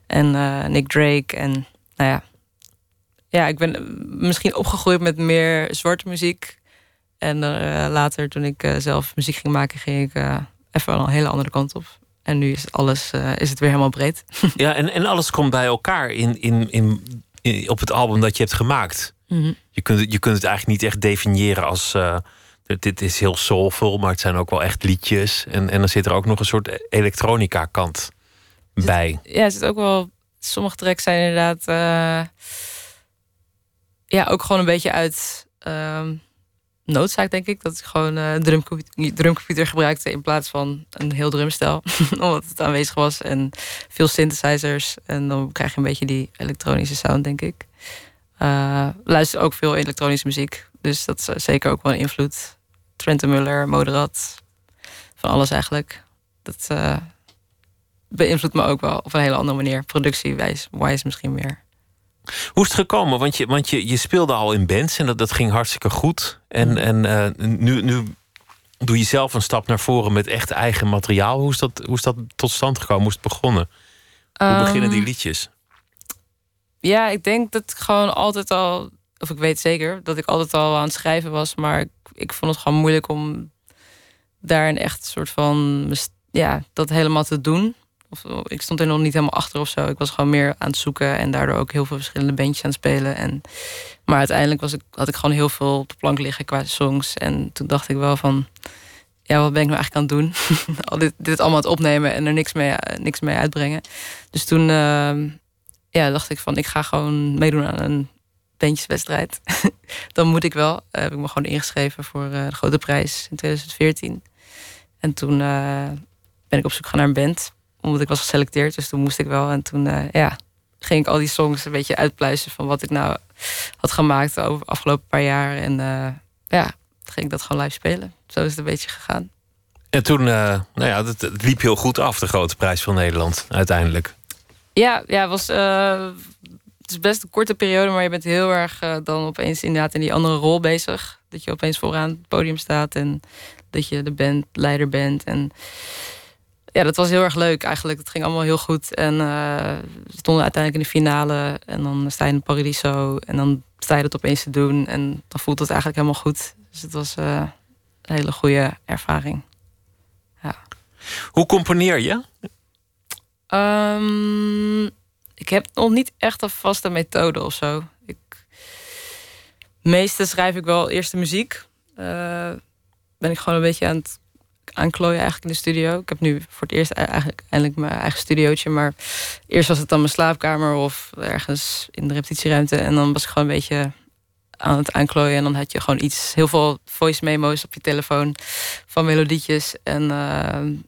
En eh, Nick Drake en nou ja, ja, ik ben misschien opgegroeid met meer zwarte muziek. En uh, later, toen ik zelf muziek ging maken, ging ik even een hele andere kant op. En nu is alles is het weer helemaal breed. ja, en, en alles komt bij elkaar in, in, in op het album dat je hebt gemaakt. Mm -hmm. je, kunt, je kunt het eigenlijk niet echt definiëren als. dit is heel soulful, maar het zijn ook wel echt liedjes. En, en dan zit er ook nog een soort elektronica-kant bij. Ja, er zit ook wel. Sommige tracks zijn inderdaad ja, ook gewoon een beetje uit um, noodzaak, denk ik. Dat ik gewoon uh, drumcomputer, drumcomputer gebruikte in plaats van een heel drumstel. Omdat het aanwezig was en veel synthesizers. En dan krijg je een beetje die elektronische sound, denk ik. Uh, luister ook veel elektronische muziek. Dus dat is zeker ook wel een invloed. Trenton Muller, Moderat. Van alles eigenlijk. Dat uh, beïnvloedt me ook wel op een hele andere manier. Productiewijs, wise misschien meer. Hoe is het gekomen? Want je, want je, je speelde al in bands en dat, dat ging hartstikke goed. En, en uh, nu, nu doe je zelf een stap naar voren met echt eigen materiaal. Hoe is dat, hoe is dat tot stand gekomen? Hoe is het begonnen? Hoe Um, beginnen die liedjes? Ja, ik denk dat ik gewoon altijd al, of ik weet zeker, dat ik altijd al aan het schrijven was. Maar ik, ik vond het gewoon moeilijk om daar een echt soort van, ja, dat helemaal te doen. Of, ik stond er nog niet helemaal achter of zo. Ik was gewoon meer aan het zoeken en daardoor ook heel veel verschillende bandjes aan het spelen. En, maar uiteindelijk was ik, had ik gewoon heel veel op de plank liggen qua songs. En toen dacht ik wel van, ja, wat ben ik nou eigenlijk aan het doen? Al dit, dit allemaal het opnemen en er niks mee, niks mee uitbrengen. Dus toen uh, ja, dacht ik van, ik ga gewoon meedoen aan een bandjeswedstrijd. Dan moet ik wel. Uh, heb ik me gewoon ingeschreven voor uh, de grote prijs in 2014. En toen ben ik op zoek gaan naar een band omdat ik was geselecteerd, dus toen moest ik wel. En toen uh, ja, ging ik al die songs een beetje uitpluizen van wat ik nou had gemaakt over de afgelopen paar jaar. En uh, ja, toen ging ik dat gewoon live spelen. Zo is het een beetje gegaan. En toen, uh, nou ja, het, het, liep heel goed af, de grote prijs van Nederland, uiteindelijk. Ja, ja was, het is best een korte periode, maar je bent heel erg dan opeens inderdaad in die andere rol bezig. Dat je opeens vooraan het podium staat en dat je de bandleider bent. En ja, dat was heel erg leuk eigenlijk. Het ging allemaal heel goed. En uh, we stonden uiteindelijk in de finale. En dan sta je in Paradiso. En dan sta je dat opeens te doen. En dan voelt het eigenlijk helemaal goed. Dus het was uh, een hele goede ervaring. Ja. Hoe componeer je? Um, ik heb nog niet echt een vaste methode of zo. Ik, meestal schrijf ik wel eerst de muziek. Uh, ben ik gewoon een beetje aan het aanklooien eigenlijk in de studio. Ik heb nu voor het eerst eigenlijk eindelijk mijn eigen studiootje. Maar eerst was het dan mijn slaapkamer of ergens in de repetitieruimte. En dan was ik gewoon een beetje aan het aanklooien. En dan had je gewoon iets, heel veel voice memo's op je telefoon van melodietjes. En uh,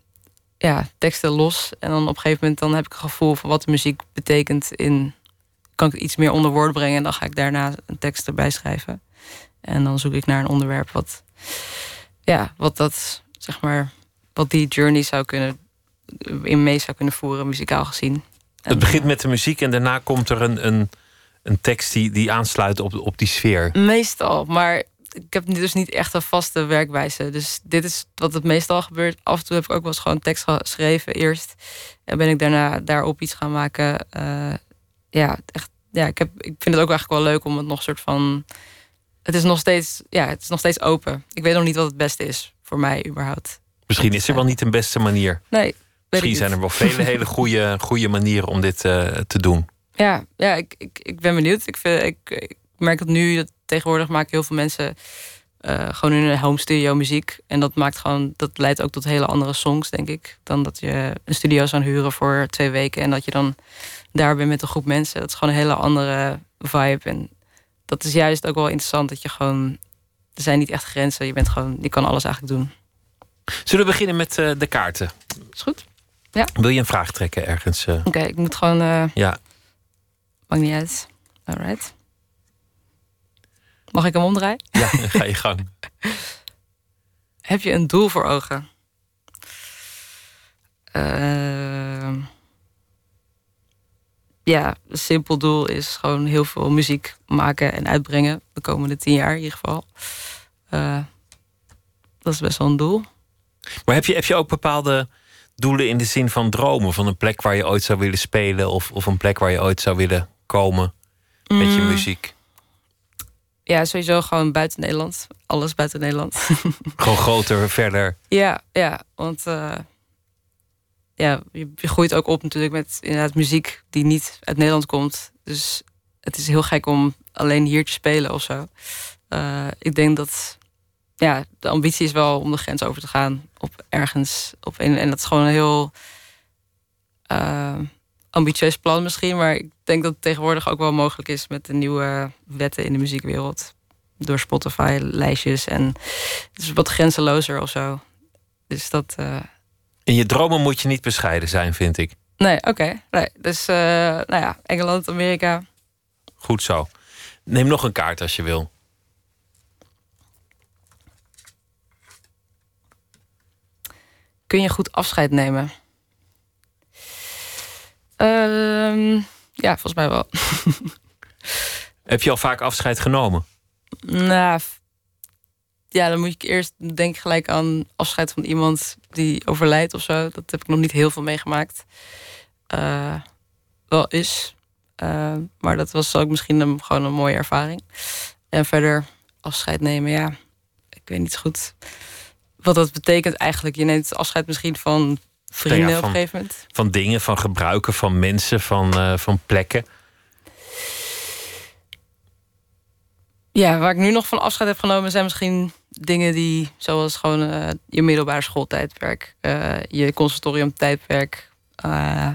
ja, teksten los. En dan op een gegeven moment dan heb ik een gevoel van wat de muziek betekent in. Kan ik iets meer onder woord brengen en dan ga ik daarna een tekst erbij schrijven. En dan zoek ik naar een onderwerp wat, ja, wat dat zeg maar, wat die journey zou kunnen, in mee zou kunnen voeren, muzikaal gezien. Het begint met de muziek en daarna komt er een, een, een tekst die, die aansluit op, op die sfeer. Meestal, maar ik heb dus niet echt een vaste werkwijze. Dus dit is wat het meestal gebeurt. Af en toe heb ik ook wel eens gewoon tekst geschreven eerst. En ben ik daarna daarop iets gaan maken. Uh, ja, echt, ja ik, heb, ik vind het ook eigenlijk wel leuk om het nog soort van. Het is nog steeds, ja, het is nog steeds open. Ik weet nog niet wat het beste is voor mij überhaupt. Misschien is er wel niet een beste manier. Nee. Misschien zijn er wel vele hele goede, goede manieren om dit uh, te doen. Ja, ja ik, ik, ik ben benieuwd. Ik, vind, ik, ik merk dat nu dat tegenwoordig maken heel veel mensen uh, gewoon in een home studio muziek. En dat maakt gewoon, dat leidt ook tot hele andere songs, denk ik. Dan dat je een studio zou huren voor twee weken en dat je dan daar bent met een groep mensen. Dat is gewoon een hele andere vibe. En dat is juist ook wel interessant dat je gewoon er zijn niet echt grenzen. Je, bent gewoon, je kan alles eigenlijk doen. Zullen we beginnen met uh, de kaarten? Is goed. Ja. Wil je een vraag trekken ergens? Uh... Oké, okay, ik moet gewoon. Uh... Ja. Maakt niet uit. Alright. Mag ik hem omdraaien? Ja, ga je gang. Heb je een doel voor ogen? Uh... Ja, een simpel doel is gewoon heel veel muziek maken en uitbrengen. De komende tien jaar in ieder geval. Uh, dat is best wel een doel. Maar heb je, heb je ook bepaalde doelen in de zin van dromen? Van een plek waar je ooit zou willen spelen? Of, of een plek waar je ooit zou willen komen met mm. je muziek? Ja, sowieso gewoon buiten Nederland. Alles buiten Nederland. Gewoon groter, verder. Ja, ja, want eh, ja, je, groeit ook op natuurlijk met inderdaad muziek die niet uit Nederland komt. Dus het is heel gek om alleen hier te spelen of zo. Eh, ik denk dat ja, de ambitie is wel om de grens over te gaan op ergens. Op en dat is gewoon een heel eh, ambitieus plan misschien. Maar ik denk dat het tegenwoordig ook wel mogelijk is met de nieuwe wetten in de muziekwereld. Door Spotify-lijstjes en het is wat grenzelozer of zo. Dus dat. eh, In je dromen moet je niet bescheiden zijn, vind ik. Nee, oké. Nee. Dus, eh, nou ja, Engeland, Amerika. Goed zo. Neem nog een kaart als je wil. Kun je goed afscheid nemen? Ehm, ja, volgens mij wel. Heb je al vaak afscheid genomen? nou, ja, dan moet ik eerst denk ik gelijk aan afscheid van iemand die overlijdt of zo. Dat heb ik nog niet heel veel meegemaakt. Eh, wel is. Eh, maar dat was ook misschien een, gewoon een mooie ervaring. En verder afscheid nemen, ja. Ik weet niet goed wat dat betekent eigenlijk. Je neemt afscheid misschien van vrienden Nou ja, op een gegeven moment. Van dingen, van gebruiken, van mensen, van, eh, van plekken. Ja, waar ik nu nog van afscheid heb genomen zijn misschien dingen die, zoals gewoon eh, je middelbare schooltijdwerk, eh, je conservatoriumtijdwerk, eh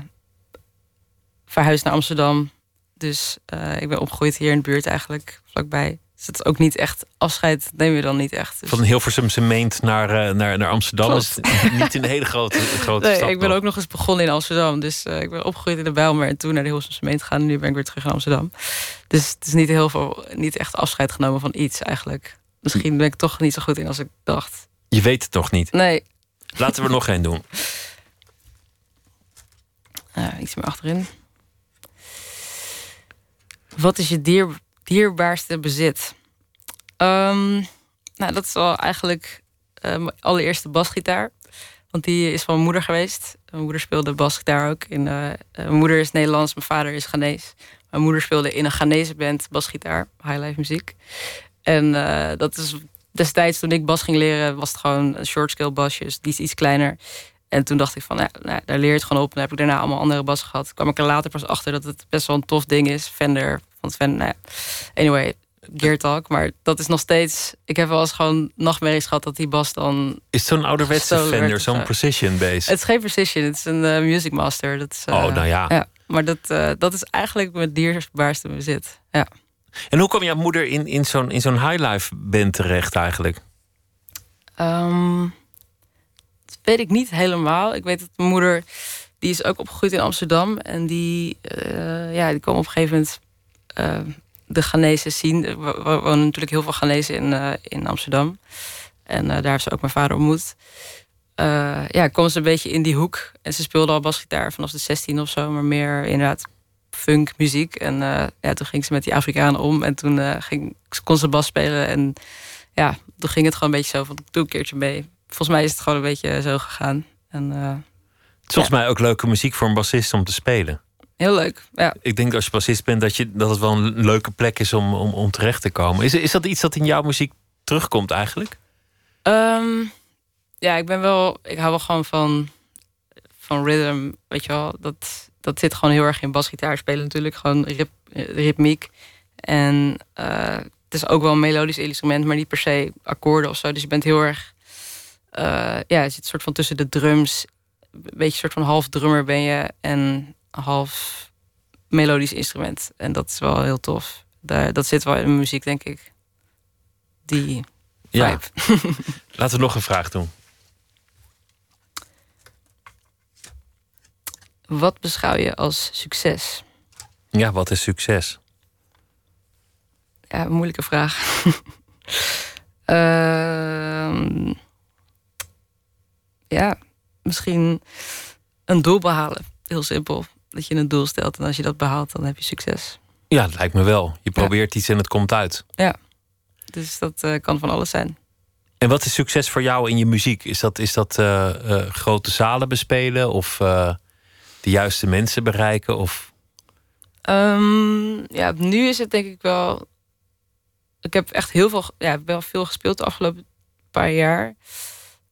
verhuisd naar Amsterdam. Dus ik ben opgegroeid hier in de buurt eigenlijk, vlakbij. Dus het is ook niet echt afscheid, neem je dan niet echt. Dus- Van Hilversumse Meent naar, naar, naar Amsterdam. Klopt. is niet in een hele grote, grote Nee, stad. ik ben nog. ook nog eens begonnen in Amsterdam. Dus ik ben opgegroeid in de Bijlmer en toen naar de Hilversumse gemeente gegaan. En nu ben ik weer terug in Amsterdam. Dus het is niet heel veel, niet echt afscheid genomen van iets eigenlijk. Misschien ben ik toch niet zo goed in als ik dacht. Je weet het nog niet. Nee, Laten we er nog één doen. Ja, iets meer achterin. Wat is je dier, dierbaarste bezit? Ehm, nou, dat is wel eigenlijk eh, mijn allereerste basgitaar. Want die is van mijn moeder geweest. Mijn moeder speelde basgitaar ook. In, eh, eh, mijn moeder is Nederlands, mijn vader is Ghanese. Mijn moeder speelde in een Ghanese band basgitaar, highlife muziek. En eh, dat is destijds toen ik bas ging leren, was het gewoon een short scale basjes. Die is iets kleiner. En toen dacht ik van, nou, nou, daar leer je het gewoon op. En dan heb ik daarna allemaal andere bassen gehad. kwam ik er later pas achter dat het best wel een tof ding is. Fender, van Fender, nou ja. Anyway, Gear Talk. Maar dat is nog steeds... Ik heb wel eens gewoon nachtmerries gehad dat die bas dan... Is zo'n ouderwetse Fender, zo'n zo. precision bass? Het is geen Precision, het is een eh, Music Master. Dat is, eh, Oh, nou ja. Maar dat, eh, dat is eigenlijk mijn dierbaarste bezit. Ja. En hoe kwam jouw moeder in, in zo'n in zo'n highlife band terecht eigenlijk? Ehm, dat weet ik niet helemaal. Ik weet dat mijn moeder, die is ook opgegroeid in Amsterdam. En die, eh, ja, die kwam op een gegeven moment eh, de Ghanese zien. Wo- wonen natuurlijk heel veel Ghanese in, eh, in Amsterdam. En daar heeft ze ook mijn vader ontmoet. Ja, kwam ze een beetje in die hoek. En ze speelde al basgitaar vanaf de 16 of zo. Maar meer inderdaad funk muziek. En eh, ja, toen ging ze met die Afrikanen om. En toen eh, ging, kon ze bas spelen. En ja, toen ging het gewoon een beetje zo van, doe een keertje mee. Volgens mij is het gewoon een beetje zo gegaan. En eh, Het is volgens mij ook leuke muziek voor een bassist om te spelen. heel leuk. Ja. Ik denk als je bassist bent dat, je, dat het wel een leuke plek is om, om, om terecht te komen. Is, is dat iets dat in jouw muziek terugkomt eigenlijk? Ehm, ja, ik ben wel, ik hou wel gewoon van, van rhythm, weet je wel. Dat, dat zit gewoon heel erg in basgitaar spelen natuurlijk. Gewoon ritmiek. En eh, het is ook wel een melodisch instrument, maar niet per se akkoorden of zo. Dus je bent heel erg, eh, ja, je zit soort van tussen de drums. Een beetje een soort van half drummer ben je en half melodisch instrument. En dat is wel heel tof. Daar, dat zit wel in mijn muziek, denk ik. Die Ja. vibe. Laten we nog een vraag doen. Wat beschouw je als succes? Ja, wat is succes? Ja, moeilijke vraag. Ehm, ja, misschien een doel behalen. Heel simpel. Dat je een doel stelt en als je dat behaalt, dan heb je succes. Ja, dat lijkt me wel. Je probeert iets en het komt uit. Ja, dus dat eh, kan van alles zijn. En wat is succes voor jou in je muziek? Is dat, is dat eh, eh, grote zalen bespelen of de juiste mensen bereiken? Of Ehm, ja, nu is het denk ik wel ik heb echt heel veel, ja, wel veel gespeeld de afgelopen paar jaar.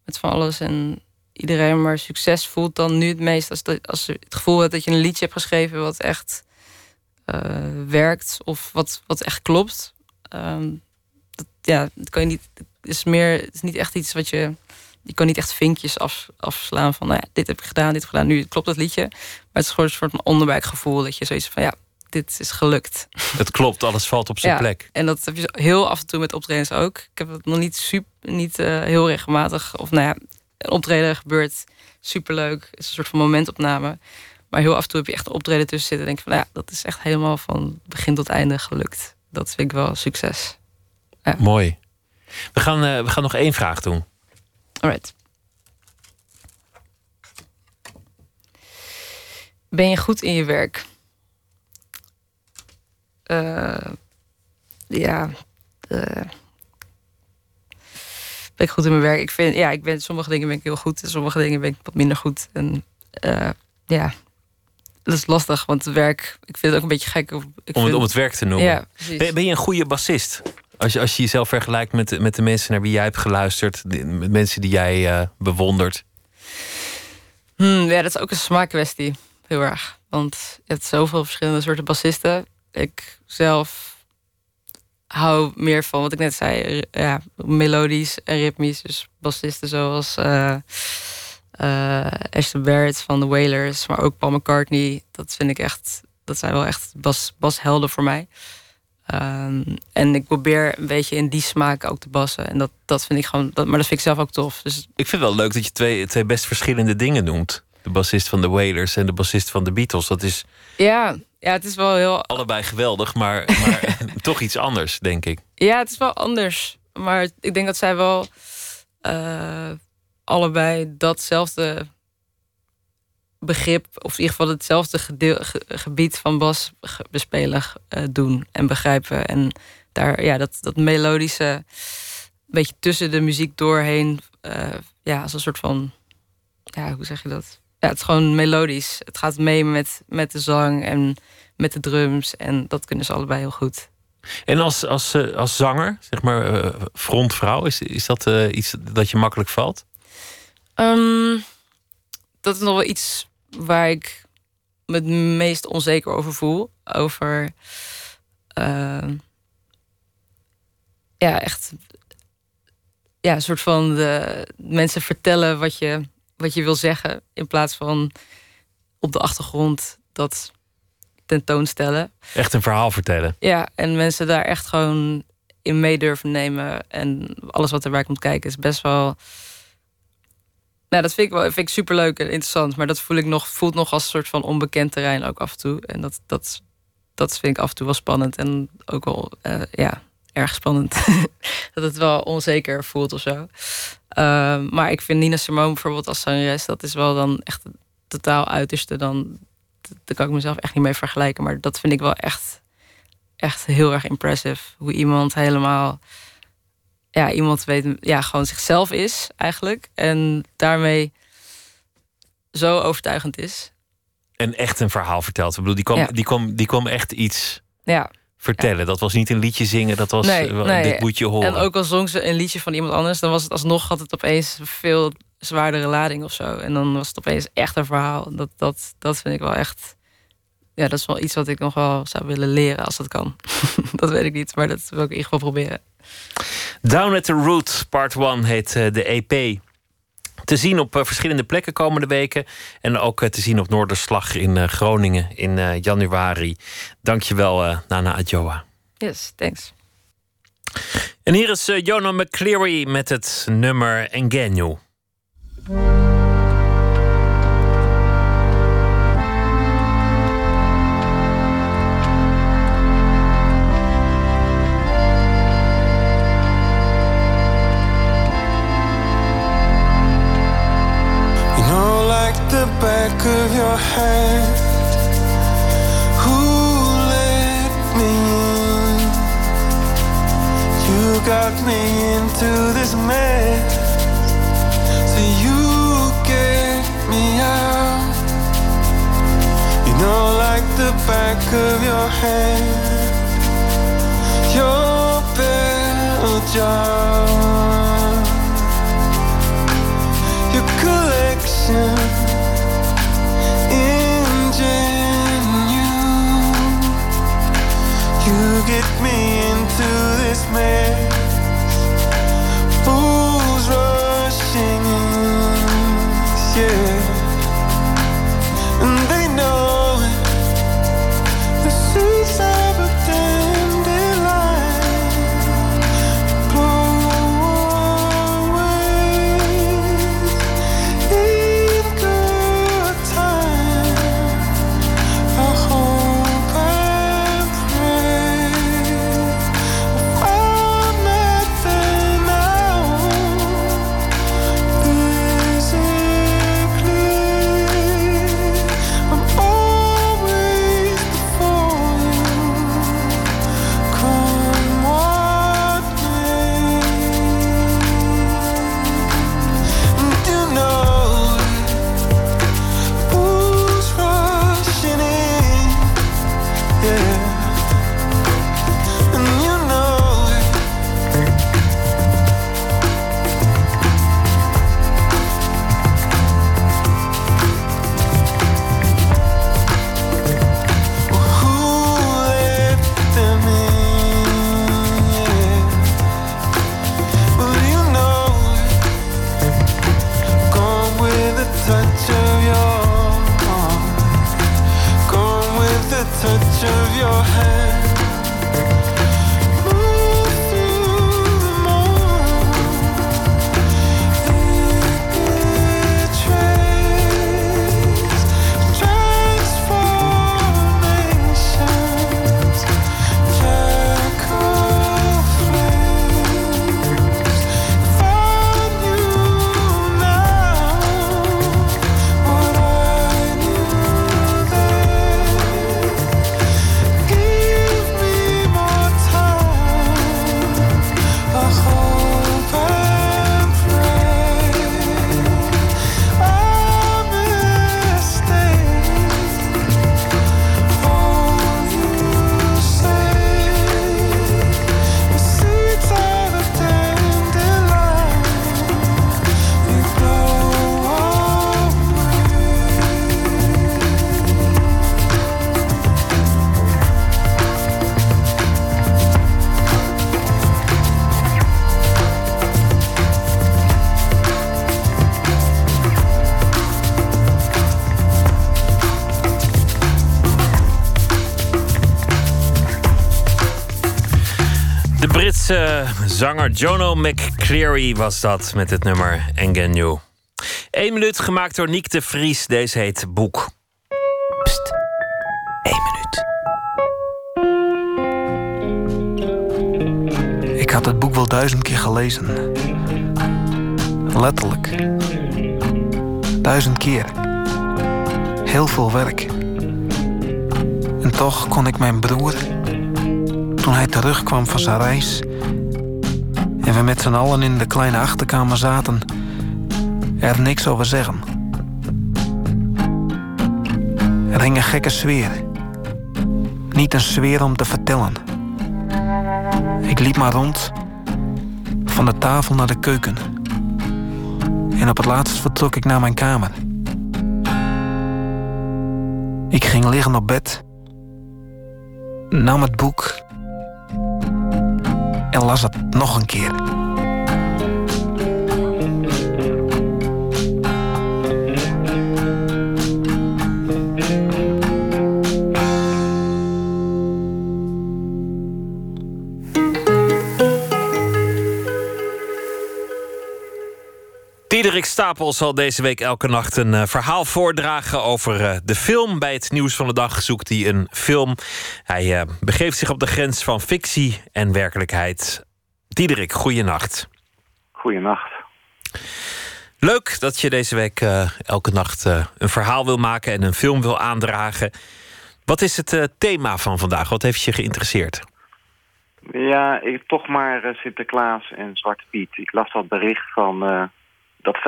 Met van alles en iedereen. Maar succes voelt dan nu het meest als, dat, als je het gevoel hebt dat je een liedje hebt geschreven wat echt uh, werkt of wat, wat echt klopt. Dat, ja, dat kan je niet. Is meer, het is niet echt iets wat je. Je kan niet echt vinkjes af, afslaan van, nou ja, dit heb ik gedaan, dit heb ik gedaan. Nu klopt dat liedje. Maar het is gewoon een soort van onderbuikgevoel dat je zoiets van, ja, dit is gelukt. Het klopt, alles valt op zijn ja, plek. En dat heb je heel af en toe met optredens ook. Ik heb het nog niet, super, niet uh, heel regelmatig. Of nou ja, een optreden gebeurt superleuk. Het is een soort van momentopname. Maar heel af en toe heb je echt een optreden tussen zitten. En denk van, nou ja, dat is echt helemaal van begin tot einde gelukt. Dat vind ik wel succes. Ja. Mooi. We gaan, uh, we gaan nog één vraag doen. Alright. Ben je goed in je werk? Uh, ja. Uh, ben ik goed in mijn werk? Ik vind, ja, ik ben, sommige dingen ben ik heel goed. En sommige dingen ben ik wat minder goed. En uh, ja, dat is lastig, want het werk, ik vind het ook een beetje gek. Ik om, het, vind, om het werk te noemen. Ja, ben, ben, je een goede bassist? Als je, als je jezelf vergelijkt met, met de mensen naar wie jij hebt geluisterd, met mensen die jij uh, bewondert. Hmm, ja, dat is ook een smaakkwestie. Heel erg. Want je hebt zoveel verschillende soorten bassisten. Ik zelf hou meer van wat ik net zei. Ja, melodisch en ritmisch. Dus bassisten zoals uh, uh, Ashton Barrett van The Wailers, maar ook Paul McCartney. Dat vind ik echt, dat zijn wel echt bas, bashelden voor mij. Um, en ik probeer een beetje in die smaak ook te bassen. En dat, dat vind ik gewoon, dat, maar dat vind ik zelf ook tof. Dus... Ik vind het wel leuk dat je twee, twee best verschillende dingen noemt. De bassist van The Wailers en de bassist van The Beatles. Dat is. Ja, ja, het is wel heel. Allebei geweldig, maar, maar toch iets anders, denk ik. Ja, het is wel anders. Maar ik denk dat zij wel uh, allebei datzelfde begrip, of in ieder geval hetzelfde gedeel, ge, gebied van bas bespelen uh, doen en begrijpen. En daar, ja, dat, dat melodische, beetje tussen de muziek doorheen, uh, ja, als een soort van, ja, hoe zeg je dat? Ja, het is gewoon melodisch. Het gaat mee met, met de zang en met de drums. En dat kunnen ze allebei heel goed. En als, als, uh, als zanger, zeg maar uh, frontvrouw, is, is dat uh, iets dat je makkelijk valt? Um, dat is nog wel iets waar ik me het meest onzeker over voel. Over. ja, echt. Ja, een soort van de mensen vertellen wat je, wat je wil zeggen. In plaats van op de achtergrond dat tentoonstellen. Echt een verhaal vertellen. Ja, en mensen daar echt gewoon in mee durven nemen. En alles wat erbij komt kijken is best wel. Nou, dat vind ik wel vind ik superleuk en interessant. Maar dat voel ik nog, voelt nog als een soort van onbekend terrein ook af en toe. En dat, dat, dat vind ik af en toe wel spannend. En ook wel, uh, ja, erg spannend. dat het wel onzeker voelt of zo. Uh, maar ik vind Nina Simone bijvoorbeeld als zangeres... dat is wel dan echt totaal uiterste dan daar kan ik mezelf echt niet mee vergelijken. Maar dat vind ik wel echt, echt heel erg impressive. Hoe iemand helemaal, ja, iemand weet, ja, gewoon zichzelf is eigenlijk. En daarmee zo overtuigend is. En echt een verhaal vertelt. Ik bedoel, die kwam, ja. die kwam, die kwam echt iets ja. vertellen. Ja. Dat was niet een liedje zingen, dat was nee, nee. dit moet je horen. En ook al zong ze een liedje van iemand anders, dan was het alsnog had het opeens veel zwaardere lading of zo. En dan was het opeens echt een verhaal. Dat, dat, dat vind ik wel echt. Ja, dat is wel iets wat ik nog wel zou willen leren als dat kan. dat weet ik niet, maar dat wil ik in ieder geval proberen. Down at the Root, part 1 heet de EP. Te zien op verschillende plekken komende weken. En ook te zien op Noorderslag in Groningen in januari. Dankjewel, Nana Adjoa. Yes, thanks. En hier is Jonah McCleary met het nummer Engenu. Zanger Jono McCleary was dat met het nummer Engen New. Eén minuut gemaakt door Niek de Vries. Deze heet Boek. Pst, één minuut. Ik had het boek wel duizend keer gelezen. Letterlijk. Duizend keer. Heel veel werk. En toch kon ik mijn broer, toen hij terugkwam van zijn reis we met z'n allen in de kleine achterkamer zaten, er niks over zeggen. Er hing een gekke sfeer. Niet een sfeer om te vertellen. Ik liep maar rond, van de tafel naar de keuken. En op het laatst vertrok ik naar mijn kamer. Ik ging liggen op bed, nam het boek las het nog een keer. Diederik Stapel zal deze week elke nacht een eh, verhaal voordragen over eh, de film. Bij het nieuws van de dag zoekt hij een film. Hij eh, begeeft zich op de grens van fictie en werkelijkheid. Diederik, goeienacht. Goeienacht. Leuk dat je deze week eh, elke nacht eh, een verhaal wil maken en een film wil aandragen. Wat is het thema van vandaag? Wat heeft je geïnteresseerd? Ja, ik, toch maar Sinterklaas en Zwarte Piet. Ik las dat bericht van dat 85%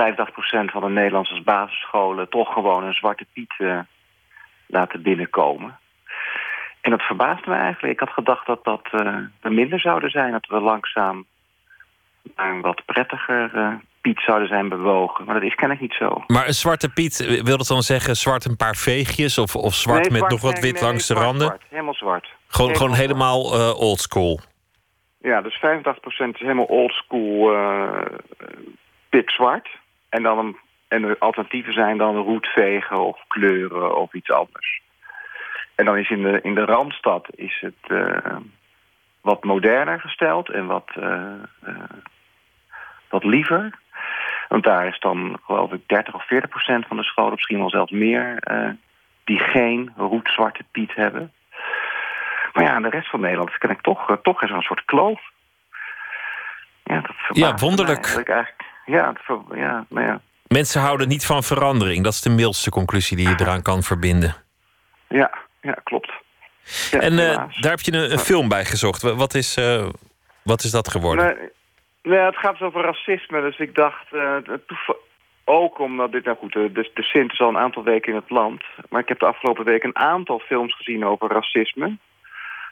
van de Nederlandse basisscholen toch gewoon een Zwarte Piet laten binnenkomen. En dat verbaasde me eigenlijk. Ik had gedacht dat dat er minder zouden zijn. Dat we langzaam naar een wat prettiger eh, Piet zouden zijn bewogen. Maar dat is kennelijk niet zo. Maar een zwarte Piet, eh, wil dat dan zeggen zwart een paar veegjes... of, of zwart Nee, met zwart, nog wat wit nee, langs de randen? zwart. helemaal zwart. Gewoon, gewoon Helemaal helemaal eh oldschool. Ja, dus 85% is helemaal oldschool uh, pikzwart. En dan een, en de alternatieven zijn dan roetvegen of kleuren of iets anders. En dan is in de, in de Randstad is het eh, wat moderner gesteld en wat, eh, eh, wat liever. Want daar is dan geloof ik 30 of 40 procent van de scholen, misschien wel zelfs meer, die geen roetzwarte piet hebben. Maar ja, in de rest van Nederland ken ik toch, toch is er een soort kloof. Ja, dat Ja, wonderlijk. eigenlijk eigenlijk. Ja, ver- ja, maar ja. Mensen houden niet van verandering. Dat is de mildste conclusie die je eraan kan verbinden. Ja, ja klopt. Ja, en eh, daar heb je een, een film bij gezocht. Wa- Wat is, eh, wat is dat geworden? Nee, nee, het gaat dus over racisme. Dus ik dacht, eh, ook omdat dit, nou goed, de, de, Sint is al een aantal weken in het land. Maar ik heb de afgelopen week een aantal films gezien over racisme.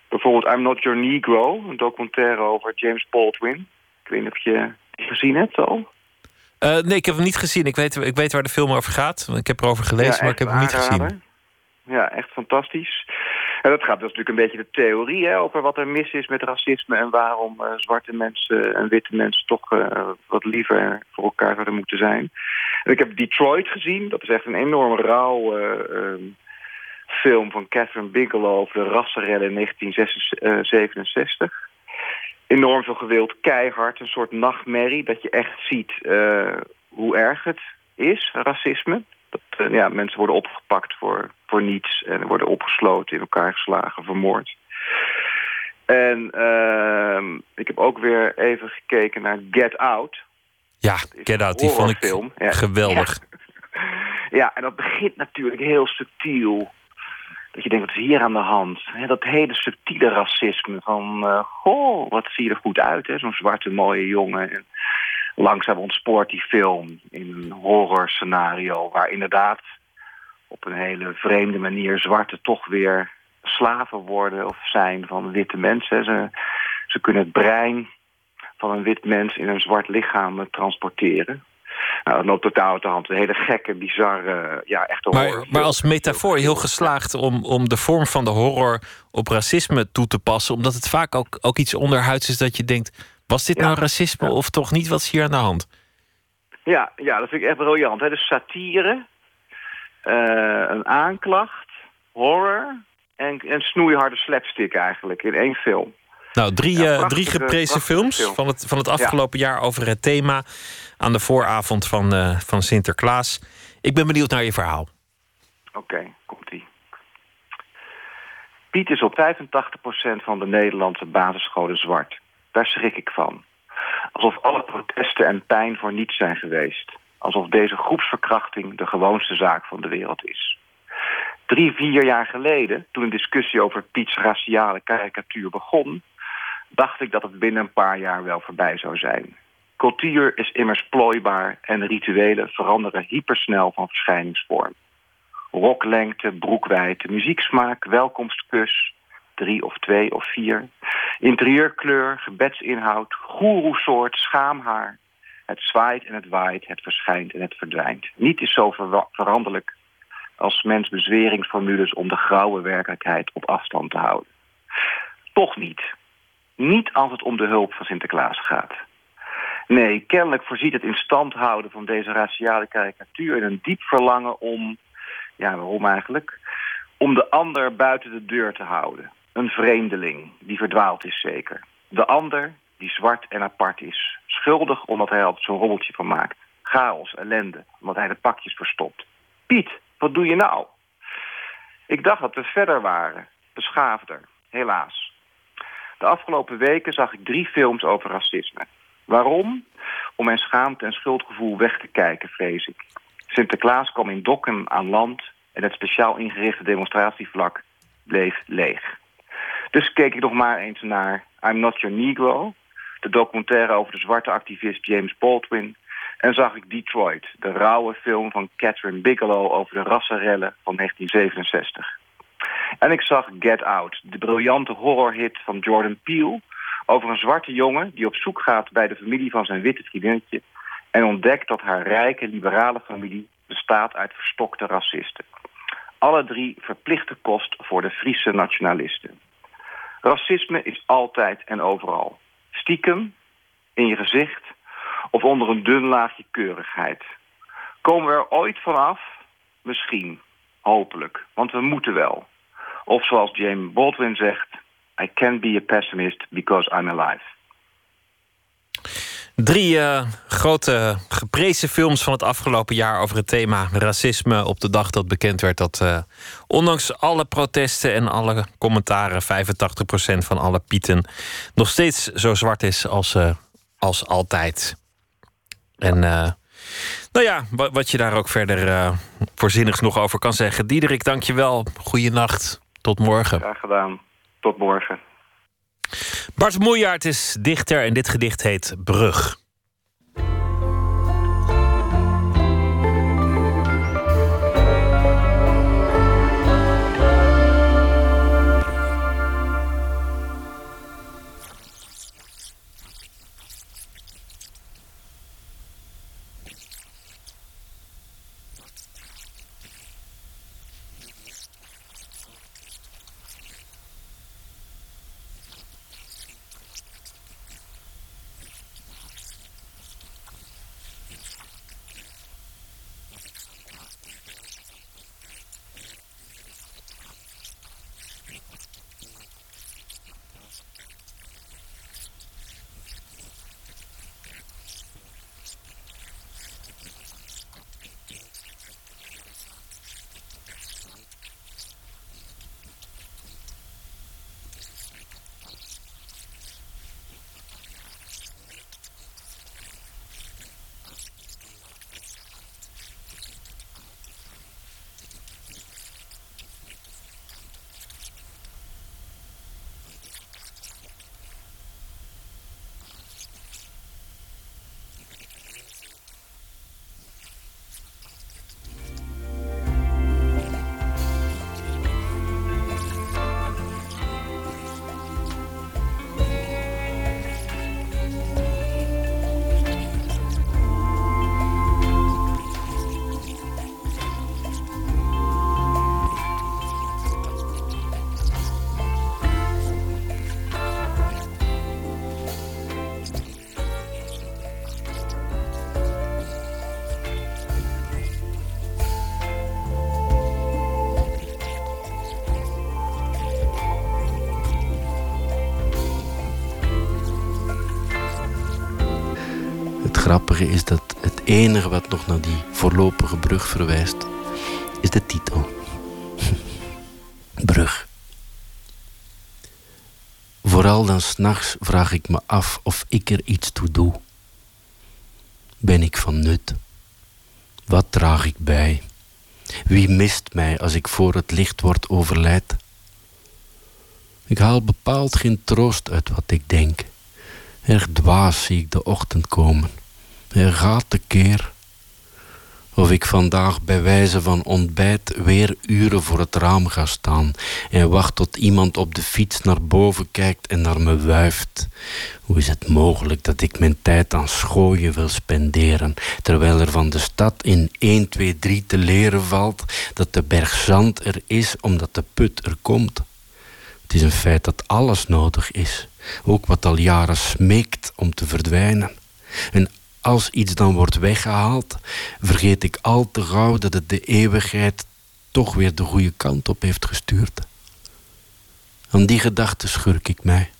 Bijvoorbeeld I'm Not Your Negro, een documentaire over James Baldwin. Ik weet niet of je die gezien hebt al. Nee, ik heb hem niet gezien. Ik weet, ik weet waar de film over gaat. Ik heb erover gelezen, Ja, maar ik heb hem niet gezien. Ja, echt fantastisch. En dat gaat dus natuurlijk een beetje de theorie over wat er mis is met racisme... en waarom eh, zwarte mensen en witte mensen toch eh, wat liever voor elkaar zouden moeten zijn. En ik heb Detroit gezien. Dat is echt een enorm rauw eh, ehm, film van Catherine Bigelow... over de rassenrellen in 1967. Enorm veel gewild, keihard, een soort nachtmerrie... dat je echt ziet hoe erg het is, racisme. Dat, eh, ja, mensen worden opgepakt voor, voor niets en worden opgesloten, in elkaar geslagen, vermoord. En ehm, ik heb ook weer even gekeken naar Get Out. Ja, Get Out, die vond ik. Ja. geweldig. Ja, en dat begint natuurlijk heel subtiel. Dat je denkt, wat is hier aan de hand? Hè, dat hele subtiele racisme van... eh, goh, wat zie je er goed uit, hè? Zo'n zwarte mooie jongen. En langzaam ontspoort die film in een horrorscenario... waar inderdaad op een hele vreemde manier zwarte toch weer slaven worden of zijn van witte mensen. Ze, ze kunnen het brein van een wit mens in een zwart lichaam transporteren. Nou, dat loopt totaal uit de hand. Een hele gekke, bizarre, ja, echt een Maar, horror. maar als metafoor heel geslaagd om, om de vorm van de horror op racisme toe te passen. Omdat het vaak ook, ook iets onderhuids is dat je denkt... was dit nou racisme of toch niet? Wat is hier aan de hand? Ja, ja, dat vind ik echt briljant. Hè? Dus satire, eh, een aanklacht, horror en, en snoeiharde slapstick eigenlijk in één film. Nou, drie, Ja, eh, drie geprezen films film. van het, van het afgelopen jaar over het thema... aan de vooravond van, eh, van Sinterklaas. Ik ben benieuwd naar je verhaal. Oké, komt-ie. Piet is op 85% van de Nederlandse basisscholen zwart. Daar schrik ik van. Alsof alle protesten en pijn voor niets zijn geweest. Alsof deze groepsverkrachting de gewoonste zaak van de wereld is. Drie, vier jaar geleden, toen een discussie over Piets raciale karikatuur begon... dacht ik dat het binnen een paar jaar wel voorbij zou zijn. Cultuur is immers plooibaar en rituelen veranderen hypersnel van verschijningsvorm. Roklengte, broekwijdte, muzieksmaak, welkomstkus, drie of twee of vier. Interieurkleur, gebedsinhoud, goeroesoort, schaamhaar. Het zwaait en het waait, het verschijnt en het verdwijnt. Niet is zo veranderlijk als mens bezweringsformules om de grauwe werkelijkheid op afstand te houden. Toch niet. Niet als het om de hulp van Sinterklaas gaat. Nee, kennelijk voorziet het in stand houden van deze raciale karikatuur in een diep verlangen om, ja waarom eigenlijk, om de ander buiten de deur te houden. Een vreemdeling, die verdwaald is zeker. De ander, die zwart en apart is. Schuldig omdat hij er zo'n robbeltje van maakt. Chaos, ellende, omdat hij de pakjes verstopt. Piet, wat doe je nou? Ik dacht dat we verder waren, beschaafder, helaas. De afgelopen weken zag ik drie films over racisme. Waarom? Om mijn schaamte en schuldgevoel weg te kijken, vrees ik. Sinterklaas kwam in Dokkum aan land en het speciaal ingerichte demonstratievlak bleef leeg. Dus keek ik nog maar eens naar I'm Not Your Negro, de documentaire over de zwarte activist James Baldwin, en zag ik Detroit, de rauwe film van Catherine Bigelow over de rassenrellen van 1967. En ik zag Get Out, de briljante horrorhit van Jordan Peele Over een zwarte jongen die op zoek gaat bij de familie van zijn witte vriendinnetje... en ontdekt dat haar rijke, liberale familie bestaat uit verstokte racisten. Alle drie verplichte kost voor de Friese nationalisten. Racisme is altijd en overal. Stiekem, in je gezicht of onder een dun laagje keurigheid. Komen we er ooit vanaf? Misschien. Hopelijk. Want we moeten wel. Of zoals James Baldwin zegt... I can't be a pessimist because I'm alive. Drie uh, grote geprezen films van het afgelopen jaar over het thema racisme. Op de dag dat bekend werd dat, uh, ondanks alle protesten en alle commentaren, 85% van alle Pieten nog steeds zo zwart is als, uh, als altijd. En nou ja, wat je daar ook verder voorzinnigs nog over kan zeggen. Diederik, dank je wel. Goeienacht. Tot morgen. Graag gedaan. Tot morgen. Bart Moejaert is dichter en dit gedicht heet Brug. Is dat het enige wat nog naar die voorlopige brug verwijst, is de titel. brug. Vooral dan s'nachts vraag ik me af of ik er iets toe doe. Ben ik van nut? Wat draag ik bij? Wie mist mij als ik voor het licht word overlijd? Ik haal bepaald geen troost uit wat ik denk. Erg dwaas zie ik de ochtend komen. Er gaat de keer. Of ik vandaag bij wijze van ontbijt weer uren voor het raam ga staan en wacht tot iemand op de fiets naar boven kijkt en naar me wuift. Hoe is het mogelijk dat ik mijn tijd aan schooien wil spenderen, terwijl er van de stad in 1, 2, 3 te leren valt dat de berg zand er is omdat de put er komt? Het is een feit dat alles nodig is, ook wat al jaren smeekt om te verdwijnen. En als iets dan wordt weggehaald, vergeet ik al te gauw dat het de eeuwigheid toch weer de goede kant op heeft gestuurd. Aan die gedachte schurk ik mij.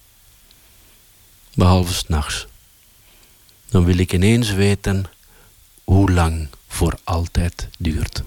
Behalve s'nachts. Dan wil ik ineens weten hoe lang voor altijd duurt.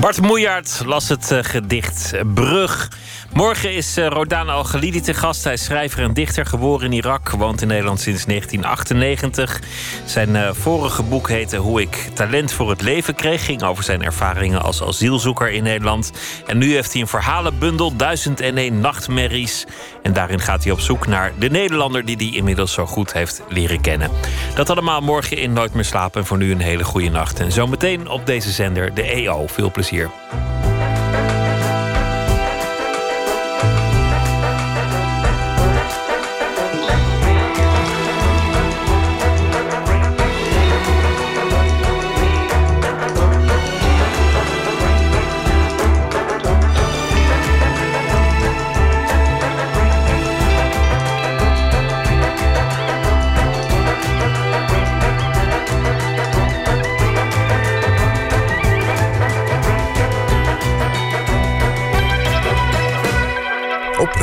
Bart Moejaert las het uh, gedicht Brug. Morgen is uh, Rodan Al-Ghalidi te gast. Hij is schrijver en dichter, geboren in Irak, woont in Nederland sinds 1998. Zijn uh, vorige boek heette Hoe ik talent voor het leven kreeg. Ging over zijn ervaringen als asielzoeker in Nederland. En nu heeft hij een verhalenbundel, 1001 nachtmerries. En daarin gaat hij op zoek naar de Nederlander die hij inmiddels zo goed heeft leren kennen. Dat allemaal morgen in Nooit meer slapen. En voor nu een hele goede nacht. En zometeen op deze zender de EO. Veel plezier.